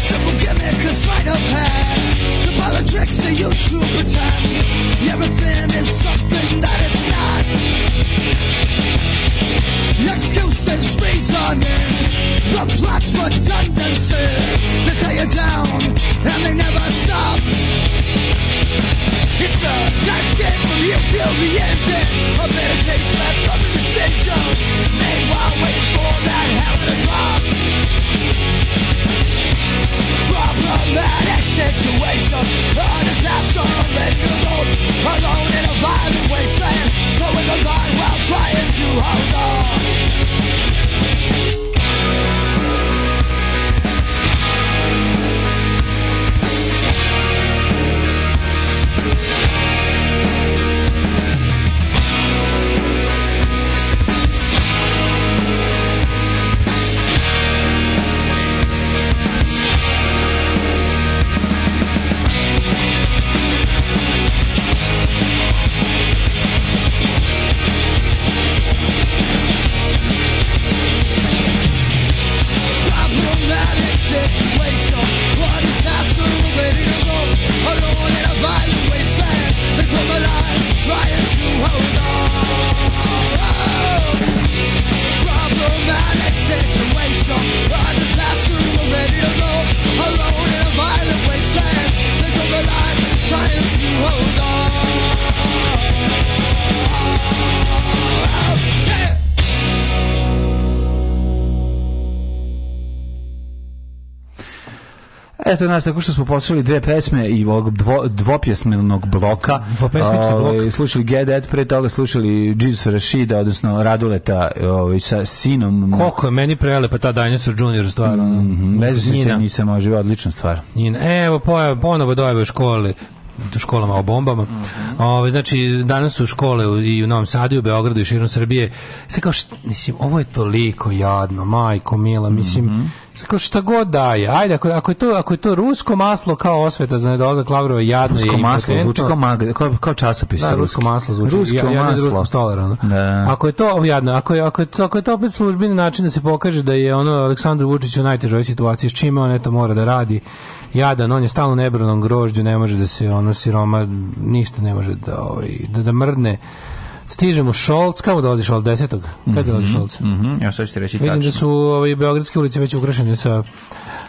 Simple gimmick, a sleight of hand The politics they to pretend Everything is something that it's not Excuses, reasoning, the plot's redundancy. They tear you down and they never stop. It's a dice game from you till the ending. A better case left from the decisions Meanwhile, waiting for that hammer to drop. Eto nas tako što smo poslušali dve pesme i ovog dvo, dvopjesmenog bloka. Dvopesmičnog ovaj, bloka. Slušali Gedet, pre toga slušali Jesus Rashida, odnosno Raduleta ovaj, sa sinom. Koliko je meni prelepa ta Dinosaur Junior stvar. Mm -hmm. Bez se nisam oživio, odlična stvar. Nina. Evo, pojava, ponovo dojave u školi u školama o bombama. Mm -hmm. Ove, ovaj, znači, danas su škole i u Novom Sadu, i u Beogradu i širom Srbije. Sve kao, šta, mislim, ovo je toliko jadno, majko, mila, mislim, mm -hmm kao šta god daje. Ajde, ako, ako, je to, ako je to rusko maslo kao osveta za nedolazak Lavrova, jadno rusko je. Rusko maslo zvuči kao, mag, kao, kao časopis. Da, rusko maslo zvuči. Rusko ja, ja maslo. Rusko stolerano. Da. Ako je to, jadno, ako je, ako, je, to, ako je to opet službeni način da se pokaže da je ono Aleksandar Vučić u najtežoj situaciji, s čime on eto mora da radi, jadan, on je stalno nebronom grožđu, ne može da se ono siroma, ništa ne može da, ovaj, da, da mrdne. Stižemo Šolc, kamo dolazi Šolc? 10. Kada mm -hmm. dolazi mhm, Šolc? Mm -hmm. Ja sad ću ti reći Vidim da tačno. Vidim da su ove ovaj, beogradske ulice već ukrašene sa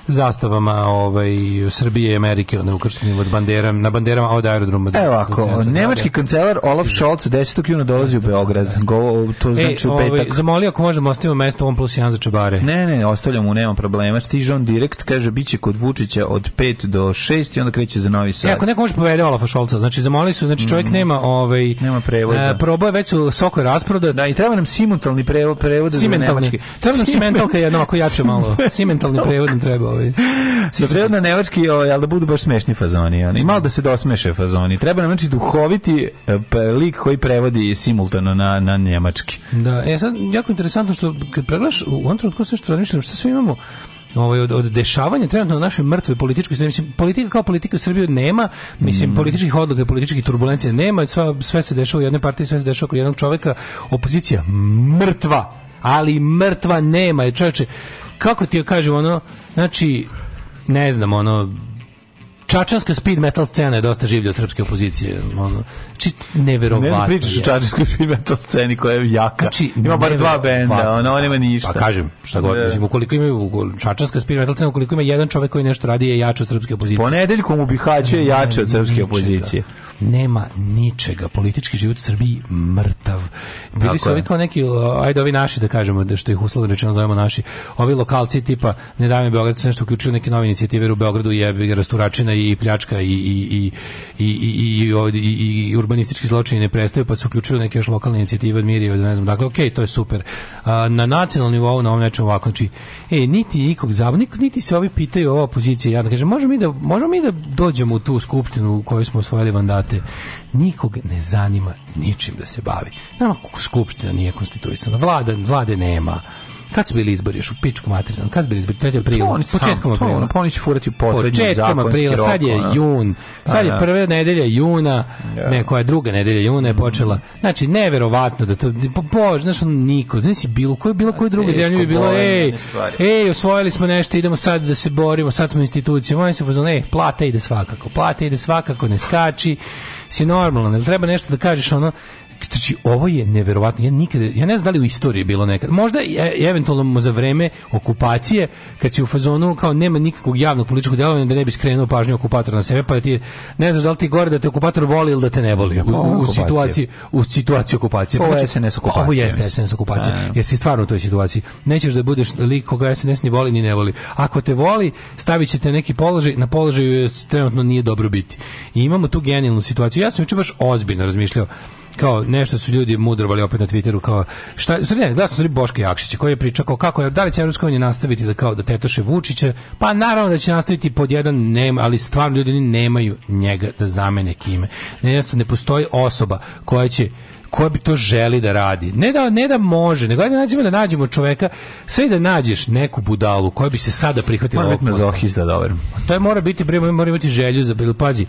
zastavama ovaj, Srbije i Amerike, onda ukrštenim od bandera, na banderama od aerodroma. Evo ako, nemački kancelar Olaf Scholz 10. juna dolazi u Beograd. Go, to e, znači e, u ovaj, petak. Ovaj, zamolio ako možemo ostavimo mesto on plus 1 za čebare. Ne, ne, ostavljamo, nema problema. Stiže on direkt, kaže, bit će kod Vučića od 5 do 6 i onda kreće za Novi e, Sad. E, ako neko može povede Olafa Šolca, znači zamolili su, znači čovjek mm. nema, ovaj, nema prevoza. E, probao je već u soko rasproda. Da, i treba nam simultalni prevod, prevod simentalni. Treba nam simentalka jedna, ako jače malo. Simentalni prevod nam treba Ovaj. Sa treba na nemački, ovaj, ali da budu baš smešni fazoni. Ono. I malo da se dosmeše fazoni. Treba nam znači duhoviti e, pa, lik koji prevodi simultano na, na nemački. Da, e sad, jako interesantno što kad pregledaš u ovom trenutku sve što razmišljam, što sve imamo ovaj od, od dešavanja trenutno na našoj mrtvoj političkoj sceni mislim politika kao politika u Srbiji nema mislim mm. političkih odluka političkih turbulencija nema sva sve se dešava u jednoj partiji sve se dešava kod jednog čoveka opozicija mrtva ali mrtva nema je čoveče kako ti kažem, ono, znači, ne znam, ono, čačanska speed metal scena je dosta življa od srpske opozicije. Ono, Znači, neverovatno. Ne pričaš o čačinskoj to sceni koja je jaka. Znači, ima bar dva benda, ona, nema ništa. Pa kažem, šta god, ne. mislim, ukoliko ima čačanska speed metal scena, ukoliko ima jedan čovjek koji nešto radi je jače od srpske opozicije. Ponedeljkom u Bihaću je jače od srpske ničega. opozicije. Nema ničega. Politički život u Srbiji mrtav. Bili Tako su ovi kao neki, ajde ovi naši da kažemo, da što ih uslovno rečeno zovemo naši, ovi lokalci tipa, ne dajme Beograd, su nešto uključili neke nove inicijative u Beogradu, je rasturačina i pljačka i, i, i, i, i, i, i, i, i, i urbanistički zločini ne prestaju, pa su uključili neke još lokalne inicijative od Mirije, da ne znam, dakle, okej, okay, to je super. A, na nacionalnom nivou, na ovom nečemu ovako, znači, e, niti ikog zabavnik, niti se ovi pitaju ova opozicija, ja kažem, možemo mi da, možemo mi da dođemo u tu skupštinu u kojoj smo osvojili mandate, nikog ne zanima ničim da se bavi. Nama skupština nije konstituisana, vlada, vlade nema, Kad su bili izbori još u pičku materinu? Kad su bili izbori? Treći april. Pa oni početkom pa aprila. Ono, pa oni će furati poslednji Početkom aprila, sad je jun. Sad je da. prva nedelja juna, yeah. Da. ne, koja je druga nedelja juna je mm. počela. Znači, neverovatno da to, bože, znaš, niko, znaš si bilo, koje, bilo koje druge zemlje bi bilo, ej, ej, osvojili smo nešto, idemo sad da se borimo, sad smo institucije, oni se pozvali, ej, plata ide svakako, plata ide svakako, ne skači, si normalno, ne treba nešto da kažeš, ono, Znači, ovo je neverovatno. Ja nikada, ja ne znam da li u istoriji bilo nekad. Možda je, e, eventualno za vreme okupacije, kad si u fazonu kao nema nikakvog javnog političkog djelovanja da ne bi skrenuo pažnju okupatora na sebe, pa ti ne znaš da li ti gore da te okupator voli ili da te ne voli u, u, u situaciji u situaciji okupacije. Ovo je SNS znači, okupacija. Ovo jeste SNS okupacija. Da, da, da. Jer si stvarno u toj situaciji. Nećeš da budeš lik koga SNS ni voli ni ne voli. Ako te voli, stavit će te neki položaj, na položaju je trenutno nije dobro biti. I imamo tu genijalnu situaciju. Ja sam juče baš ozbiljno razmišljao kao nešto su ljudi mudrovali opet na Twitteru kao šta sve ne glasno su Boško Jakšić koji je pričao kao kako je da li će evropska unija nastaviti da kao da tetoše Vučića pa naravno da će nastaviti pod jedan nema ali stvarno ljudi nemaju njega da zamene kime ne, ne postoji osoba koja će koja bi to želi da radi. Ne da, ne da može, nego da nađemo da nađemo čoveka, sve da nađeš neku budalu koja bi se sada prihvatila ovog mazohista, da dobar. Pa to je mora biti, bre, mora imati želju za bilo, pazi,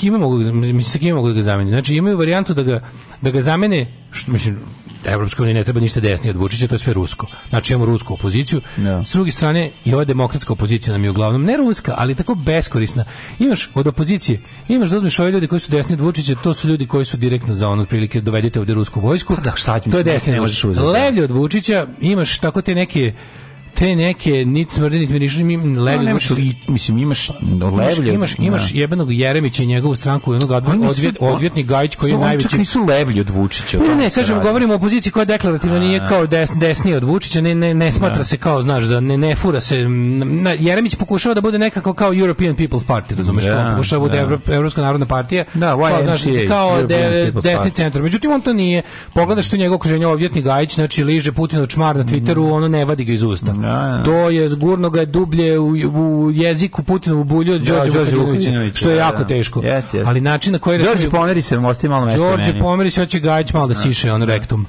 kime mogu, da mislim, kime mogu da ga zameni. Znači, imaju varijantu da ga, da ga zamene, što, mislim, Da, Evropska unija ne treba ništa desnije od Vučića, to je sve rusko. Znači imamo rusku opoziciju. No. Da. S druge strane, i ova demokratska opozicija nam je uglavnom ne ruska, ali tako beskorisna. Imaš od opozicije, imaš da uzmeš ove ljude koji su desni od Vučića, to su ljudi koji su direktno za ono otprilike dovedite ovde rusku vojsku. Pa da, šta ti to je desni. Da. Levlje od Vučića, imaš tako te neke te neke nit smrde nit mirišu mi levlje no, li, mislim imaš levlje imaš da. imaš jebenog Jeremića i njegovu stranku i onog odvjet, odvjet, odvjetnik Gajić koji je najveći čak nisu levlji od Vučića ne ne kažem govorimo o opoziciji koja deklarativno nije da. kao desni desni od Vučića ne ne ne smatra da. se kao znaš da ne ne fura se Jeremić pokušava da bude nekako kao European People's Party razumješ kao pokušava da bude evropska narodna partija da kao desni centar međutim on to nije pogledaš što njegov okruženje odvjetnik Gajić znači liže Putinov čmar na Twitteru ono ne vadi ga iz usta Da, da, To je zgurno ga dublje u, u jeziku Putinovu bulju od da, Đorđe Vukadinovića, što je da, jako teško. Jest, jest. Ali način na koji Đorđe pomeri se, ostaje malo mesta. Đorđe pomeri se, hoće Gajić malo da siše on rektum.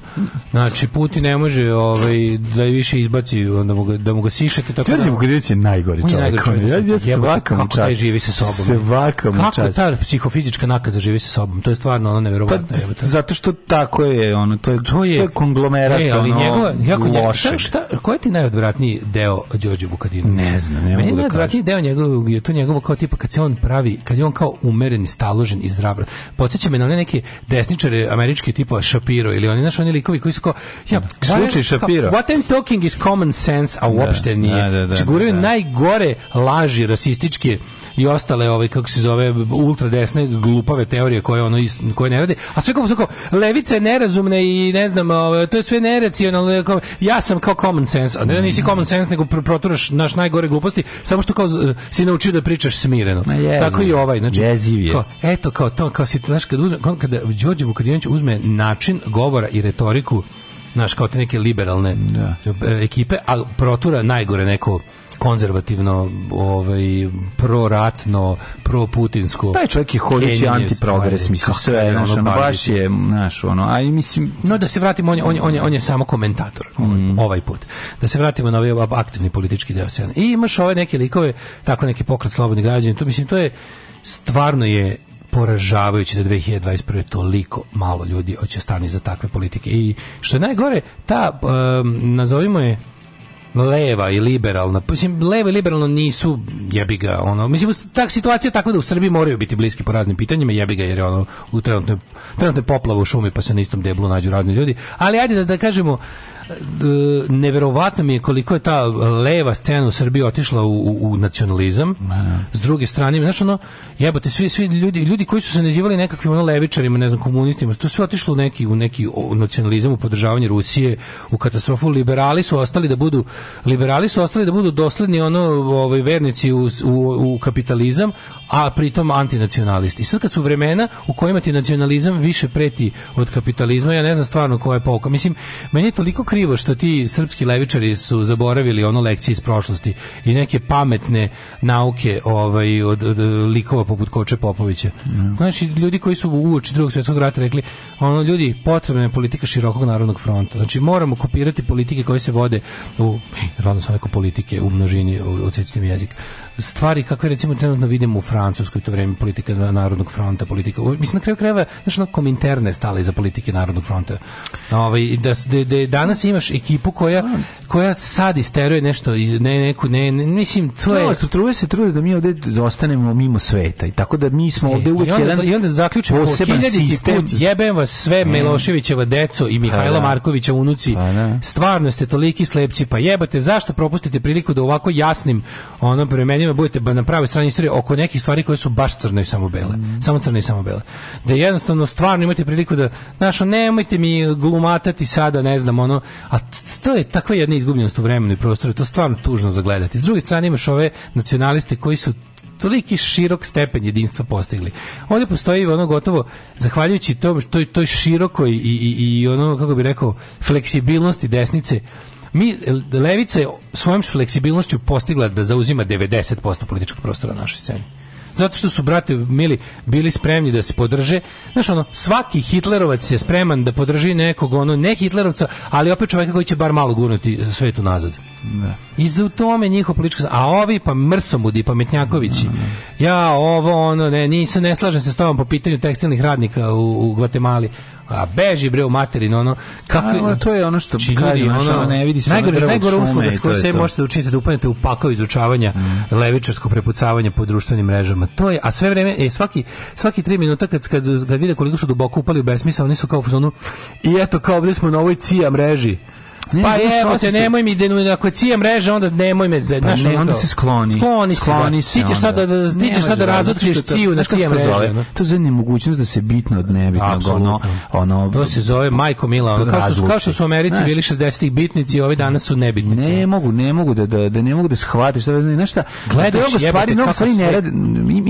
Znači Putin ne može ovaj da više izbaci onda mu ga, da mu ga sišete tako. Đorđe Vukadinović je najgori čovjek. Ja ja se Kako taj živi sa sobom. Se vakam čas. Kako ta psihofizička nakaza živi sa sobom? To je stvarno ono neverovatno. Pa, zato što tako je ono, to je to je konglomerat e, ono. Ali njegova jako loše. Šta, šta, koja ti najodvratnija najodvratniji deo Đorđe Vukadinovića? Ne znam, ne mogu da kažem. najodvratniji deo njegovog je to njegovo kao tipa kad se on pravi, kad je on kao umeren, staložen i zdrav. Podseća me na one neke desničare američke tipa Shapiro ili oni naš oni likovi koji su kao ja, da. slučaj Shapiro. What I'm talking is common sense, a uopšte da, nije. Da, da, znači, da, da, da. najgore laži rasističke i ostale ove ovaj, kako se zove ultradesne glupave teorije koje ono koje ne rade. A sve kao su kao levica je nerazumna i ne znam, ovaj, to je sve neracionalno. Ja sam kao common sense, a ne nisi kao common sense nego proturaš naš najgore gluposti, samo što kao si naučio da pričaš smireno. Jeziv, Tako i ovaj, znači. Jeziv je. eto kao to, kao si znaš kad uzme kada Đorđe Vukadinović uzme način govora i retoriku naš kao te neke liberalne da. E, ekipe, a protura najgore neko konzervativno, ovaj, proratno, proputinsko... Taj čovjek je hodeći antiprogres, mislim, sve, znaš, ono, baš je, znaš, ono, a mislim... No, da se vratimo, on je, on je, on je, on je samo komentator, mm. ovaj put. Da se vratimo na ovaj aktivni politički deo scene. I imaš ove neke likove, tako neki pokret slobodni građani, to mislim, to je, stvarno je poražavajući da 2021. toliko malo ljudi hoće stani za takve politike. I što je najgore, ta, um, nazovimo je, leva i liberalna, pa mislim, leva i liberalno nisu, jebi ga, ono, mislim, tak situacija je tako da u Srbiji moraju biti bliski po raznim pitanjima, jebi ga, jer je ono, u trenutne, trenutne poplave u šumi, pa se na istom deblu nađu razni ljudi, ali ajde da, da kažemo, neverovatno mi je koliko je ta leva scena u Srbiji otišla u, u, u nacionalizam. S druge strane, znaš ono, jebote, svi, svi ljudi, ljudi koji su se nazivali nekakvim ono levičarima, ne znam, komunistima, to sve otišlo u neki, u neki nacionalizam, u podržavanje Rusije, u katastrofu. Liberali su ostali da budu, liberali su ostali da budu dosledni ono, ovaj, vernici u, u, u kapitalizam, a pritom antinacionalisti. I sad kad su vremena u kojima ti nacionalizam više preti od kapitalizma, ja ne znam stvarno koja je pouka. Mislim, meni je toliko krivo što ti srpski levičari su zaboravili ono lekcije iz prošlosti i neke pametne nauke ovaj, od, od, od likova poput Koče Popovića. Mm. Znači, ljudi koji su uoči drugog svjetskog rata rekli, ono, ljudi, potrebna je politika širokog narodnog fronta. Znači, moramo kopirati politike koje se vode u, radno sam neko politike u množini, u, u jezik, stvari kakve recimo trenutno vidimo u Francuskoj to vreme politika narodnog fronta, politika, mislim na kraju krajeva, znači na kominterne stale za politike narodnog fronta. Ovaj da, da, da, danas imaš ekipu koja koja sad isteruje nešto ne neku ne, ne mislim to je no, da, se trude da mi ovdje ostanemo mimo sveta i tako da mi smo e, ovdje pa uvijek jedan da, i onda zaključimo poseban sistem jebem vas sve mm. Miloševićeva deco i pa Mihajla da. Markovića unuci pa stvarno ste toliki slepci pa jebate zašto propustite priliku da ovako jasnim onom premeni istraživanjima budete na pravoj strani istorije oko nekih stvari koje su baš crne i samo bele. Mm. Samo crne i samo bele. Da jednostavno stvarno imate priliku da znaš, nemojte mi glumatati sada, ne znam, ono, a to je takva jedna izgubljenost u vremenu i prostoru, to je stvarno tužno zagledati. S druge strane imaš ove nacionaliste koji su toliki širok stepen jedinstva postigli. Ovdje postoji ono gotovo, zahvaljujući tom, toj, toj širokoj i, i, i ono, kako bi rekao, fleksibilnosti desnice, mi, Levica je svojom fleksibilnošću postigla da zauzima 90% političkog prostora na našoj sceni zato što su brate mili bili spremni da se podrže znaš ono svaki hitlerovac je spreman da podrži nekog ono ne hitlerovca ali opet čovjeka koji će bar malo gurnuti svetu nazad ne. Da. I za tome njihova politička... A ovi pa mrsomudi, pa Metnjakovići. Da, da. ja ovo, ono, ne, nisam, ne slažem se s tobom po pitanju tekstilnih radnika u, u Gvatemali a beži bre u materinu ono kakve a, to je ono što či, znači, ljudi, ono, ne vidi se najgore najgore usluga s kojom se možete da učiniti da upadnete u pakao izučavanja mm. levičarskog prepucavanja po društvenim mrežama to je a sve vreme e, svaki svaki 3 minuta kad kad kad vide koliko su duboko upali u besmisao oni su kao u zonu i eto kao bili smo na ovoj cija mreži Ne, pa evo te, nemoj mi, denu, da ako je cija mreža, onda nemoj me, znaš, ne, onda se skloni. Skloni, skloni se, da. Ti ćeš sad da-, da, da, ti ćeš sad da razotkriješ ciju na cija mreža. Zove, no? to je nemogućnost da se bitno od nebitnog, ono, ono... To se zove majko mila, ono, kao, što, kao što su u Americi znaš, bili 60-ih bitnici, ovi danas su nebitnici. Ne mogu, ne mogu da, da, da ne mogu da shvatiš, znaš šta, gledaš mnogo stvari, mnogo stvari ne rade,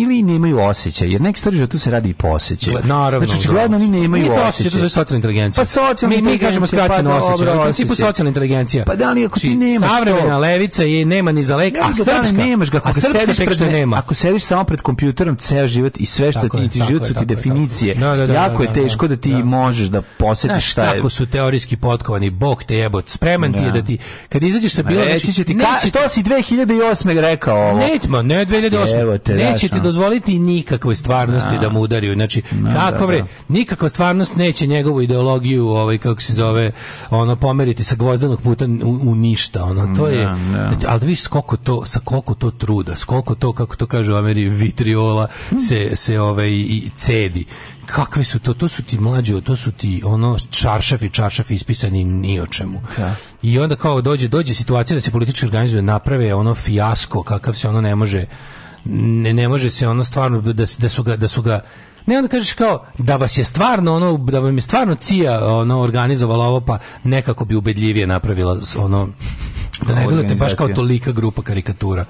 ili nemaju osjećaj, jer neki stvari tu se radi i po Naravno. Znači, da. očigledno oni nemaju osjećaj. Mi to osjećaj, to je socijalna inteligencija. Pa socijalna inteligencija. Mi kažemo pa, skraćeno osjećaj. U znači, principu socijalna inteligencija. Pa da li ako ti znači, nemaš savremena levica je nema ni za lek, a da srpska nemaš ga, ako sediš nema. Ako sediš samo pred kompjuterom ceo život i sve što ti ti život su ti definicije. Da, da, jako je teško da ti možeš da posetiš šta je. Tako su teorijski potkovani, bog te jebot, spreman ti je da ti kad izađeš sa bilo reći će ti što si 2008 rekao ovo. Nećmo, ne 2008. Pa neće ti dozvoliti nikakvoj stvarnosti da mu udariju. Znači, kako bre, nikakva stvarnost neće njegovu ideologiju, ovaj kako se zove, ono pomeriti sa sa gvozdanog puta u, ništa, ono, to da, je, da. Znači, ali da vidiš koliko to, sa koliko to truda, s koliko to, kako to kaže u Ameri, vitriola se, se ovaj, i cedi kakve su to, to su ti mlađi, to su ti ono i čaršafi ispisani ni o čemu. Da. I onda kao dođe, dođe situacija da se politički organizuje, naprave ono fijasko, kakav se ono ne može ne, ne može se ono stvarno da, da su ga, da su ga Ne, onda kažeš kao, da vas je stvarno, ono, da vam je stvarno cija ono, organizovala ovo, pa nekako bi ubedljivije napravila ono, da ne delate baš kao tolika grupa karikatura.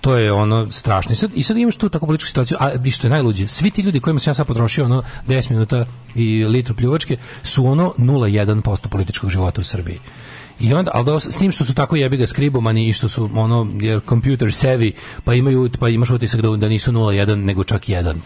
To je ono strašno. I sad, i sad imaš tu takvu političku situaciju, a i što je najluđe, svi ti ljudi kojima sam ja sad potrošio ono 10 minuta i litru pljuvačke su ono 0,1% političkog života u Srbiji. I onda, ali da, s tim što su tako jebi ga skribomani i što su ono, je, computer savvy, pa imaju, pa imaš utisak da, da nisu 0,1, nego čak 1%.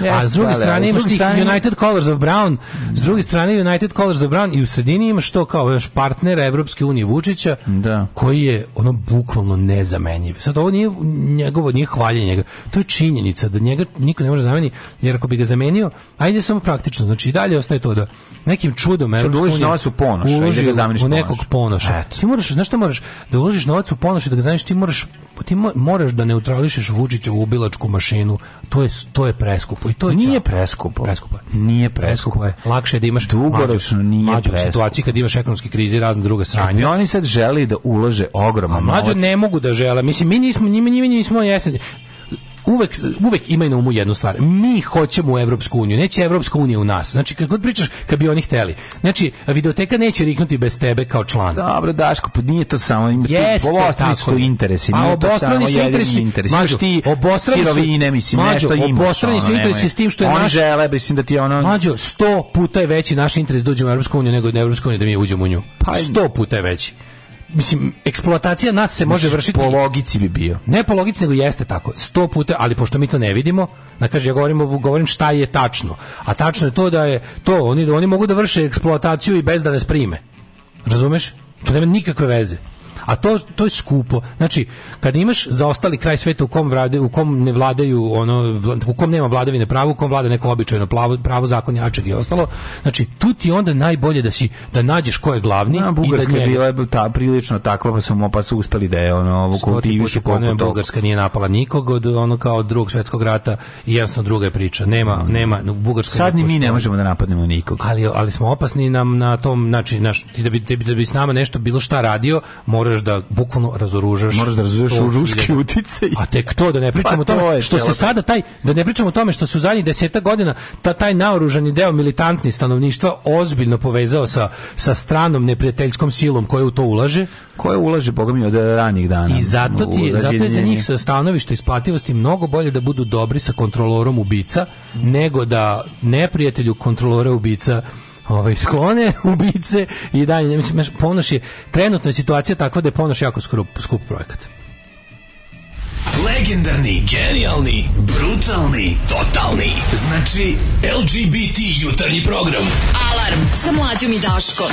Yes, A s druge strane da, imaš tih strane... United Colors of Brown, s druge strane United Colors of Brown i u sredini imaš to kao imaš partnera Evropske unije Vučića, da. koji je ono bukvalno nezamenjiv. Sad ovo nije njegovo, nije hvaljenje njega. To je činjenica da njega niko ne može zameniti, jer ako bi ga zamenio, ajde samo praktično, znači i dalje ostaje to da nekim čudom Evropska unija... Uložiš novac u ponoš i da ga zameniš u nekog ponoša. ponoša. Ti moraš, znaš šta moraš? Da uložiš novac u ponoš i da ga zameniš, ti moraš ti moraš da neutrališeš Vučićevu ubilačku mašinu. To je to je preskupo i to je Nije preskupo. Preskupo. Nije preskupo. je. Lakše je da imaš dugoročno nije mađu preskupo. situaciji kad imaš ekonomske krize i razne druge sranja. I oni sad žele da ulože ogroman novac. mlađi ne mogu da žele. Mislim mi nismo njima njima nismo jesen uvek, uvek imaj na umu jednu stvar. Mi hoćemo u Evropsku uniju, neće Evropska unija u nas. Znači, kako pričaš, kad bi oni hteli. Znači, videoteka neće riknuti bez tebe kao član. Dobro, Daško, pa nije to samo. Ima Jeste, obostrani su interesi. A obostrani su interesi. interesi. Mađo, ti obostrani su, sirovine, mislim, mađo, nešto imaš. Obostrani su interesi s tim što je naš... Oni žele, mislim da ti ono... Mađo, sto puta je veći naš interes da uđemo u Evropsku uniju nego da Evropska unija da mi uđemo u nju. Pa, Sto puta je veći mislim eksploatacija nas se može vršiti po logici bi bio. Ne po logici nego jeste tako. 100 puta, ali pošto mi to ne vidimo, na da kaže ja govorim, govorim šta je tačno. A tačno je to da je to oni oni mogu da vrše eksploataciju i bez da nas prime. Razumeš? To nema nikakve veze. A to, to je skupo. Znači, kad imaš zaostali kraj sveta u kom, vlade, u kom ne vladaju, ono, u kom nema vladavine pravo, u kom vlada neko običajno plavo, pravo, zakon jačeg i ostalo, znači, tu ti onda najbolje da si, da nađeš ko je glavni. Na, Bugarska i da njega... je bila ta, prilično takva, pa su, pa su uspeli da je ono, kultivišu koliko pa to. Bugarska nije napala nikog od ono kao od drugog svetskog rata i jasno druga je priča. Nema, mm. nema, Bugarska Sad ni mi ne možemo da napadnemo nikog. Ali, ali smo opasni nam na tom, znači, naš, ti da bi, da bi, da bi s nama nešto bilo šta radio, mora moraš da bukvalno razoružaš. Moraš da razoružaš u ruski uticaj. A tek to da ne pričamo o pa tome što se sada taj da ne pričamo o tome što su u zadnjih 10 godina ta taj naoružani deo militantni stanovništva ozbiljno povezao sa sa stranom neprijateljskom silom koja u to ulaže, koja ulaže bogami od ranih dana. I zato ti zato je za njih sa stanovišta isplativosti mnogo bolje da budu dobri sa kontrolorom ubica nego da neprijatelju kontrolore ubica ovaj, sklone ubice i dalje. Mislim, ponoš je, trenutna situacija takva da je ponoš jako skup, skup projekat. Legendarni, genijalni, brutalni, totalni. Znači, LGBT jutarnji program. Alarm sa mlađom i Daškom.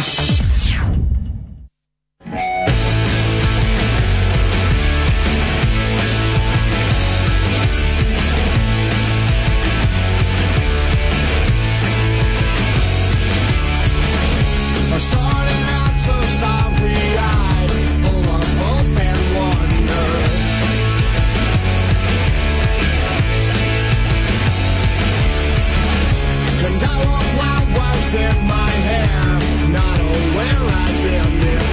in my hair, not aware I've been there.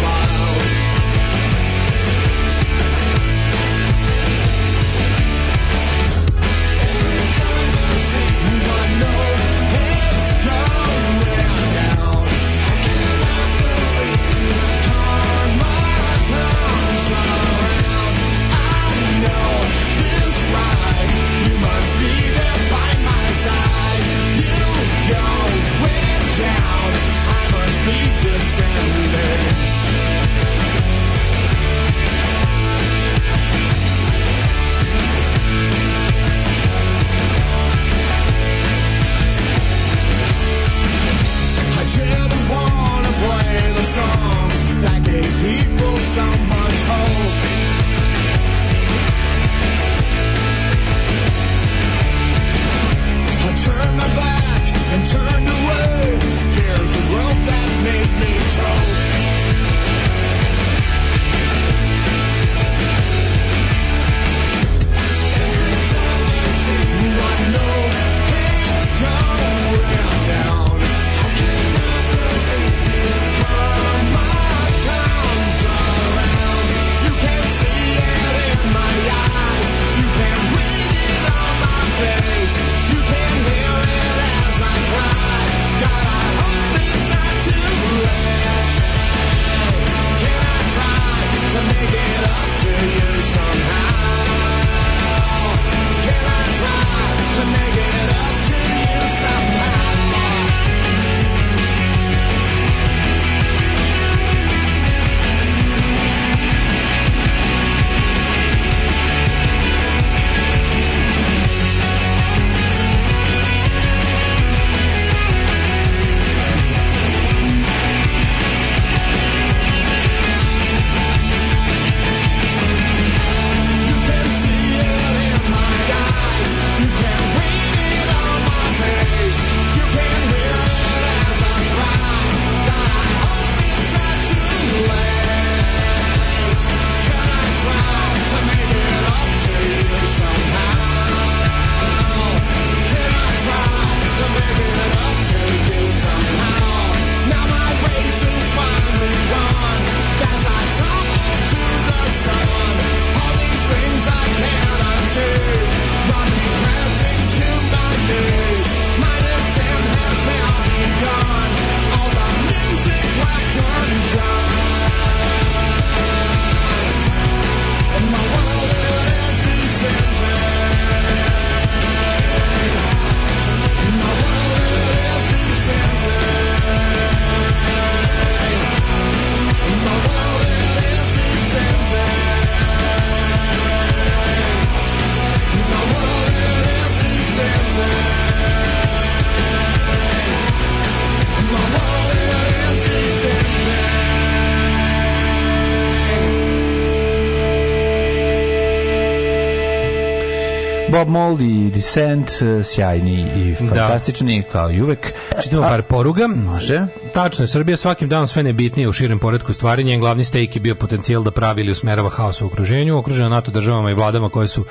Descent, e, sjajni i da. fantastični, da. kao i uvek. Čitamo par poruga. Može. Tačno je, Srbija svakim danom sve nebitnije u širem poredku stvaranja. Njen glavni stejk je bio potencijal da pravi ili usmerava haos u okruženju, okružena NATO državama i vladama koje su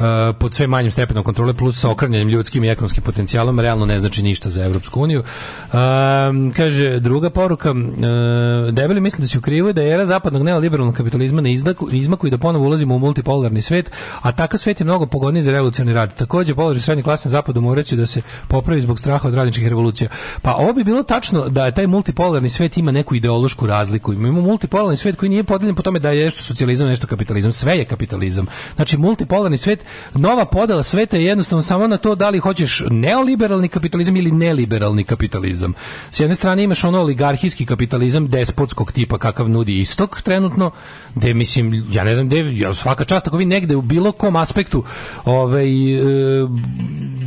uh, pod sve manjim stepenom kontrole plus sa okranjanjem ljudskim i ekonomskim potencijalom realno ne znači ništa za Evropsku uniju. Um, kaže, druga poruka, uh, debeli mislim da se ukrivaju da je era zapadnog neoliberalnog kapitalizma na izdaku, izmaku i da ponovo ulazimo u multipolarni svet, a takav svet je mnogo pogodniji za revolucionarni rad. Takođe, položaj srednje klasa na zapadu moraće da se popravi zbog straha od radničkih revolucija. Pa ovo bi bilo tačno da je taj multipolarni svet ima neku ideološku razliku. Imamo multipolarni svet koji nije podeljen po tome da je nešto socijalizam, nešto kapitalizam. Sve je kapitalizam. Znači, multipolarni svet nova podela sveta je jednostavno samo na to da li hoćeš neoliberalni kapitalizam ili neliberalni kapitalizam. S jedne strane imaš ono oligarhijski kapitalizam despotskog tipa kakav nudi istok trenutno, gde mislim, ja ne znam gde, ja svaka čast ako vi negde u bilo kom aspektu ovaj, e,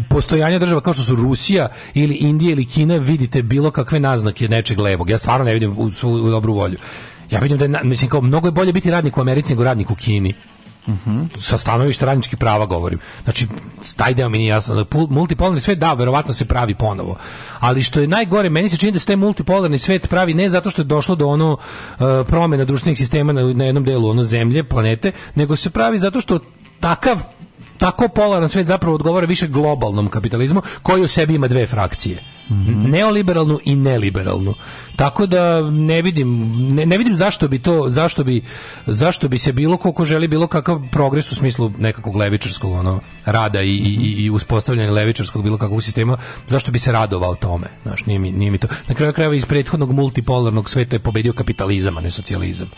postojanja država kao što su Rusija ili Indija ili Kina vidite bilo kakve naznake nečeg levog. Ja stvarno ne vidim u, u, u dobru volju. Ja vidim da je, mislim, kao, mnogo je bolje biti radnik u Americi nego radnik u Kini. Mm Sa stanovišta radničkih prava govorim. Znači, taj deo mi nije jasno. Multipolarni svet, da, verovatno se pravi ponovo. Ali što je najgore, meni se čini da se taj multipolarni svet pravi ne zato što je došlo do ono uh, promjena društvenih sistema na, na jednom delu ono zemlje, planete, nego se pravi zato što takav tako polaran svet zapravo odgovara više globalnom kapitalizmu koji u sebi ima dve frakcije. Mm -hmm. neoliberalnu i neliberalnu. Tako da ne vidim ne, ne, vidim zašto bi to zašto bi zašto bi se bilo koliko želi bilo kakav progres u smislu nekakog levičarskog ono rada i, i, i uspostavljanja levičarskog bilo kakvog sistema zašto bi se radovao tome. Znaš, nije mi, nije mi to. Na kraju krajeva iz prethodnog multipolarnog sveta je pobedio kapitalizam, a ne socijalizam.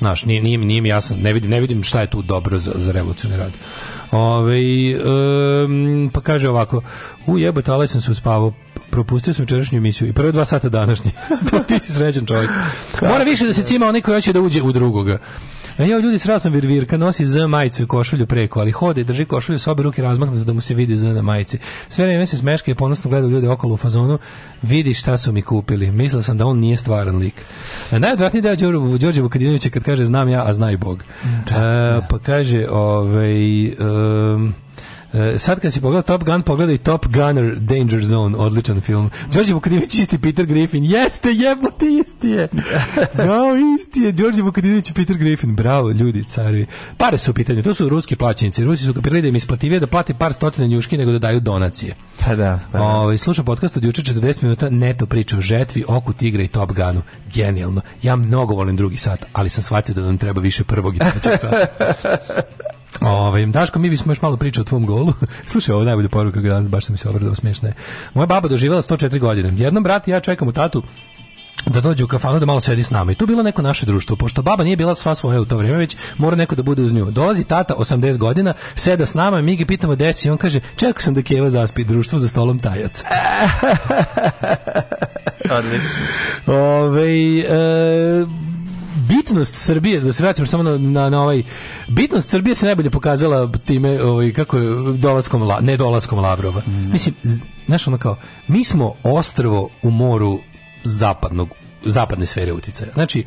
Znaš, nije, nije, nije mi jasno, ne vidim, ne vidim šta je tu dobro za, za revolucionni rad. Ove, um, pa kaže ovako, u jebote, ali sam se uspavao, propustio sam jučerašnju emisiju i prve dva sata današnje. Pa ti si srećan čovjek. Mora više da se cima onaj koji hoće da uđe u drugoga. Ja, e, ja ljudi srao sam virvirka, nosi Z majicu i košulju preko, ali hode i drži košulju s obe ruke razmaknute da mu se vidi Z na majici. Sve vreme se smeška i ponosno gleda ljude okolo u fazonu, vidi šta su mi kupili. Mislio sam da on nije stvaran lik. E, najodvratniji deo Đorđe Vukadinovića kad kaže znam ja, a znaj Bog. Da, e, da. E, pa kaže, ovaj... Um, E, sad kad si pogledao Top Gun, pogledaj Top Gunner Danger Zone, odličan film. Đorđe Vukadinović isti Peter Griffin. Jeste, jebote, isti je. Bravo, isti je. Đorđe Vukadinović i Peter Griffin. Bravo, ljudi, carovi. Pare su u pitanju. To su ruski plaćenici. Rusi su kapirali da im isplativije da plate par stotina njuški nego da daju donacije. Pa da. Pa da. Ove, ovaj, sluša podcast od juče 40 minuta neto priča o žetvi, oku tigra i Top Gunu. Genijalno. Ja mnogo volim drugi sat, ali sam shvatio da nam treba više prvog i trećeg sata. Ovaj Daško, mi bismo još malo pričao o tvom golu. Slušaj, ovo najbolja poruka danas, baš sam se obradovao, smiješno je. Moja baba doživjela 104 godine. Jednom brat i ja čekamo tatu da dođe u kafanu da malo sedi s nama. I tu bilo neko naše društvo, pošto baba nije bila sva svoja u to vrijeme, već mora neko da bude uz nju. Dolazi tata 80 godina, seda s nama, i mi ga pitamo gde i on kaže: "Čekao sam da Keva zaspi, društvo za stolom tajac." Odlično. Ove, ovaj, e, bitnost Srbije, da se vratimo samo na, na, na ovaj, bitnost Srbije se najbolje pokazala time, ovaj, kako je, dolaskom, la, ne dolaskom Lavrova. Mm. Mislim, znaš ono kao, mi smo ostrvo u moru zapadnog, zapadne sfere uticaja. Znači,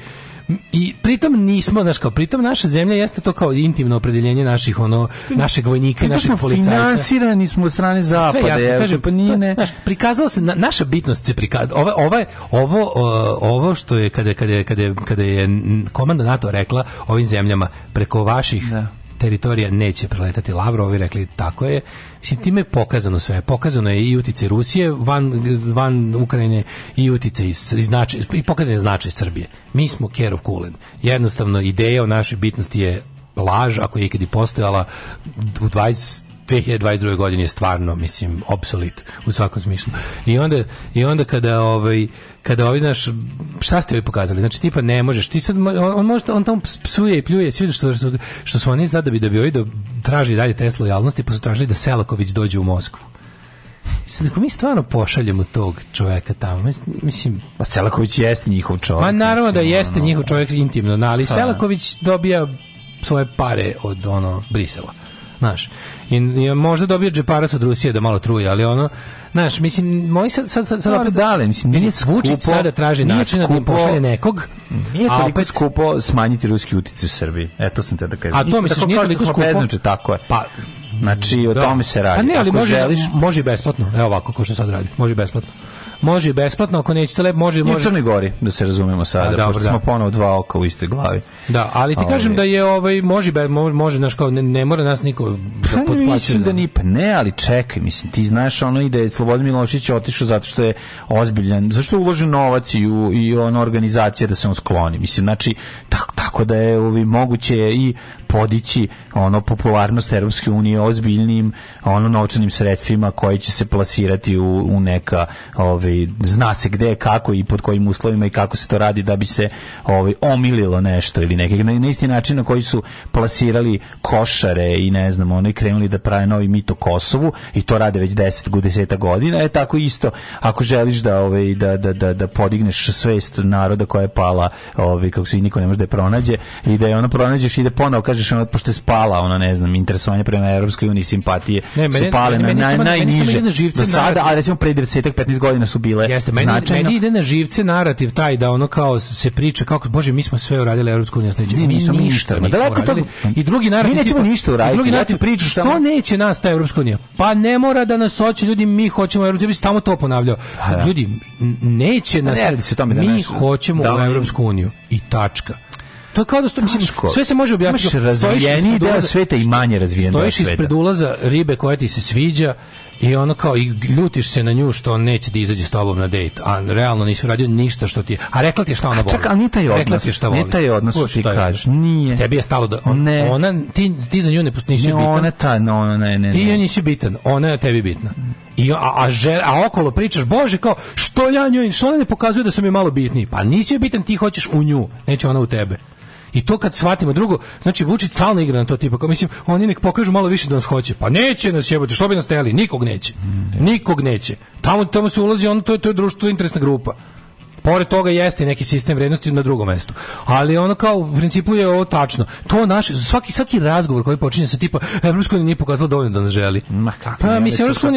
i pritom nismo, znači kao, pritom naša zemlja jeste to kao intimno opredeljenje naših ono našeg vojnika i naših policajaca. Finansirani smo od strane zapada. Sve jasno, je, kažem, pa nije ne. Znaš, prikazalo se na, naša bitnost se prikazala. Ovo, ovo, ovo, ovo što je kada kada kada kada je komanda NATO rekla ovim zemljama preko vaših da. teritorija neće preletati Lavrov, rekli tako je Mislim, znači, time je pokazano sve. Pokazano je i utice Rusije van, van Ukrajine i utice iz, iz značaj, i pokazan je značaj Srbije. Mi smo care of coolant. Jednostavno, ideja o našoj bitnosti je laž, ako je ikad i postojala u 20 2022. godine je stvarno, mislim, obsolit u svakom smislu. I onda, i onda kada ovaj kada ovaj naš šta ste joj pokazali znači tipa ne možeš ti sad on, on možda on tamo psuje i pljuje sve što što su oni sad da bi da bi ovaj da traži dalje test lojalnosti pa su tražili da Selaković dođe u Moskvu sad, ako mi stvarno pošaljemo tog čoveka tamo, mislim... Pa Selaković jeste njihov čovjek. Ma naravno da jeste ono... njihov čovjek intimno, ali ha. Pa. Selaković dobija svoje pare od ono Brisela. Znaš, I, i možda dobio džeparac od Rusije da malo truje, ali ono, znaš, mislim, moji sad, sad, sad, sad opet, dale, mislim, nije Vučić sada traži način da pošalje nekog. Nije toliko opet, skupo smanjiti ruski utice u Srbiji. Eto sam te da kažem. A to misliš, nije toliko skupo? Beznoče, tako je. Pa, Znači, o da. tome se pa radi. A ne, ali Ako može, želiš... može besplatno. Evo ovako, ko što sad radi. Može besplatno. Može besplatno, ako nećete lep može, može. I u Crnoj Gori, da se razumemo sada, da, pošto da. smo ponovo dva oka u istoj glavi. Da, ali ti kažem ovaj- da je ovaj može može, može naš kao ne, ne mora nas niko da pa potplaća. Mislim da, da ni pa ne, ali čekaj, mislim ti znaš ono i da je Slobodan Milošević otišao zato što je ozbiljan, zašto uloži novac i u i ona organizacija da se on skloni. Mislim znači tako tako da je ovi moguće i podići ono popularnost Europske unije ozbiljnim ono novčanim sredstvima koji će se plasirati u, u neka ovaj zna se gde kako i pod kojim uslovima i kako se to radi da bi se ovaj omililo nešto ili neki na, isti način na koji su plasirali košare i ne znam oni krenuli da prave novi mito Kosovu i to rade već 10 10 godina je tako isto ako želiš da ovaj da, da, da, da podigneš svest naroda koja je pala ovaj kako se niko ne može da je pronađe i da je ona pronađeš ide da ponovo kaže kažeš ono pošto je spala ona ne znam interesovanje prema evropskoj uniji simpatije ne, meni, su pale meni, na, meni, na, najniže do sada a recimo pre 20 15 godina su bile jeste meni, značajno. meni ide na živce narativ taj da ono kao se priča kako bože mi smo sve uradili evropsku uniju nećemo mi smo ništa ma daleko to i drugi narativ mi nećemo ništa uraditi drugi narativ priča što neće nas ta evropska unija pa ne mora da nas hoće ljudi mi hoćemo evropsku bi tamo to ponavljao pa da. ljudi neće pa nas da mi hoćemo da u evropsku uniju i tačka to je kao da sto, mislim, sve se može objasniti. razvijeni deo sveta i manje razvijen deo sveta. Stojiš ispred ulaza ribe koja ti se sviđa i ono kao i ljutiš se na nju što on neće da izađe s tobom na dejt, a realno nisi uradio ništa što ti a rekla ti je šta ona voli. Čekaj, ali nije taj odnos. Rekla ti je šta voli. Nije taj odnos Kuš, ti kažeš. Nije. Tebi je stalo da on, ne. ona ti ti za nju ne pusti nisi ne, bitan. Ona ta, no, ona ne, ne. Ti ne. nisi bitan, ona je tebi bitna. I, a, a, žel, a okolo pričaš, bože, kao, što ja njoj, što ona ne pokazuje da sam je malo bitniji? Pa nisi je bitan, ti hoćeš u nju, neće ona u tebe. I to kad shvatimo drugo, znači Vučić stalno igra na to tipa, kao mislim, oni nek pokažu malo više da nas hoće. Pa neće nas jebote, što bi nas teli, nikog neće. Mm, da. Nikog neće. Tamo tamo se ulazi, on to je to je društvo interesna grupa pored toga jeste neki sistem vrednosti na drugom mestu. Ali ono kao u principu je ovo tačno. To naš svaki svaki razgovor koji počinje sa tipa Evropska unija nije pokazala dovoljno da ne želi. Ma kako? Pa mislim Evropska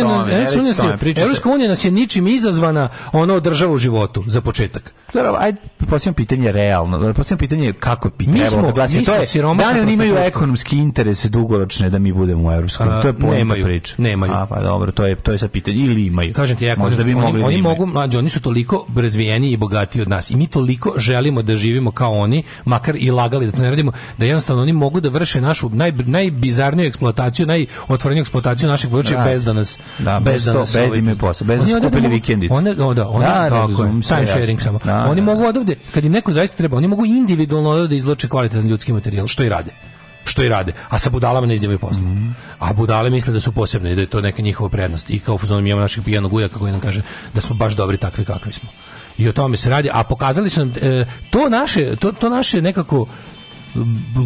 unija, nas je ničim izazvana ono država u životu za početak. Dobro, ajde postavljam pitanje realno. Postavljam pitanje kako bi trebalo da To je da li oni imaju ekonomski interese dugoročne da mi budemo u Evropskoj pa, To je poenta priče. Nemaju. A pa dobro, to je to je sa pitanje ili imaju. Kažem ti, ja, možda bi mogli. Da oni mogu, mlađi, oni su toliko razvijeni i bogatiji od nas i mi toliko želimo da živimo kao oni, makar i lagali da to ne radimo, da jednostavno oni mogu da vrše našu naj, najbizarniju eksploataciju, najotvoreniju eksploataciju naših područja da. bez da nas da, bez da nas bez ime posla, bez da skupili vikendicu. One, o, da, one, da, tako, time sharing samo. Da, oni da. mogu da. odovde, kad im neko zaista treba, oni mogu individualno odovde da izloče kvalitetan ljudski materijal, što i rade što i rade, a sa budalama ne izdjevaju posla. Mm A budale misle da su posebne da je to neka njihova prednost. I kao fuzon mi imamo naših pijanog ujaka kako nam kaže da smo baš dobri takvi kakvi smo i o tome se radi, a pokazali su nam e, to naše to, to naše nekako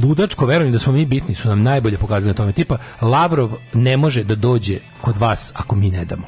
ludačko verovanje da smo mi bitni su nam najbolje pokazali na tome tipa Lavrov ne može da dođe kod vas ako mi ne damo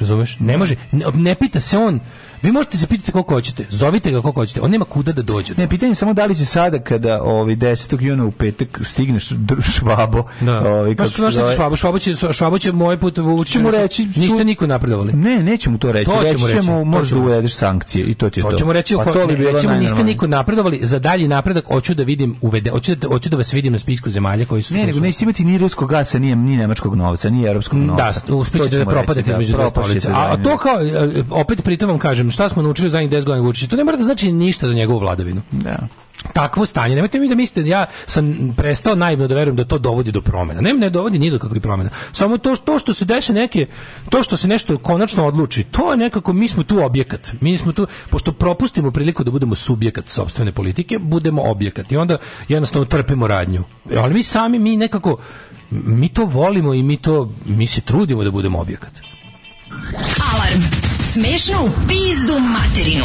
razumeš ne može ne, ne pita se on Vi možete se pitati koliko hoćete. Zovite ga koliko hoćete. On nema kuda da dođe. Ne, pitanje je samo da li će sada kada ovaj 10. juna u petak stigneš švabo. Da. Ovi, ovaj, kako Ma, zove... švabo, švabo će, švabo će moj put vući. mu reći... Su... Niste niko napredovali. Ne, nećemo to reći. To reći ćemo reći. Ćemo, možda uvedeš sankcije i to ti je to. Hoćemo reći. Pa ko... to bi bilo rećemo, niste niko napredovali. Za dalji napredak hoću da vidim uvede. Hoću da, hoću da vas vidim na spisku zemalja koji su... Ne, nego nećete imati ni ruskog gasa, ni, ni nemačkog novca, ni evropskog da, novca. Da, uspećete da propadete između dve stolice. Da a to kao, e, e, opet pritom vam kažem, kažem, šta smo naučili za njih 10 godina Vučića? To ne mora da znači ništa za njegovu vladavinu. Da. Takvo stanje, nemojte mi da mislite, ja sam prestao naivno da verujem da to dovodi do promjena. Ne, ne dovodi ni do kakvih promjena. Samo to, to što se deše neke, to što se nešto konačno odluči, to je nekako, mi smo tu objekat. Mi smo tu, pošto propustimo priliku da budemo subjekat sobstvene politike, budemo objekat. I onda jednostavno trpimo radnju. Ali mi sami, mi nekako, mi to volimo i mi to, mi se trudimo da budemo objekat. Alarm smešno u pizdu materinu.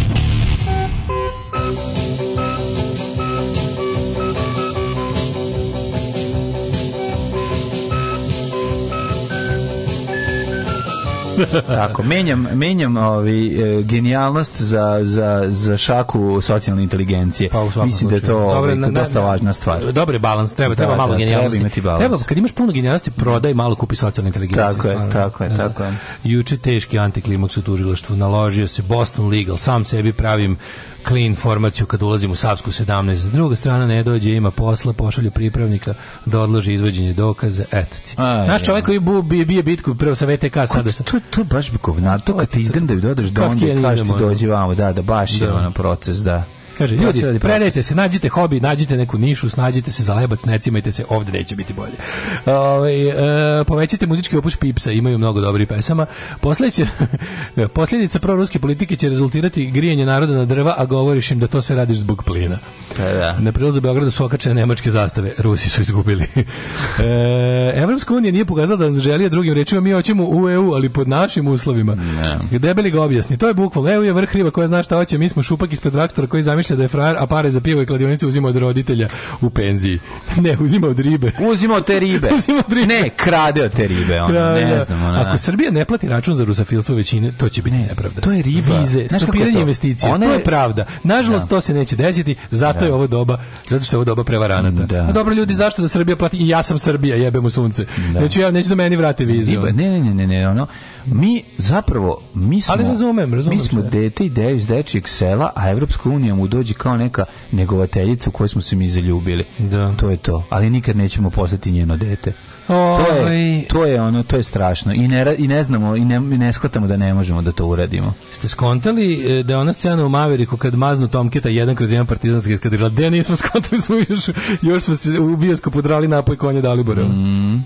Tako, menjam, menjam ovi, e, genijalnost za, za, za šaku socijalne inteligencije. Pa, Mislim da je to ovaj, Dobre, ovi, dosta ne, važna stvar. Dobar balans, treba, da, treba da, malo da, genijalnosti. Treba imati balans. Treba, kad imaš puno genijalnosti, prodaj malo, kupi socijalne inteligencije. Tako stvarno. je, tako je, da, tako je. Juče teški antiklimaks u tužilaštvu, naložio se Boston Legal, sam sebi pravim clean formaciju kad ulazim u Savsku 17. Druga strana ne dođe, ima posla, pošalju pripravnika da odloži izvođenje dokaza. Eto ti. A, čovjek koji bu, bi, bije bitku prvo sa VTK sada. Sa... To, to baš bi govnar, to kad te izgrndaju, dodaš da do onda, kaži ti dođi vamo, da, da, baš da. je ono proces, da. Kaže, ljudi, predajte se, nađite hobi, nađite neku nišu, snađite se za lebac, necimajte se, ovde neće biti bolje. Ove, ovaj, e, povećajte muzički opus Pipsa, imaju mnogo dobrih pesama. posledice posljedica proruske politike će rezultirati grijenje naroda na drva, a govoriš im da to sve radiš zbog plina. E, da. Na prilazu Beograda su okačene nemačke zastave, Rusi su izgubili. e, Evropska unija nije pokazala da želi drugim rečima, mi hoćemo u EU, ali pod našim uslovima. Ne. Debeli ga objasni, to je bukvalno, EU je vrh riba koja zna šta hoće, mi smo šupak ispod traktora koji zamišlja se da je frajer, a pare za pivo i kladionicu uzima od roditelja u penziji. Ne, uzima od ribe. Uzima od te ribe. uzima od ribe. Ne, krade od te ribe. Ono, ne da. znam, ona, Ako Srbija ne plati račun za rusofilstvo većine, to će biti nepravda. To je riba. Vize, stopiranje investicija, ona je... to je pravda. Nažalost, da. to se neće desiti, zato da. je ovo doba, zato što je ovo doba prevaranata. Da. dobro ljudi, zašto da Srbija plati? I ja sam Srbija, jebem mu sunce. Da. Neću, ja, neću da meni vrati vize. Ne, ne, ne, ne, ne, ono, Mi zapravo mi smo Ali razumem, razumem mi smo dete i iz dečijeg sela, a Evropska unija mu dođe kao neka negovateljica u koju smo se mi zaljubili. Da. To je to. Ali nikad nećemo postati njeno dete. To je, ovaj- to je ono, to je strašno. I ne, i ne znamo, i ne, i ne shvatamo da ne možemo da to uradimo. Ste skontali e, da je ona scena u Maveriku kad maznu Tomketa jedan kroz jedan partizanski eskadrila? De nismo skontali, smo još, još smo se u bioskopu drali napoj konja Dalibora. Mm.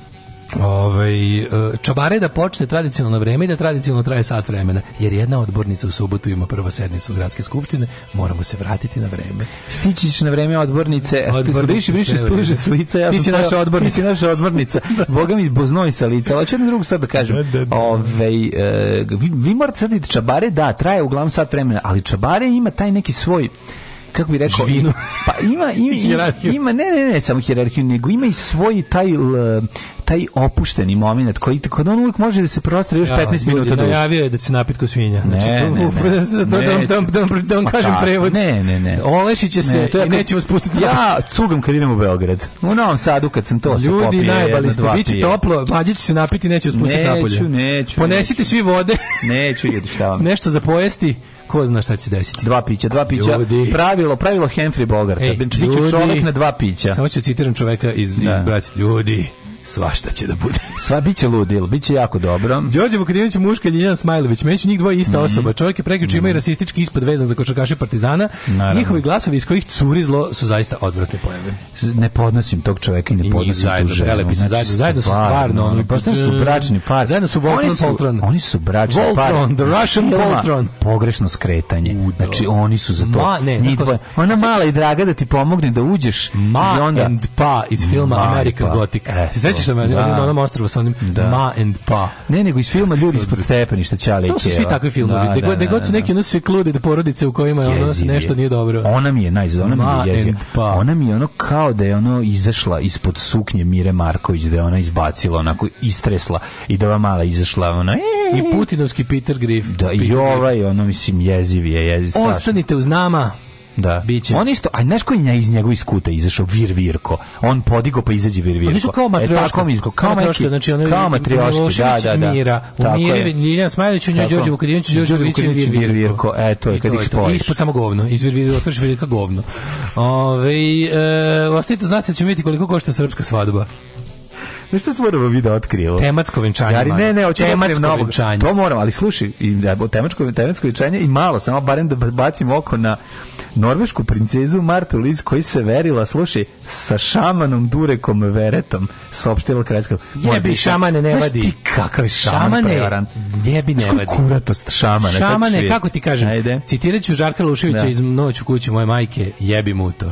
Ovaj e, čabare da počne tradicionalno vreme i da tradicionalno traje sat vremena, jer jedna odbornica u subotu ima prva sednica u gradske skupštine, moramo se vratiti na vreme. Stićiš na vreme odbornice, odbornice više služe s lica, ja ti si naša odbornica. Ti si naša odbornica. Boga mi boznoj sa lica, ali ću drugu stvar da kažem. Da, da, da. Ove, e, vi, vi morate sad čabare, da, traje uglavnom sat vremena, ali čabare ima taj neki svoj kako bi rekao, Živinu. pa ima, ima, ima, ima, ne, ne, ne, samo hjerarhiju, nego ima i svoj taj l, taj opušteni moment koji kod on uvijek može da se prostre još 15 ja, minuta da najavio je da će napit ko svinja ne, znači, ne, ne, da, da, da, kažem prevod ne, ne, ne Olešić će se to i nećemo spustiti ja cugam kad idem u Beograd u Novom Sadu kad sam to se popio ljudi najbali ste, bit će toplo mađi će se napiti neće spustiti napolje neću, neću ponesite svi vode neću, šta vam nešto za pojesti ko zna šta će se desiti. Dva pića, dva pića. Ljudi. Pravilo, pravilo Henry Bogart. Ej, znači, Biću čovjek na dva pića. Samo ću da citiram čoveka iz, da. iz braća. Ljudi, svašta će da bude. Sva biće ludil, biće jako dobro. Đorđe Vukadinović Muška i Ljiljana Smajlović, među njih dvoje ista mm -hmm. osoba. Čovek je prekjuče mm -hmm. ima i mhm. rasistički ispad vezan za košarkaše Partizana. Naravno. Njihovi glasovi iz kojih curi zlo su zaista odvratne pojave. Ne podnosim tog čoveka i ne podnosim tu ženu. Prelepi su zajedno, znači, zajedno su stvarno, oni pa su bračni par. Zajedno su Voltron oni su, Poltron. Oni su bračni par. Voltron, the Russian Poltron. Pogrešno skretanje. Udo. Znači oni su za to. Ma, ne, dvoje. Ona mala i draga da ti pomogne da uđeš. Ma i onda, and Pa iz filma American pa. Gothic. E, sećaš se meni, na da. onom ostrvu sa onim da. ma and pa. Ne, nego iz filma Ljudi ispod stepeništa Ćale i To su svi takvi filmovi. Da, da, da, god su da, neki da. ono se klude da porodice u kojima je ono nešto nije dobro. Ona mi je najzad, ona mi je Pa. Ona mi je ono kao da je ono izašla ispod suknje Mire Marković, da je ona izbacila, onako istresla i da ova mala izašla, ona eee. E, e. I Putinovski Peter Griff. Da, i ovaj, ono, mislim, jeziv je, jeziv. Ostanite uz nama. Da. Biće. On isto, aj znaš koji nja iz njega iz kuta izašao vir virko. On podigo pa izađe vir virko. Oni su kao e, matrioška, e, tako mi kao matrioška, znači ono kao matrioška, da, da, da. Mira, u Miri, Ljiljana Smajlić, u njoj Đorđe Vukadinović, Đorđe će vir virko. virko. E, to je kad ih spojiš. Ispod samo govno, iz vir virko, otvoriš vir govno. Ove, e, vlastite, znate da ćemo vidjeti koliko košta srpska svadba. Ne što stvorimo video otkrio. Tematsko venčanje. Jari, ne, ne, hoću da tematsko da venčanje. To moram, ali slušaj, i da tematsko, tematsko venčanje i malo, samo barem da bacim oko na norvešku princezu Martu Liz koji se verila, slušaj, sa šamanom Durekom Veretom, saopštila kraljska. Jebi šamane ne vadi. Znaš ti kakav šaman šamane, Jebi ne vadi. kuratost šamana. Šamane, kako ti kažem, Ajde. citirat ću Žarka Luševića da. iz Noć u kući moje majke, jebi mu to.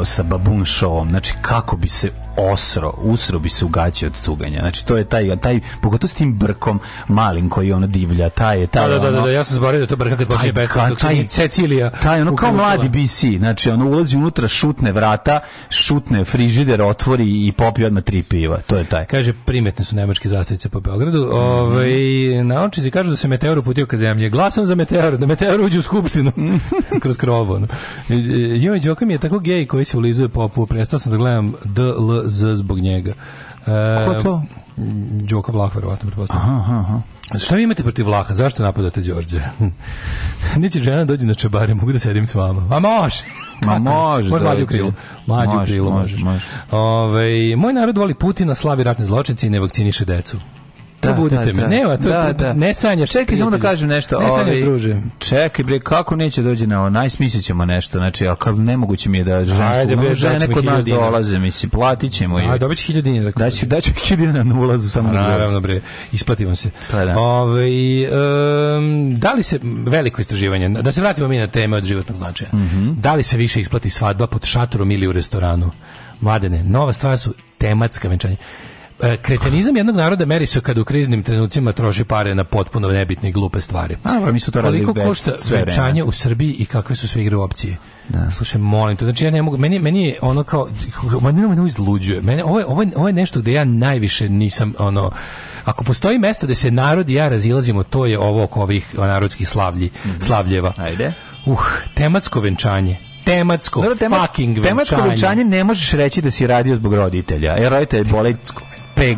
video sa Babun Showom, znači kako bi se osro, usro bi se ugaćio od cuganja. Znači to je taj, taj pogotovo s tim brkom malim koji ono divlja, taj je taj. Da, da, da, da, da, ja sam zborio da to brka kad počinje bez dok taj, Cecilija. Taj ono kao mladi BC, znači ono ulazi unutra, šutne vrata, šutne frižider, otvori i popije odmah tri piva. To je taj. Kaže primetne su nemačke zastavice po Beogradu. Ovaj mhm. naučici kažu da se meteor uputio ka zemlji. Glasam za meteor, da meteor uđe u skupštinu kroz krovo. E, e, joj, Đoka mi je tako gej koji se ulizuje popu, prestao sam da gledam DLZ zbog njega. E, Ko to? Đoka Vlah, verovatno, pretpostavljam. Aha, aha. Šta vi imate protiv Vlaha? Zašto napadate Đorđe? Neće žena dođe na čebare, mogu da sedim s vama. A može! Ma može. Može mlađu krilu. Mlađu krilu možeš. Može. Ove, moj narod voli Putina, slavi ratne zločnice i ne vakciniše decu. Da, Probudite da, me. Ne, to, da, da. ne sanjaš. Čekaj samo da kažem nešto. Ne sanjaš, ovaj, druže. Čekaj bre, kako neće dođe na ovo? Najsmislit ćemo nešto. Znači, a kako nemoguće mi je da žensko, Ajde, bre, žene kod nas dolaze, mislim, platit ćemo i. A da, dobit će 1000 dinara. Da će daću 1000 dinara na ulazu samo na Naravno bre, isplati vam se. Pa, da. Ove, ovaj, um, da li se veliko istraživanje, da se vratimo mi na teme od životnog značaja. Mm -hmm. Da li se više isplati svadba pod šatorom ili u restoranu? Mladene, nova stvar su tematska venčanja. E, kretenizam jednog naroda meri se kad u kriznim trenucima troši pare na potpuno nebitne i glupe stvari. A, pa mi su to Koliko košta svečanje u Srbiji i kakve su sve igre opcije? Da. Slušaj, molim te, znači ja ne mogu, meni, meni je ono kao, meni me izluđuje, meni, ovo, je, ovo, je, ovo je nešto gde ja najviše nisam, ono, ako postoji mesto gde se narod i ja razilazimo, to je ovo oko ovih narodskih slavlji, mm -hmm. slavljeva. Ajde. Uh, tematsko venčanje tematsko Dobro, fucking venčanje. Tematsko venčanje ne možeš reći da si radio zbog roditelja. Jer roditelj je bolesnik pe,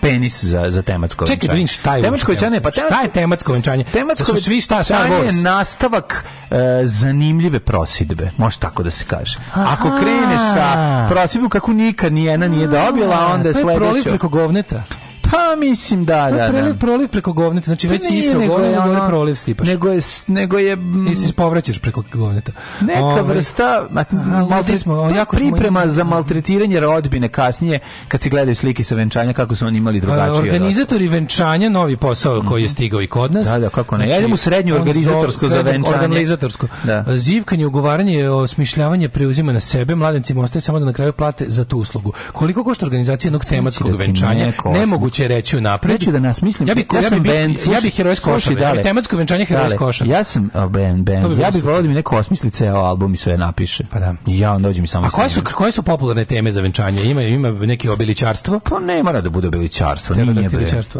penis za za tematsko venčanje. Čekaj, pa šta je tematsko venčanje? Pa tematsko, da šta je tematsko venčanje? Tematsko to su svi šta Star Wars. je nastavak e, zanimljive prosidbe, može tako da se kaže. Ako krene sa prosidbom kako nikad ni jedna nije dobila, onda je sledeća. Pa je prolif preko govneta. Pa mislim da, da, da, preliv, da. Proliv preko govneta, znači pa već si gore, govneta, gore proliv stipaš. Nego je, nego je... I si povraćaš preko govneta. Neka Ove, ovaj. vrsta ma, a, maltre, smo, pa jako priprema smo... za maltretiranje rodbine kasnije, kad se gledaju slike sa venčanja, kako su oni imali drugačije. Organizatori venčanja, novi posao mhm. koji je stigao i kod nas. Da, da, kako ne. Znači, ja idem u srednju organizatorsko zov, za venčanje. Organizatorsko. Da. Zivkanje, ugovaranje, osmišljavanje preuzima na sebe, mladencima ostaje samo da na kraju plate za tu uslugu. Koliko košta organizacija jednog tematskog da venčanja? Nemoguće će reći unapred. Neću da nas mislim. Ja bih ja, ja sam bi, ja bih heroj Košare. Ja tematsko venčanje heroj Košare. Ja sam uh, band, band. Ja bih voleo da mi neko osmisli ceo album i sve napiše. Pa da. Ja on dođe mi samo. A koje su koje su popularne teme za venčanje? Ima ima neki obiličarstvo? Pa ne mora da bude obiličarstvo, da nije.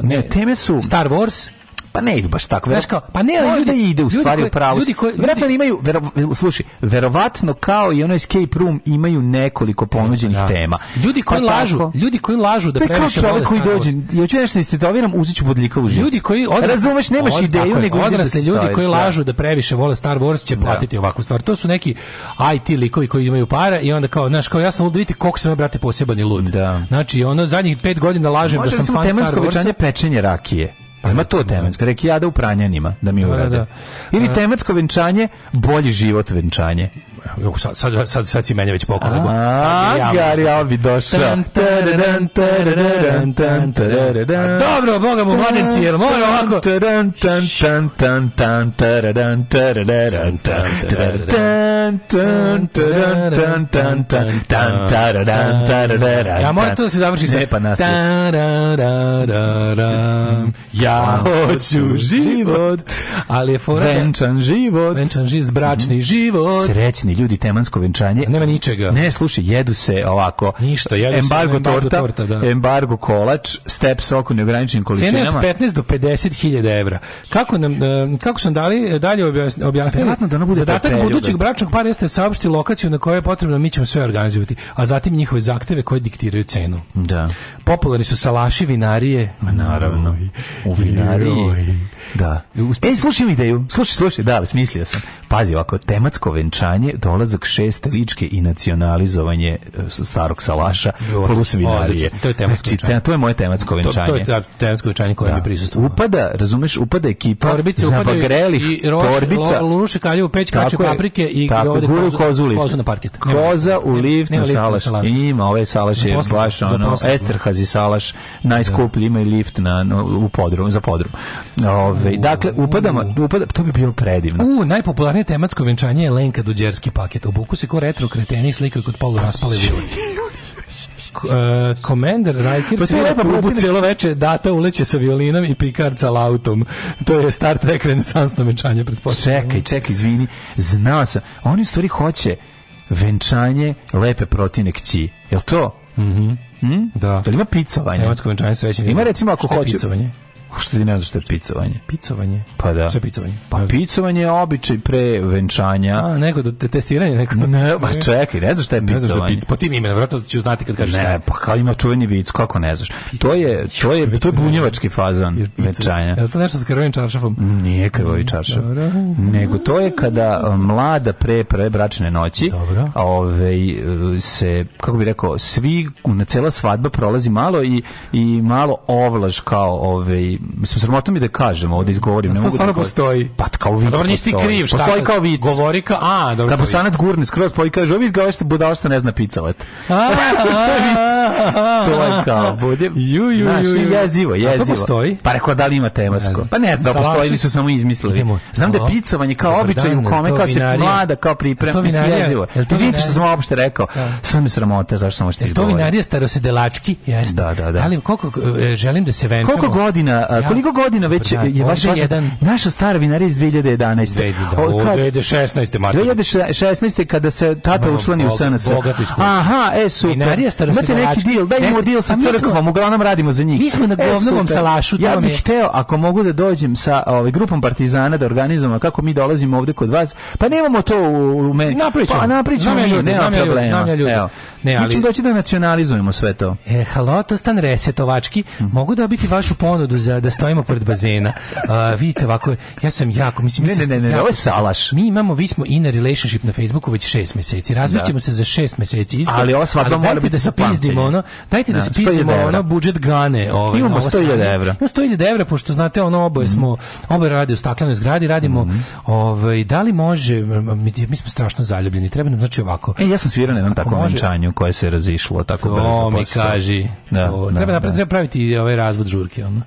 Ne, teme su Star Wars, pa ne idu baš tako. Znaš kao, pa ne, ali ljudi ide u stvari u pravu. Ljudi koji verovatno imaju vero, slušaj, verovatno kao i ono escape room imaju nekoliko ponuđenih da. tema. Ljudi pa koji pa lažu, tako, ljudi koji lažu da previše vole koji dođe, ja ću nešto istetoviram, uziću bodljika u život. Ljudi koji odrasli, razumeš, nemaš od, ideju je, nego da odrasli ljudi koji da. lažu da previše vole Star Wars će da. platiti da. ovakvu stvar. To su neki IT likovi koji imaju para i onda kao, znaš, kao ja sam lud, vidite se sam brate poseban i lud. Znači, ono zadnjih 5 godina lažem da sam fan Star Wars. pečenje rakije. Pa ima to da. tematsko, rekijada u pranjanima, da mi da, urade. Da, da. Ili e. tematsko venčanje, bolji život venčanje sad, sad, sad, sad si mene već pokolebo. A je ja bi došao. Dobro, boga mu mladenci, jel mora ovako? Ja moram to se završi sve. pa nastavi. Ja hoću život, ali je fora... Venčan život. Venčan život, bračni život. Srećni besni ljudi temansko venčanje. Nema ničega. Ne, slušaj, jedu se ovako. Ništa, jedu embargo, se embargo torta, torta da. embargo kolač, step sok u neograničenim količinama. je od 15 do 50 hiljada evra. Kako, nam, e, kako sam dali, dalje objasnili? Verovatno da ono bude Zadatak budućeg bračnog para jeste da saopšti lokaciju na kojoj je potrebno, mi ćemo sve organizovati, a zatim njihove zahteve koje diktiraju cenu. Da. Popularni su salaši, vinarije. Ma naravno. U vinariji. Da. E, slušaj mi ideju. Slušaj, slušaj, da, smislio sam. Pazi, ovako, tematsko venčanje dolazak šeste ličke i nacionalizovanje e, starog salaša plus vinarije. To je tematsko znači, te, to je moje tematsko venčanje. To, to je tematsko venčanje koje da. mi prisustvo. Upada, razumeš, upada ekipa Torbice, za bagrelih, roš, torbica. Lo, lunuše kalju, peć, kače, paprike i tako, ovde guru kozu, kozu, kozu na parket. Koza u lift na salaš. I njima ovaj salaš je baš ono, Esterhazi salaš, najskuplji da. ima i lift na, u podrum, za podrum. Ove, ovaj, dakle, upadamo, upada, to bi bilo predivno. U, najpopularnije tematsko venčanje je Lenka Duđerski veliki paket. Obuku se ko retro kreteni slikaju kod polu raspale vile. Komender e, uh, Riker pa svira trubu cijelo veče, data uleće sa violinom i Picard sa lautom. To je Star Trek renesansno venčanje, pretpostavljam. Čekaj, čekaj, izvini. Znao sam. Oni u stvari hoće venčanje lepe protine kći. Jel to? Mhm. Mm hm? Da. Da li ima picovanje? Nematsko venčanje srećenje. Ima recimo ako hoće. Picovanje? Što ti ne znaš što je picovanje? Picovanje? Pa da. Što je picovanje? Pa, pa picovanje je običaj pre venčanja. A, nego da testiranje neko. Ne, pa čekaj, ne znaš šta je picovanje. Ne znaš šta je pic... Po pa tim imenom, vratno ću znati kad kažeš ne, šta je. Ne, pa kao ima čuveni vic, kako ne znaš. To je, to je, to je bunjevački fazan venčanja. Je to nešto s krvovim čaršafom? Nije krvovi čaršaf. Dobro. Nego to je kada e, mlada pre, pre bračne noći Dobro. Ove, ovaj, se, kako bi rekao, svi, na cela svadba prolazi malo i, i malo ovlaž kao ove, ovaj, i mislim sramota mi da kažem, ovde izgovorim, ne mogu. Stvarno postoji. Pa kao vic. Dobro, nisi kriv, šta? Postoji kao vic. Govori ka a, dobro. Da bosanac gurni skroz pa i kaže, ovi kao što budalstvo ne zna pica let A, što je To je kao, bude. Ju, ju, ju. jezivo, jezivo. Pa rekao da li ima tematsko. Pa ne znam, postoji ili su samo izmislili. Znam da picovanje kao običaj u kome kao se mlada kao priprema, mislim jezivo. Izvinite što sam uopšte rekao. Sam sramota, zašto sam ovo što izgovorio. To vinarija starosedelački, jeste. Da, da, da. Ali koliko želim da se venčamo. Koliko godina a, koliko godina već pa da, je vaša jedan... naša stara vinarija iz 2011. 2016. 2016. kada se tata učlani u SNS. Aha, e super. Vinarija Imate neki deal, dajmo deal sa crkvom, uglavnom radimo za njih. Mi smo na e, govnovom salašu. Ja bih hteo, ako mogu da dođem sa ovaj, grupom partizana da organizujemo kako mi dolazimo ovde kod vas, pa nemamo to u, u meni. Napričamo. Pa napričamo mi, ljudi, nema problema. Ne, ali... Mi ćemo doći da nacionalizujemo sve to. E, halo, to stan resetovački. Mm. Mogu dobiti vašu ponudu za da, stojimo pored bazena. Uh, vidite ovako, ja sam jako, mislim, ne, mislim, ne, ne, ne, ovo je salaš. Mi imamo, vi smo in a relationship na Facebooku već 6 meseci. Razmišljamo da. se za 6 meseci. Isto, ali ova svadba mora biti da se pizdimo, ono, dajte da, da se pizdimo, ono, budžet gane. Ovaj, imamo 100.000 evra. Imamo 100.000 evra, pošto znate, ono, oboje mm. smo, oboje radi u staklenoj zgradi, radimo, mm. ovaj, da li može, mi, mi smo strašno zaljubljeni, treba nam, znači ovako. E, ja sam svirao na jednom takvom venčanju koje se razišlo, tako brzo. mi kaži. Da, treba, da, da, treba praviti ovaj razvod žurke, ono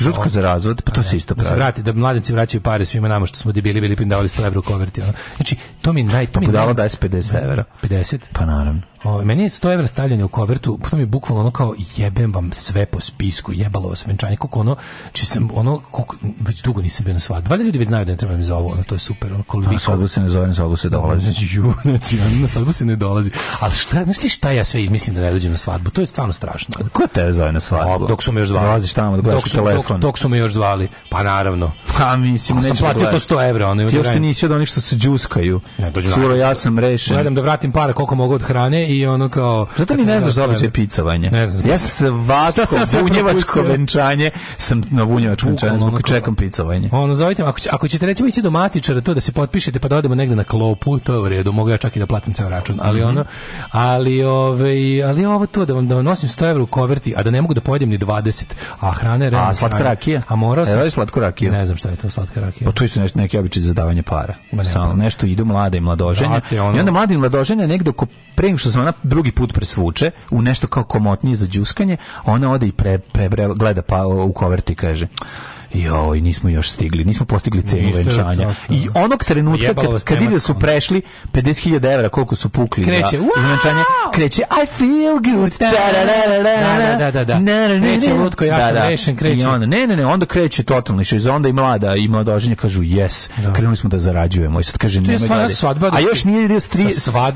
žučka za razvod, pa to se e, isto pravi. Da se vrati, da mladenci vraćaju pare svima nama što smo debili bili pindavali 100 evra u koverti. Ono. Znači, to mi naj... To pa mi pa da je 50 evra. 50? Pa naravno. O, meni je 100 evra stavljanje u kovertu, potom pa mi je bukvalno ono kao jebem vam sve po spisku, jebalo vas venčanje, koliko ono, či sam ono, koliko, već dugo nisam bio na svadbi. Valjda ljudi već znaju da ne trebam da za ovo, ono, to je super. Ono, koliko, na svadbu se ne zove, na svadbu se dolazi. Znači, ju, znači, na svadbu se ne dolazi. Ali šta, znaš ti šta ja sve izmislim da ne dođem na svadbu? To je stvarno strašno. Ko te zove na svadbu? O, dok su me još zvali. Dolaziš tamo, da dok su, telefon. Dok Nikon. Tog su me još zvali. Pa naravno. Pa mislim, neću sam da platio to 100 evra. Ono, Ti još ti nisi od onih što se džuskaju. Ne, dođu ja sam rešen. Gledam da vratim para koliko mogu od hrane i ono kao... Zato mi ne znaš za običaj picavanja. Ne znam. Ja svako bunjevačko venčanje sam na bunjevačko venčanje zbog čekam picavanje. Ono, zovite ako, ako ćete recimo ići do matičara to da se potpišete pa da odemo negde na klopu, to je u redu, mogu ja čak i da platim ceo račun, ali mhm. ono, ali ovaj, ali ovo to da vam da nosim 100 evra u koverti, a da ne mogu da pojedem ni 20, a hrane je realno rakija. A morao sam. Evo slatko rakija. Ne znam šta je to slatka rakija. Pa to je nešto neki običaj za davanje para. Ne, pa- nešto idu mlade i mladoženje. ono... I onda mladi i mladoženje negde ko pre što se ona drugi put presvuče u nešto kao komotnije za đuskanje, ona ode i pre, pre, pre gleda pa u koverti kaže joj, nismo još stigli, nismo postigli cenu venčanja. I onog trenutka kad, kad ide da su prešli 50.000 evra, koliko su pukli kreće, za, za venčanje, kreće I feel good. Da, da, da, da, da. Kreće lutko, ja da, sam da. rešen, kreće. ne, ne, ne, onda kreće totalno šiz, onda i mlada i mladoženja kažu yes, krenuli smo da zarađujemo. I sad kaže, nemoj glede. A još nije ide stri,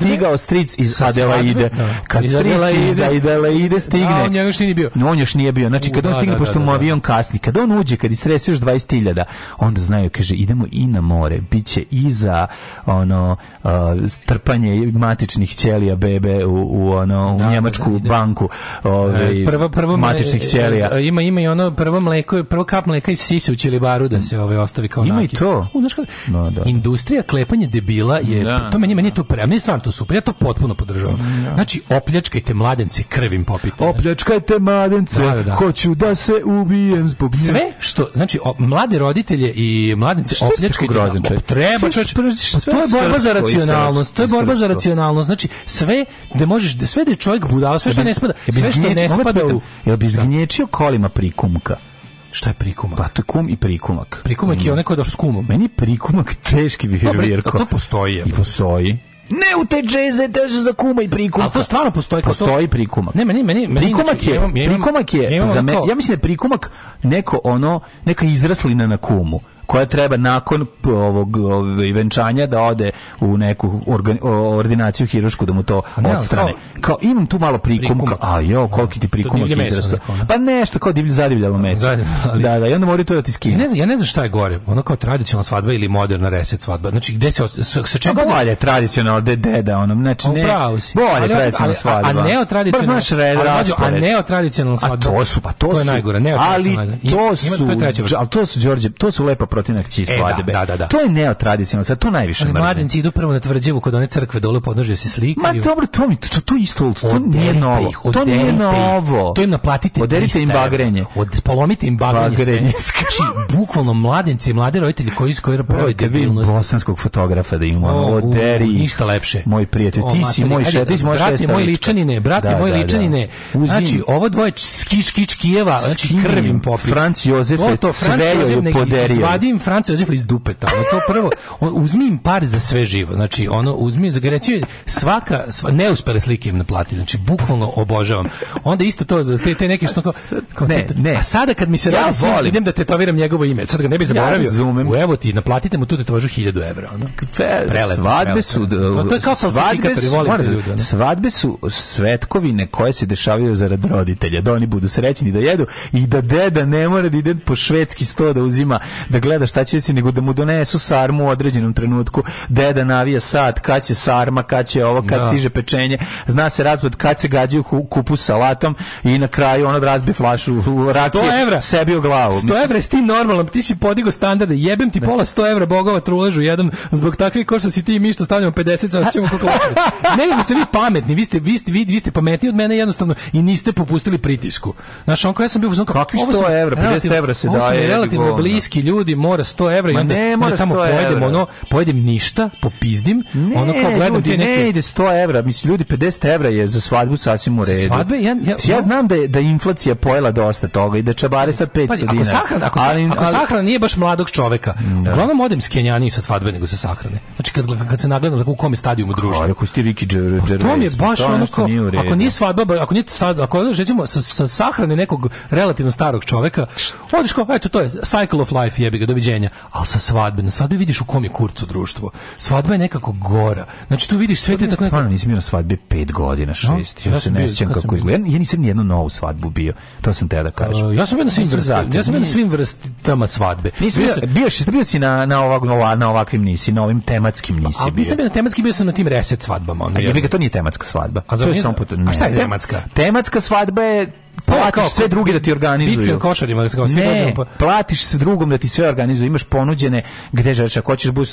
stigao stric iz Adelaide. Kad stric iz Adelaide stigne. A on još nije bio. On još nije bio. Znači, kad on stigne, pošto mu avion kasni, kad on uđe, kad stresi još 20.000. Onda znaju, kaže, idemo i na more. Biće i za ono, uh, trpanje matičnih ćelija bebe u, u ono, u da, njemačku da, da banku. ovaj, e, prvo, prvo matičnih e, ćelija. E, ima, ima i ono prvo mleko, prvo kap mleka i sise u ćelibaru da se ovaj ostavi kao Ima nakid. i to. U, znaš, no, da, da. Industrija klepanja debila je, da, to meni, da, meni je to pre, meni je stvarno to super, ja to potpuno podržavam. Da. Znači, opljačkajte mladence krvim popite. Opljačkajte mladence, hoću da se ubijem zbog nje. Sve što znači o, mlade roditelje i mladnice opljačkaju grozan Treba čovječ, pa to je borba za racionalnost, to je borba za racionalnost. Znači sve gde možeš sve da je čovjek budala, sve što ne spada, sve što ne spada u. Jel bi da. zgnječio kolima prikumka? Šta je prikumak? Pa to kum i prikumak. Prikumak je onaj ko je došao s kumom. Meni prikumak teški bi virvirko. Dobro, to postoji. Je. I postoji. Ne u te džeze, te za kuma i prikuma. A to stvarno postoji. Postoji prikumak. Ne, meni, meni, meni prikumak je, prikumak je, ja ja za me, ja mislim da je prikumak neko ono, neka izraslina na kumu koja treba nakon ovog ovog ovaj, venčanja da ode u neku organ, ordinaciju hirušku da mu to ne, odstrane. Kao, kao, imam tu malo prikumka, a jo, da. koliki ti prikumak izrasta. Pa nešto kao divlj, zadivljalo meso. Zadivljali. Da, da, i onda moraju to da ti skine. Ja ne znam, ja ne znam šta je gore, ono kao tradicionalna svadba ili moderna reset svadba. Znači, gde se... Sa, sa pa čega... Bolje je tradicionalna, de, deda, onom, znači ne... Bolje tradicionalna svadba. A, a neo tradicionalna... Pa, a neo tradicionalna svadba. A to su, pa to, to su. To je najgore, neo tradicionalna. Ali to su, al to su, Đorđe, to su lepa protinak će svadbe. Da, da, da, da, To je neotradicionalno, sad to najviše mrzim. Mladenci idu prvo na tvrđavu kod one crkve dole podnožju se slikaju. Ma dobro, to mi to, to isto, to nije novo. Ih, to nije novo. To im naplatite. Oderite im bagrenje. Od polomite im bagrenje. bagrenje. Znači, bukvalno mladenci i mlade roditelji koji iskojera prvo debilnost. bosanskog fotografa da ima oderi. Ništa lepše. Moj prijatelj, ti si moj šef, ti si moj šef. moj ličanine, brate da, moj da, ličanine. Znači, ovo dvoje skiš kič Kijeva, znači krvim popi. Franc Jozef je sve poderio vadi im Franca Jozefa iz dupeta. Ono to prvo, on, uzmi im par za sve živo. Znači, ono, uzmi za reći, svaka, sva, neuspele slike im naplati. Znači, bukvalno obožavam. Onda isto to, za te, te neke što kao, kao ne, ne. A sada kad mi se ja radi, volim. idem da tetoviram njegovo ime. Sad ga ne bi zaboravio. Ja u, evo ti, naplatite mu tu tetovažu 1000 evra. Ono. Prelepo, prelepo, svadbe su... Prelepo. No, to je kao svadbe su, moram, da- ljudi, svadbe su svetkovine koje se dešavaju zarad roditelja. Da oni budu srećni da jedu i da deda ne mora da ide po švedski sto da uzima, da gleda gleda šta će se nego da mu donesu sarmu u određenom trenutku. Deda navija sad kad će sarma, kad će ovo, kad da. stiže pečenje. Zna se raspad kad se gađaju kupu salatom i na kraju on odrazbi flašu rakije sebi u glavu. 100 evra s tim normalno, ti si podigo standarde. Jebem ti ne. Da. pola 100 evra bogova truležu jedan zbog takvih ko što si ti i mi što stavljamo 50 sa ćemo kako Ne, nego ste vi pametni, vi ste vi ste vi, vi ste pametniji od mene jednostavno i niste popustili pritisku. Znaš, on ja sam bio uzon kakvi 100 evra, 50 evra se daje. Relativno bliski ljudi, mora 100 evra i onda ne, mora tamo pojedem evra. ono, pojedem ništa, popizdim, ne, ono kao gledam ljudi, neke... ne ide 100 evra, mislim ljudi 50 evra je za svadbu sasvim u redu. Svadbe, ja, ja, ja znam da je, da inflacija pojela dosta toga i da čabare sa 500 dinara. Ako sahrana, ako, ali, ako sahrana nije baš mladog čoveka, da. uglavnom odem s Kenjani sa svadbe nego sa sahrane. Znači kad, kad se nagledam tako u kom je stadijumu društva. Kako ste Viki Gervais? Pa to mi je baš ono kao, ako nije svadba, ako nije svadba, ako rećemo sa, sa sahrane nekog relativno starog čoveka, odeš kao, eto to je cycle of life jebi ga, doviđenja, ali sa svadbe, na svadbi vidiš u kom je kurcu društvo. Svadba je nekako gora. Znači tu vidiš sve te tako... Stvarno nisam bio na svadbi pet godina, šest, no? ja, ja se ne sjećam kako izgleda. Ja nisam nijednu novu svadbu bio, to sam te da pa, kažem. Uh, ja sam bio na svim, vrst, ja sam bio na svim vrstama svadbe. Nisam bio, bio, bio si na, na, ovak, na ovakvim nisi, na ovim tematskim pa, nisi bio. Nisam bio na tematskim, bio sam na tim reset svadbama. A to nije tematska svadba. A, to je samo a šta je tematska? Tematska svadba je Pa platiš sve drugi da ti organizuju. košarima, da kao sve ne, pa... platiš se drugom da ti sve organizuju, imaš ponuđene gde želiš, ako hoćeš, buš,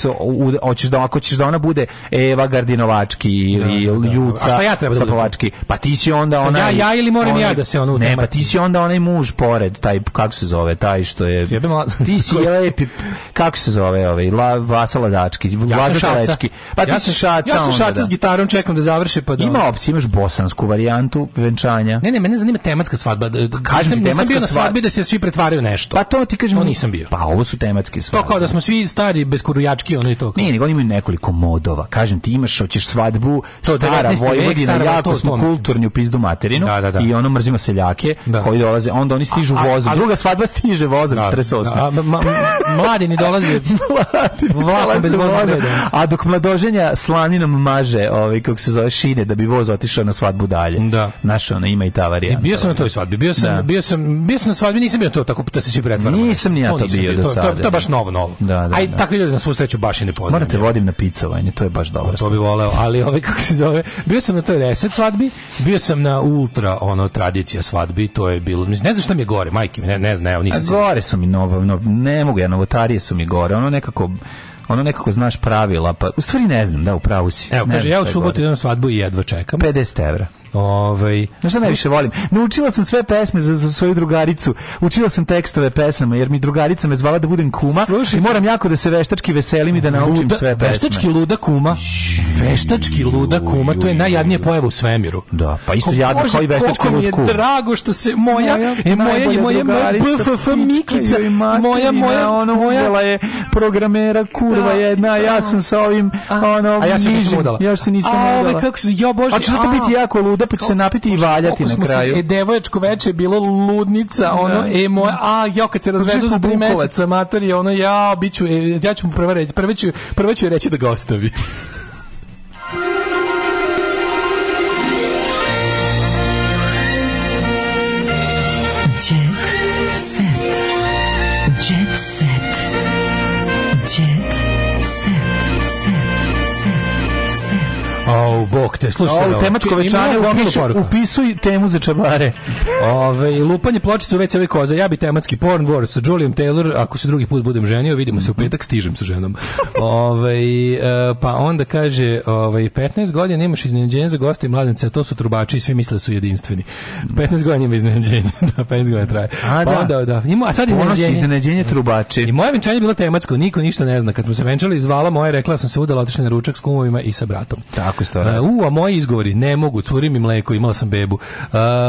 hoćeš da, ako hoćeš da ona bude Eva Gardinovački da, ili da, da, da. Ljuca A šta ja treba da Slapovački, pa ti si onda ona ja, ja ili moram onaj, ja da se ono Ne, pa ti si onda onaj muž pored, taj, kako se zove, taj što je... Ti si lepi, kako se zove ovaj, la, Vasa Ladački, ja Laza Telečki. Pa ja ti si šaca Ja sam šaca onda, s gitarom, čekam da završi. Pa da... Ima opcije, imaš bosansku varijantu venčanja. Ne, ne, mene zanima tematska tematska svadba. Pa kažem, nisam tematska bio na svadbi da se svi pretvaraju nešto. Pa to ti kažem, to nisam bio. Pa ovo su tematske svadbe. To kao da smo svi stari beskurujački, ono i to. Nije, nego oni imaju nekoliko modova. Kažem ti imaš hoćeš svadbu to, stara Vojvodina, jako to, smo kulturni u pizdu materinu da, da, da. i ono mrzimo seljake da. koji dolaze, onda oni stižu vozom. A, Druga svadba stiže vozom 48. Mladi ni dolaze. Mladi bez A dok mladoženja slaninom maže, ovaj kako se zove šine da bi voz otišao na svadbu dalje. Da. Naš ona ima i ta varijanta. Bio sam na toj svadbi. Bio sam, da. bio sam, bio sam na svadbi, nisam bio to tako da se svi pretvaramo. Nisam ni ja to, to bio do sada. To, to, je baš novo, novo. Da, da, Aj, da. takvi ljudi na svu sreću baš i ne poznam. Morate vodim na picovanje, to je baš dobro. To bi voleo, ali ove ovaj, kako se zove, bio sam na toj reset svadbi, bio sam na ultra ono tradicija svadbi, to je bilo, ne znam šta mi je gore, majke, ne, ne znam, evo nisam. A gore su mi novo, novo, ne mogu ja, novotarije su mi gore, ono nekako ono nekako znaš pravila, pa u stvari ne znam, da, u pravu si. Evo, kaže, ja u subotu idem na svadbu i jedva čekam. 50 evra. Ovaj no šta najviše volim. Naučila sam sve pesme za, za, svoju drugaricu. Učila sam tekstove pesama jer mi drugarica me zvala da budem kuma Slušaj, i moram jako da se veštački veselim i da naučim luda, sve pesme. Veštački luda kuma. Veštački luda kuma, to je najjadnije pojava u svemiru. Da, pa isto jadno kao i veštački luda kuma. je drago što se moja e, moja moja, moja BFF Mikica, moja moja ona uzela je programera kurva da, jedna, ja da. sam sa ovim ono a ja se nisam udala. Ja se nisam udala. A kako se ja bože. A će da to biti jako luda voda, pa ću se napiti i valjati na kraju. Se, e, devojačko veče je bilo ludnica, da. ono, da. e, moj, a, ja kad se razvedu za tri meseca, mater, je ono, ja, biću, e, ja ću mu prvo reći, prvo ću, prvo ću reći da ga ostavi. O, bok te, slušaj. Ovo tematsko večanje upisuj, upisuj temu za čabare. Ove, lupanje pločice u WC koza. Ja bi tematski porn war sa Julian Taylor, ako se drugi put budem ženio, vidimo se u petak, stižem sa ženom. Ove, e, pa onda kaže, ove, 15 godina imaš iznenađenje za goste i mladence, a to su trubači i svi misle da su jedinstveni. 15 godina ima iznenađenje, da, 15 godina traje. A, pa da. Onda, da. Ima, a sad iznenađenje. iznenađenje trubači. I moje venčanje bilo tematsko, niko ništa ne zna. Kad smo se venčali, zvala moja, rekla sam se udala, otišla na ručak s kumovima i sa bratom. Tako stoji. Beograda. E, u, a moji izgovori, ne mogu, curi mi mleko, imala sam bebu. Uh,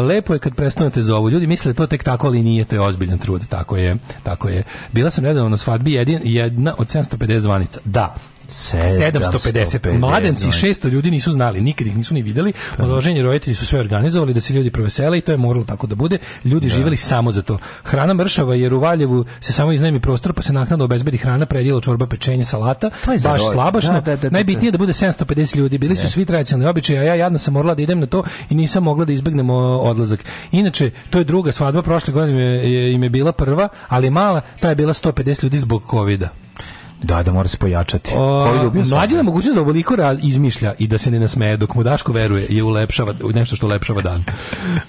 lepo je kad prestanete za ovo. Ljudi misle da to tek tako, ali nije, to je ozbiljan trud. Tako je, tako je. Bila sam nedavno na svadbi jedin, jedna od 750 zvanica. Da, 750. Mladenci 600 ljudi nisu znali, nikad ih nisu ni videli. Da. Odloženje roditelji su sve organizovali da se ljudi provesele i to je moralo tako da bude. Ljudi da. živeli samo za to. Hrana mršava jer u Valjevu se samo iznajmi prostor pa se naknadno obezbedi hrana, predjelo, čorba, pečenje, salata. baš slabašno. Da, da, da, da Najbitnije da bude 750 ljudi. Bili su svi tradicionalni običaji, a ja jadna sam morala da idem na to i nisam mogla da izbegnemo odlazak. Inače, to je druga svadba prošle godine im je, je, im je bila prva, ali mala, ta je bila 150 ljudi zbog kovida. Da, da mora se pojačati. O, mlađa mogućnost da ovoliko izmišlja i da se ne nasmeje dok mu Daško veruje je ulepšava, nešto što ulepšava dan.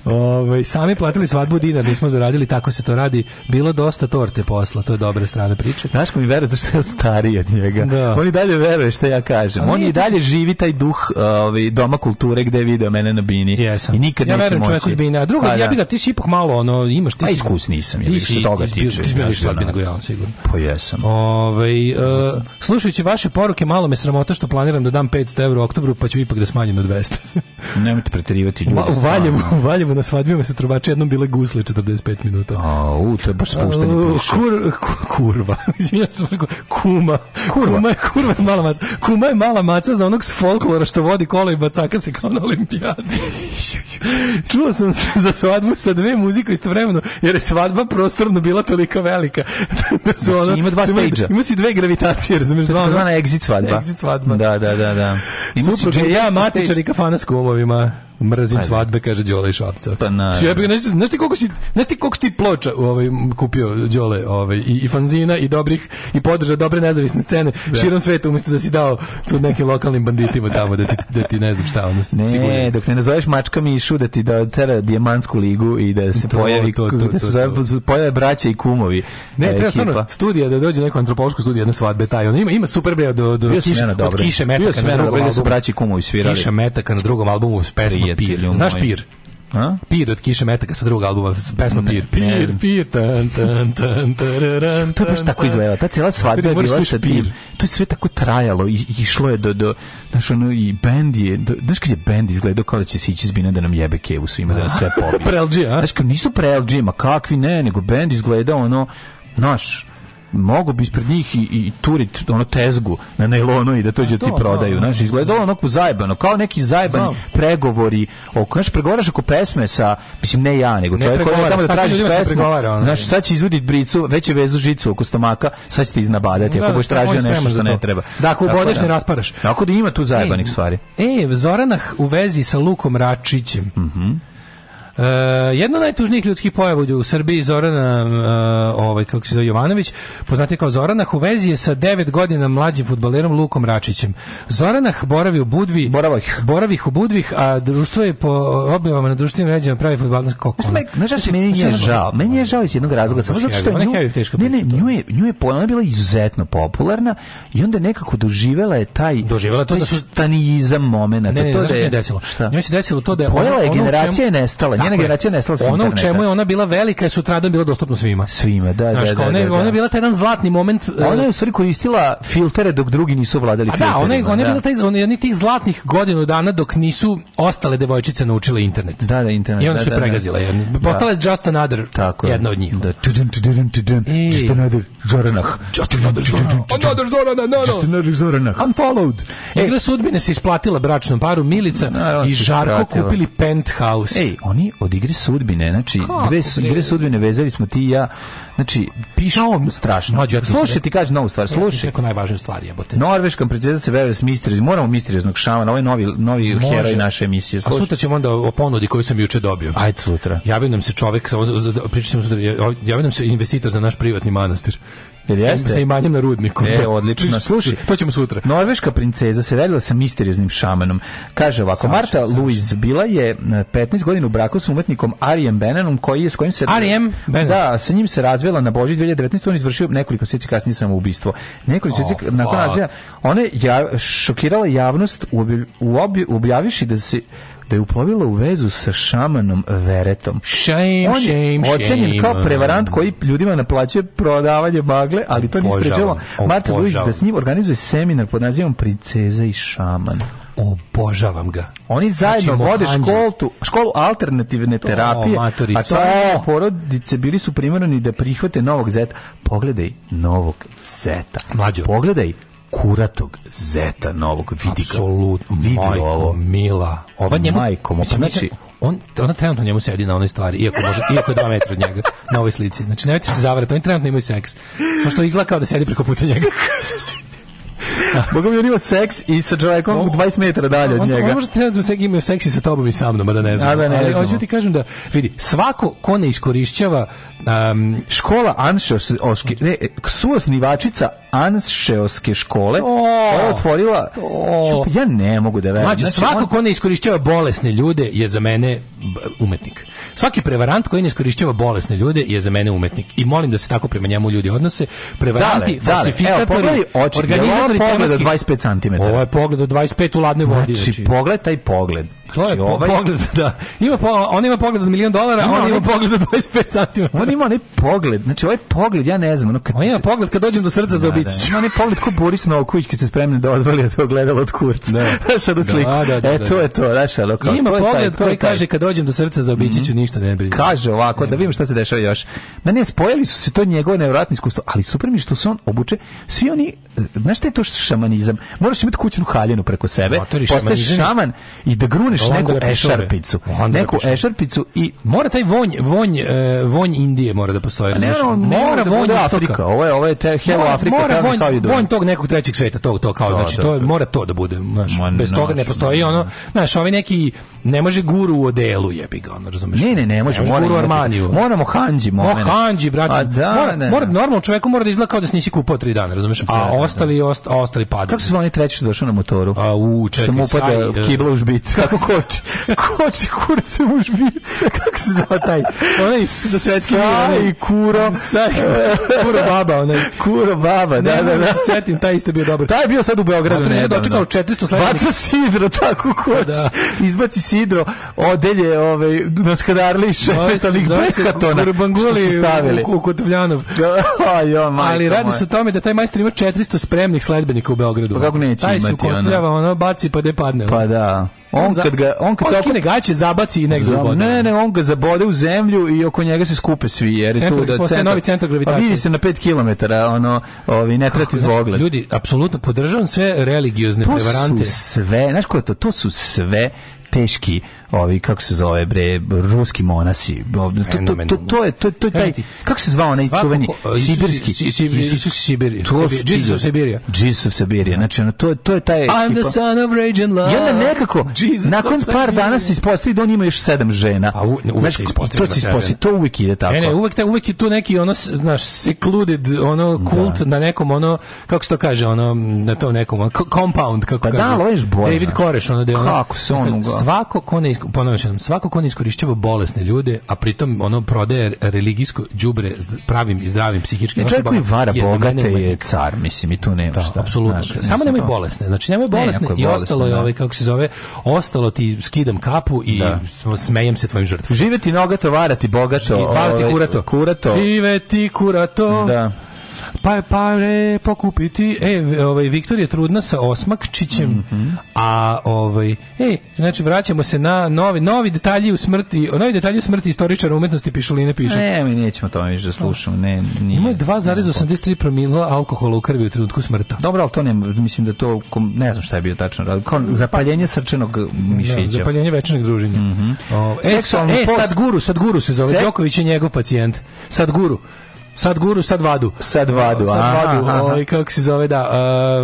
Ove, ovaj, sami platili svadbu dinar, nismo zaradili, tako se to radi. Bilo dosta torte posla, to je dobra strana priče. Daško mi veruje zašto je stariji od njega. Da. On i dalje veruje što ja kažem. Ali On i dalje si... živi taj duh ovaj, doma kulture gde je video mene na bini. Jesam. I nikad ja verujem moći. Ja bina. Drugo, pa da. ja bih ga, ti si ipak malo ono, imaš... Ti pa iskusniji sam, ja bi se toga tiče. Ti si bio više nego ja, sigurno. Pa jesam. Ove, ovaj, Uh, slušajući vaše poruke, malo me sramota što planiram da dam 500 € u oktobru, pa ću ipak da smanjim na 200. Nemojte preterivati ljudi. Valjamo, Valjevu, u Valjevu na se trubače jednom bile gusle 45 minuta. A, u, to je baš spuštanje e, uh, kur, kur, kurva. Izvinjam se, kuma. Kurva. Kuma je, kurva je mala maca. Kuma je mala maca za onog s folklora što vodi kola i bacaka se kao na olimpijadi. Čuo sam se za svadbu sa dve muzike istovremeno, jer je svadba prostorno bila toliko velika. da su da ima dva stage Ima si dve gravi imitacije, razumeš? Dva, dva, exit svadba. Exit svadba. Da, da, da, da. Supruga ja, matičar i kafana s kumovima. Mrzim Ajde. svadbe, kaže Đole i Šapca. Pa na. Sve bih znaš ti koliko si, znaš ti koliko si ploča ovaj kupio Đole, ovaj i, i fanzina i dobrih i podržao dobre nezavisne scene da. širom sveta umesto da si dao tu nekim lokalnim banditima tamo da ti, da ti ne znam šta ono. Ne, sigurno. dok ne nazoveš mačka Mišu da ti da tera dijamantsku ligu i da se to, pojavi to, to, da to, da se to. pojave braća i kumovi. Ne, treba stvarno studija da dođe neko antropološko studija na svadbe taj. On ima ima super breo do do kiše, od kiše metaka na drugom albumu. Braći kumovi svirali. Kiša metaka na drugom albumu pesma prijatelju Znaš ovaj. Pir? A? Pir od Kiše Metaka sa drugog albuma, pesma ne, Pir. Pir, ne. Pir, tan, tan, tan, tararan, To je baš tako izgledalo. Ta cijela svadba je bila sa Pir. To je sve tako trajalo i išlo je do, do znaš, ono, i bend je, do, znaš kad je bend izgledao kao da će se ići zbina da nam jebe kevu svima, da nas sve pobije. prelđe, a? Znaš, kao nisu prelđe, ma kakvi ne, nego bend izgledao ono, naš, mogu bi ispred njih i, i turit ono tezgu na nailonu i da to ti prodaju. Da. Znaš, izgledalo onako zajebano, kao neki zajebani Znam. pregovori. Oko, znaš, pregovaraš oko pesme sa, mislim, ne ja, nego čovjek koji je tamo da tražiš pesmu. Znaš, sad će izvudit bricu, već je vezu žicu oko stomaka, sad će ti iznabadati da, ako da, budeš da, tražio nešto što ne treba. Da, ako ubodeš ne rasparaš. Tako da ima tu zajebanih stvari. E, Zoranah u vezi sa Lukom Račićem. Mhm. Uh, jedna najtužnijih ljudskih pojava u Srbiji Zorana uh, ovaj kako se zove Jovanović, poznati kao Zoranah u vezi je sa 9 godina mlađim fudbalerom Lukom Račićem. Zoranah boravi u Budvi, boravih, boravih u Budvih, a društvo je po objavama na društvenim mrežama pravi fudbalski kako. Znaš šta meni je žao, meni je žao iz jednog razloga, samo zato što je nju, ne, ne, nju je nju je ona bila izuzetno popularna i onda nekako doživela je taj doživela to da su stanizam momenat, to da je desilo. Njoj se desilo to da je ona generacija je nestala njena generacija nestala sa Ono u čemu je ona bila velika je sutradan bilo dostupno svima. Svima, da, Znaš, da, da, ona, da, ona je da, da. bila taj jedan zlatni moment. E, ona je u stvari koristila filtere dok drugi nisu vladali da, filterima. Da, ona je, ona je bila taj, ona je tih zlatnih godinu dana dok nisu ostale devojčice naučile internet. Da, da, internet. I onda su pregazila. Postala je just another Tako jedna od njih. Da, just another Zoranah. Just another Zoranah. Another Zoranah, no, no. Just another Zoranah. Unfollowed. Igle e. sudbine se isplatila bračnom paru Milica i Žarko kupili penthouse. Ej, oni od igre sudbine, znači Kako dve, su, igre sudbine vezali smo ti i ja. Znači piše no, strašno. Mađu, ja slušaj ti kaže novu stvar, slušaj. Neko najvažniju stvar jebote. Norveškom princeza se veze s misteriz, moramo misterioznog šamana, ovaj novi novi Može. heroj naše emisije. Slušaj. A sutra ćemo onda o ponudi koju sam juče dobio. Ajde sutra. Javio nam se čovjek, da, pričamo sutra, javio nam se investitor za naš privatni manastir. Jel jeste? Sa imanjem na rudniku. E, da. odlično. Slušaj, to ćemo sutra. Norveška princeza se radila sa misterioznim šamanom. Kaže ovako, Saša, Marta Luiz bila je 15 e, godina u braku s umetnikom Arijem Benenom, koji je s kojim se... Arijem Benan. Da, sa njim se razvela na Božić 2019. On izvršio nekoliko sjeći kasnije samoubistvo. Nekoliko sjeći, oh, nakon nađenja, ona je šokirala javnost u, objaviši da se da je uplovila u vezu sa šamanom Veretom. Shame, On je ocenjen kao prevarant koji ljudima naplaćuje prodavanje bagle, ali to nije sprečalo Marta Luiz da s njim organizuje seminar pod nazivom Princeza i šaman obožavam ga. Oni znači, zajedno znači, vode školu, školu alternativne to, terapije, matorica. a to je porodice bili su primorani da prihvate novog zeta. Pogledaj novog zeta. Mlađo. Pogledaj kuratog zeta novog vidi apsolutno vidi majko, ovo mila ova njemu majko pa mislim, znači on ona trenutno njemu sedi na onoj stvari iako može iako je 2 metra od njega na ovoj slici znači nemojte se zavarati oni trenutno imaju seks samo što izgleda kao da sedi preko puta njega Boga mi on ima seks i sa čovjekom 20 metara dalje od njega. On, on može trenutno seks imaju seks i sa tobom i sa mnom, a da ne znam. da ne Ali hoću ti kažem da, vidi, svako ko ne iskorišćava... Um, Škola Anšoški, ne, e, suosnivačica Anšeoske škole koja je otvorila to. ja ne mogu da verujem znači, svako on... ko ne iskorišćava bolesne ljude je za mene umetnik svaki prevarant koji ne iskorišćava bolesne ljude je za mene umetnik i molim da se tako prema njemu ljudi odnose prevaranti dale, falsifikatori dale. Evo, oči, organizatori ovo je pogled od 25 cm ovo je pogled od 25 u ladnoj vodi znači, znači. pogled taj pogled To je po, znači, ovaj... pogled, da. Ima po, on ima pogled od milion dolara, ima on onaj... ima pogled od 25 cm. On ima onaj pogled, znači ovaj pogled, ja ne znam. Ono kad... On ima pogled kad dođem do srca da, za obići. Da, ima onaj pogled ko Boris Novković kad se spremni da odvali to gledalo od kurca. Da. Znaš, ono da, sliku. Da, da, e, da, e, to da. je to, znaš, ono kao. Ima pogled taj, koji taj. kaže kad dođem do srca za obići mm -hmm. ništa ne brinu. Kaže ovako, ne da vidim šta se dešava još. Meni spojili su se to njegove nevratne iskustvo, ali super mi što se on obuče, svi oni, e, znaš šta je to šamanizam? Moraš imati kućnu haljenu preko sebe, postaješ šaman i da gruneš neku ešarpicu. Neku ešarpicu i mora taj vonj, vonj, e, vonj Indije mora da postoji. Pa ne, no, mora da vonj Afrika. Ovo je, ovo je te, Hello Afrika. Mora vonj, vonj tog nekog trećeg sveta, tog, to kao, znači, to, mora to da bude, znaš, bez toga ne postoji ono, znaš, ovi neki ne može guru u odelu jebi ga, ono razumeš. Ne, ne, ne može. Ne može guru Armaniju. Moramo Hanđi, moramo. Oh, hanđi, brate. A pa da, mora, ne. mora normalno čoveku mora da izgleda kao da se nisi kupao 3 dana, razumeš? A da, da, da. ostali Ost, ostali padaju. Kako se oni treći što na motoru? A u, čekaj, što mu upada uh, kibla u e. žbic. Kako koči? koči kurce u žbic. kako se zove taj? Onaj do svetski i kuro. Saj, kuro baba, onaj. Kuro baba, da, da, da. Se setim, taj isto bio dobro. Taj bio sad u Beogradu, ne, da. Dočekao 400 sledećih. Baca sidro tako pa koči. Da. Izbaci Sidro odelje ovaj naskrarli 16 ovih beskatona. Urbanguli stavili. U, u Kotovljanov. Da, aj, Ali radi se o tome da taj majstor ima 400 spremnih sledbenika u Beogradu. Pa kako neće taj imati? Taj se ukotvljava, ono. ono, baci pa gde padne. Pa da. On kad ga on kad on skine gaće zabaci i negde Zab, Ne, ne, on ga zabode u zemlju i oko njega se skupe svi jer centar, tu da centar, novi centar pa gravitacije. A vidi se na 5 km, ono, ovi ne trati pogled. Ljudi, apsolutno podržavam sve religiozne to prevarante. To su sve, znaš ko je to? To su sve teški ovi kako se zove bre ruski monasi to, to, to, to je to, to je taj kako se zvao onaj čuveni sibirski Isus Sibirija Jesus of Siberia Jesus of Siberia znači ono, to, to je taj I'm the son of rage and love i onda nekako nakon par dana se ispostavi da on ima još sedam žena a pa uvek se ispostavi to se ispostavi to uvek ide tako ne ne uvek, uvek je tu neki ono znaš secluded ono da. kult na nekom ono kako se to kaže ono na tom nekom compound kako pa da, David Koreš ono da ono kako se on dakle, svako ko ne svako, ponovno svako ko ne iskorišćava bolesne ljude, a pritom ono prodaje religijsko đubre pravim i zdravim psihičkim e, osobama. Čovjek vara je bogate je car, mislim, i tu nema da, Apsolutno. Znaš, Samo nemoj to... bolesne. Znači, nemoj bolesne ne, i ostalo je, ovaj, kako se zove, ostalo ti skidam kapu i da. smejem se tvojim žrtvama. Živeti nogato, varati bogato. I ovaj, kurato. Kurato. Živeti kurato. Da pa je pare pokupiti. E, ovaj, Viktor je trudna sa Osmakčićem, mm -hmm. a ovaj, e, znači vraćamo se na novi, novi detalji u smrti, novi detalji u smrti istoričara umetnosti Pišuline piše. Ne, mi nećemo to više da slušamo, ne, nije. Ima 2,83 promila alkohola u krvi u trenutku smrti Dobro, al to ne, mislim da to, ne znam šta je bio tačno, ali zapaljenje srčanog da, mišića. Ne, zapaljenje večnog druženja. Mm -hmm. o, e, sad, e, sad guru, sad guru se zove, Sek... Đoković je njegov pacijent. Sad guru. Sad guru, sad vadu. Sad vadu, sad vadu. Aha, ovaj, kako se zove, da,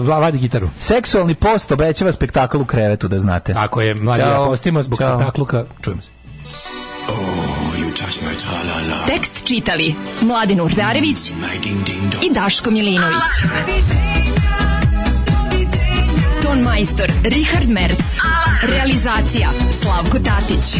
uh, vadi gitaru. Seksualni post obećava spektakl u krevetu, da znate. Tako je, mlađe, ja postimo zbog spektakluka. Čujemo se. Oh, you touch my -la Tekst čitali Mladin Urdarević mm, i Daško Milinović. Ton majstor Richard Merc. Realizacija Slavko Tatić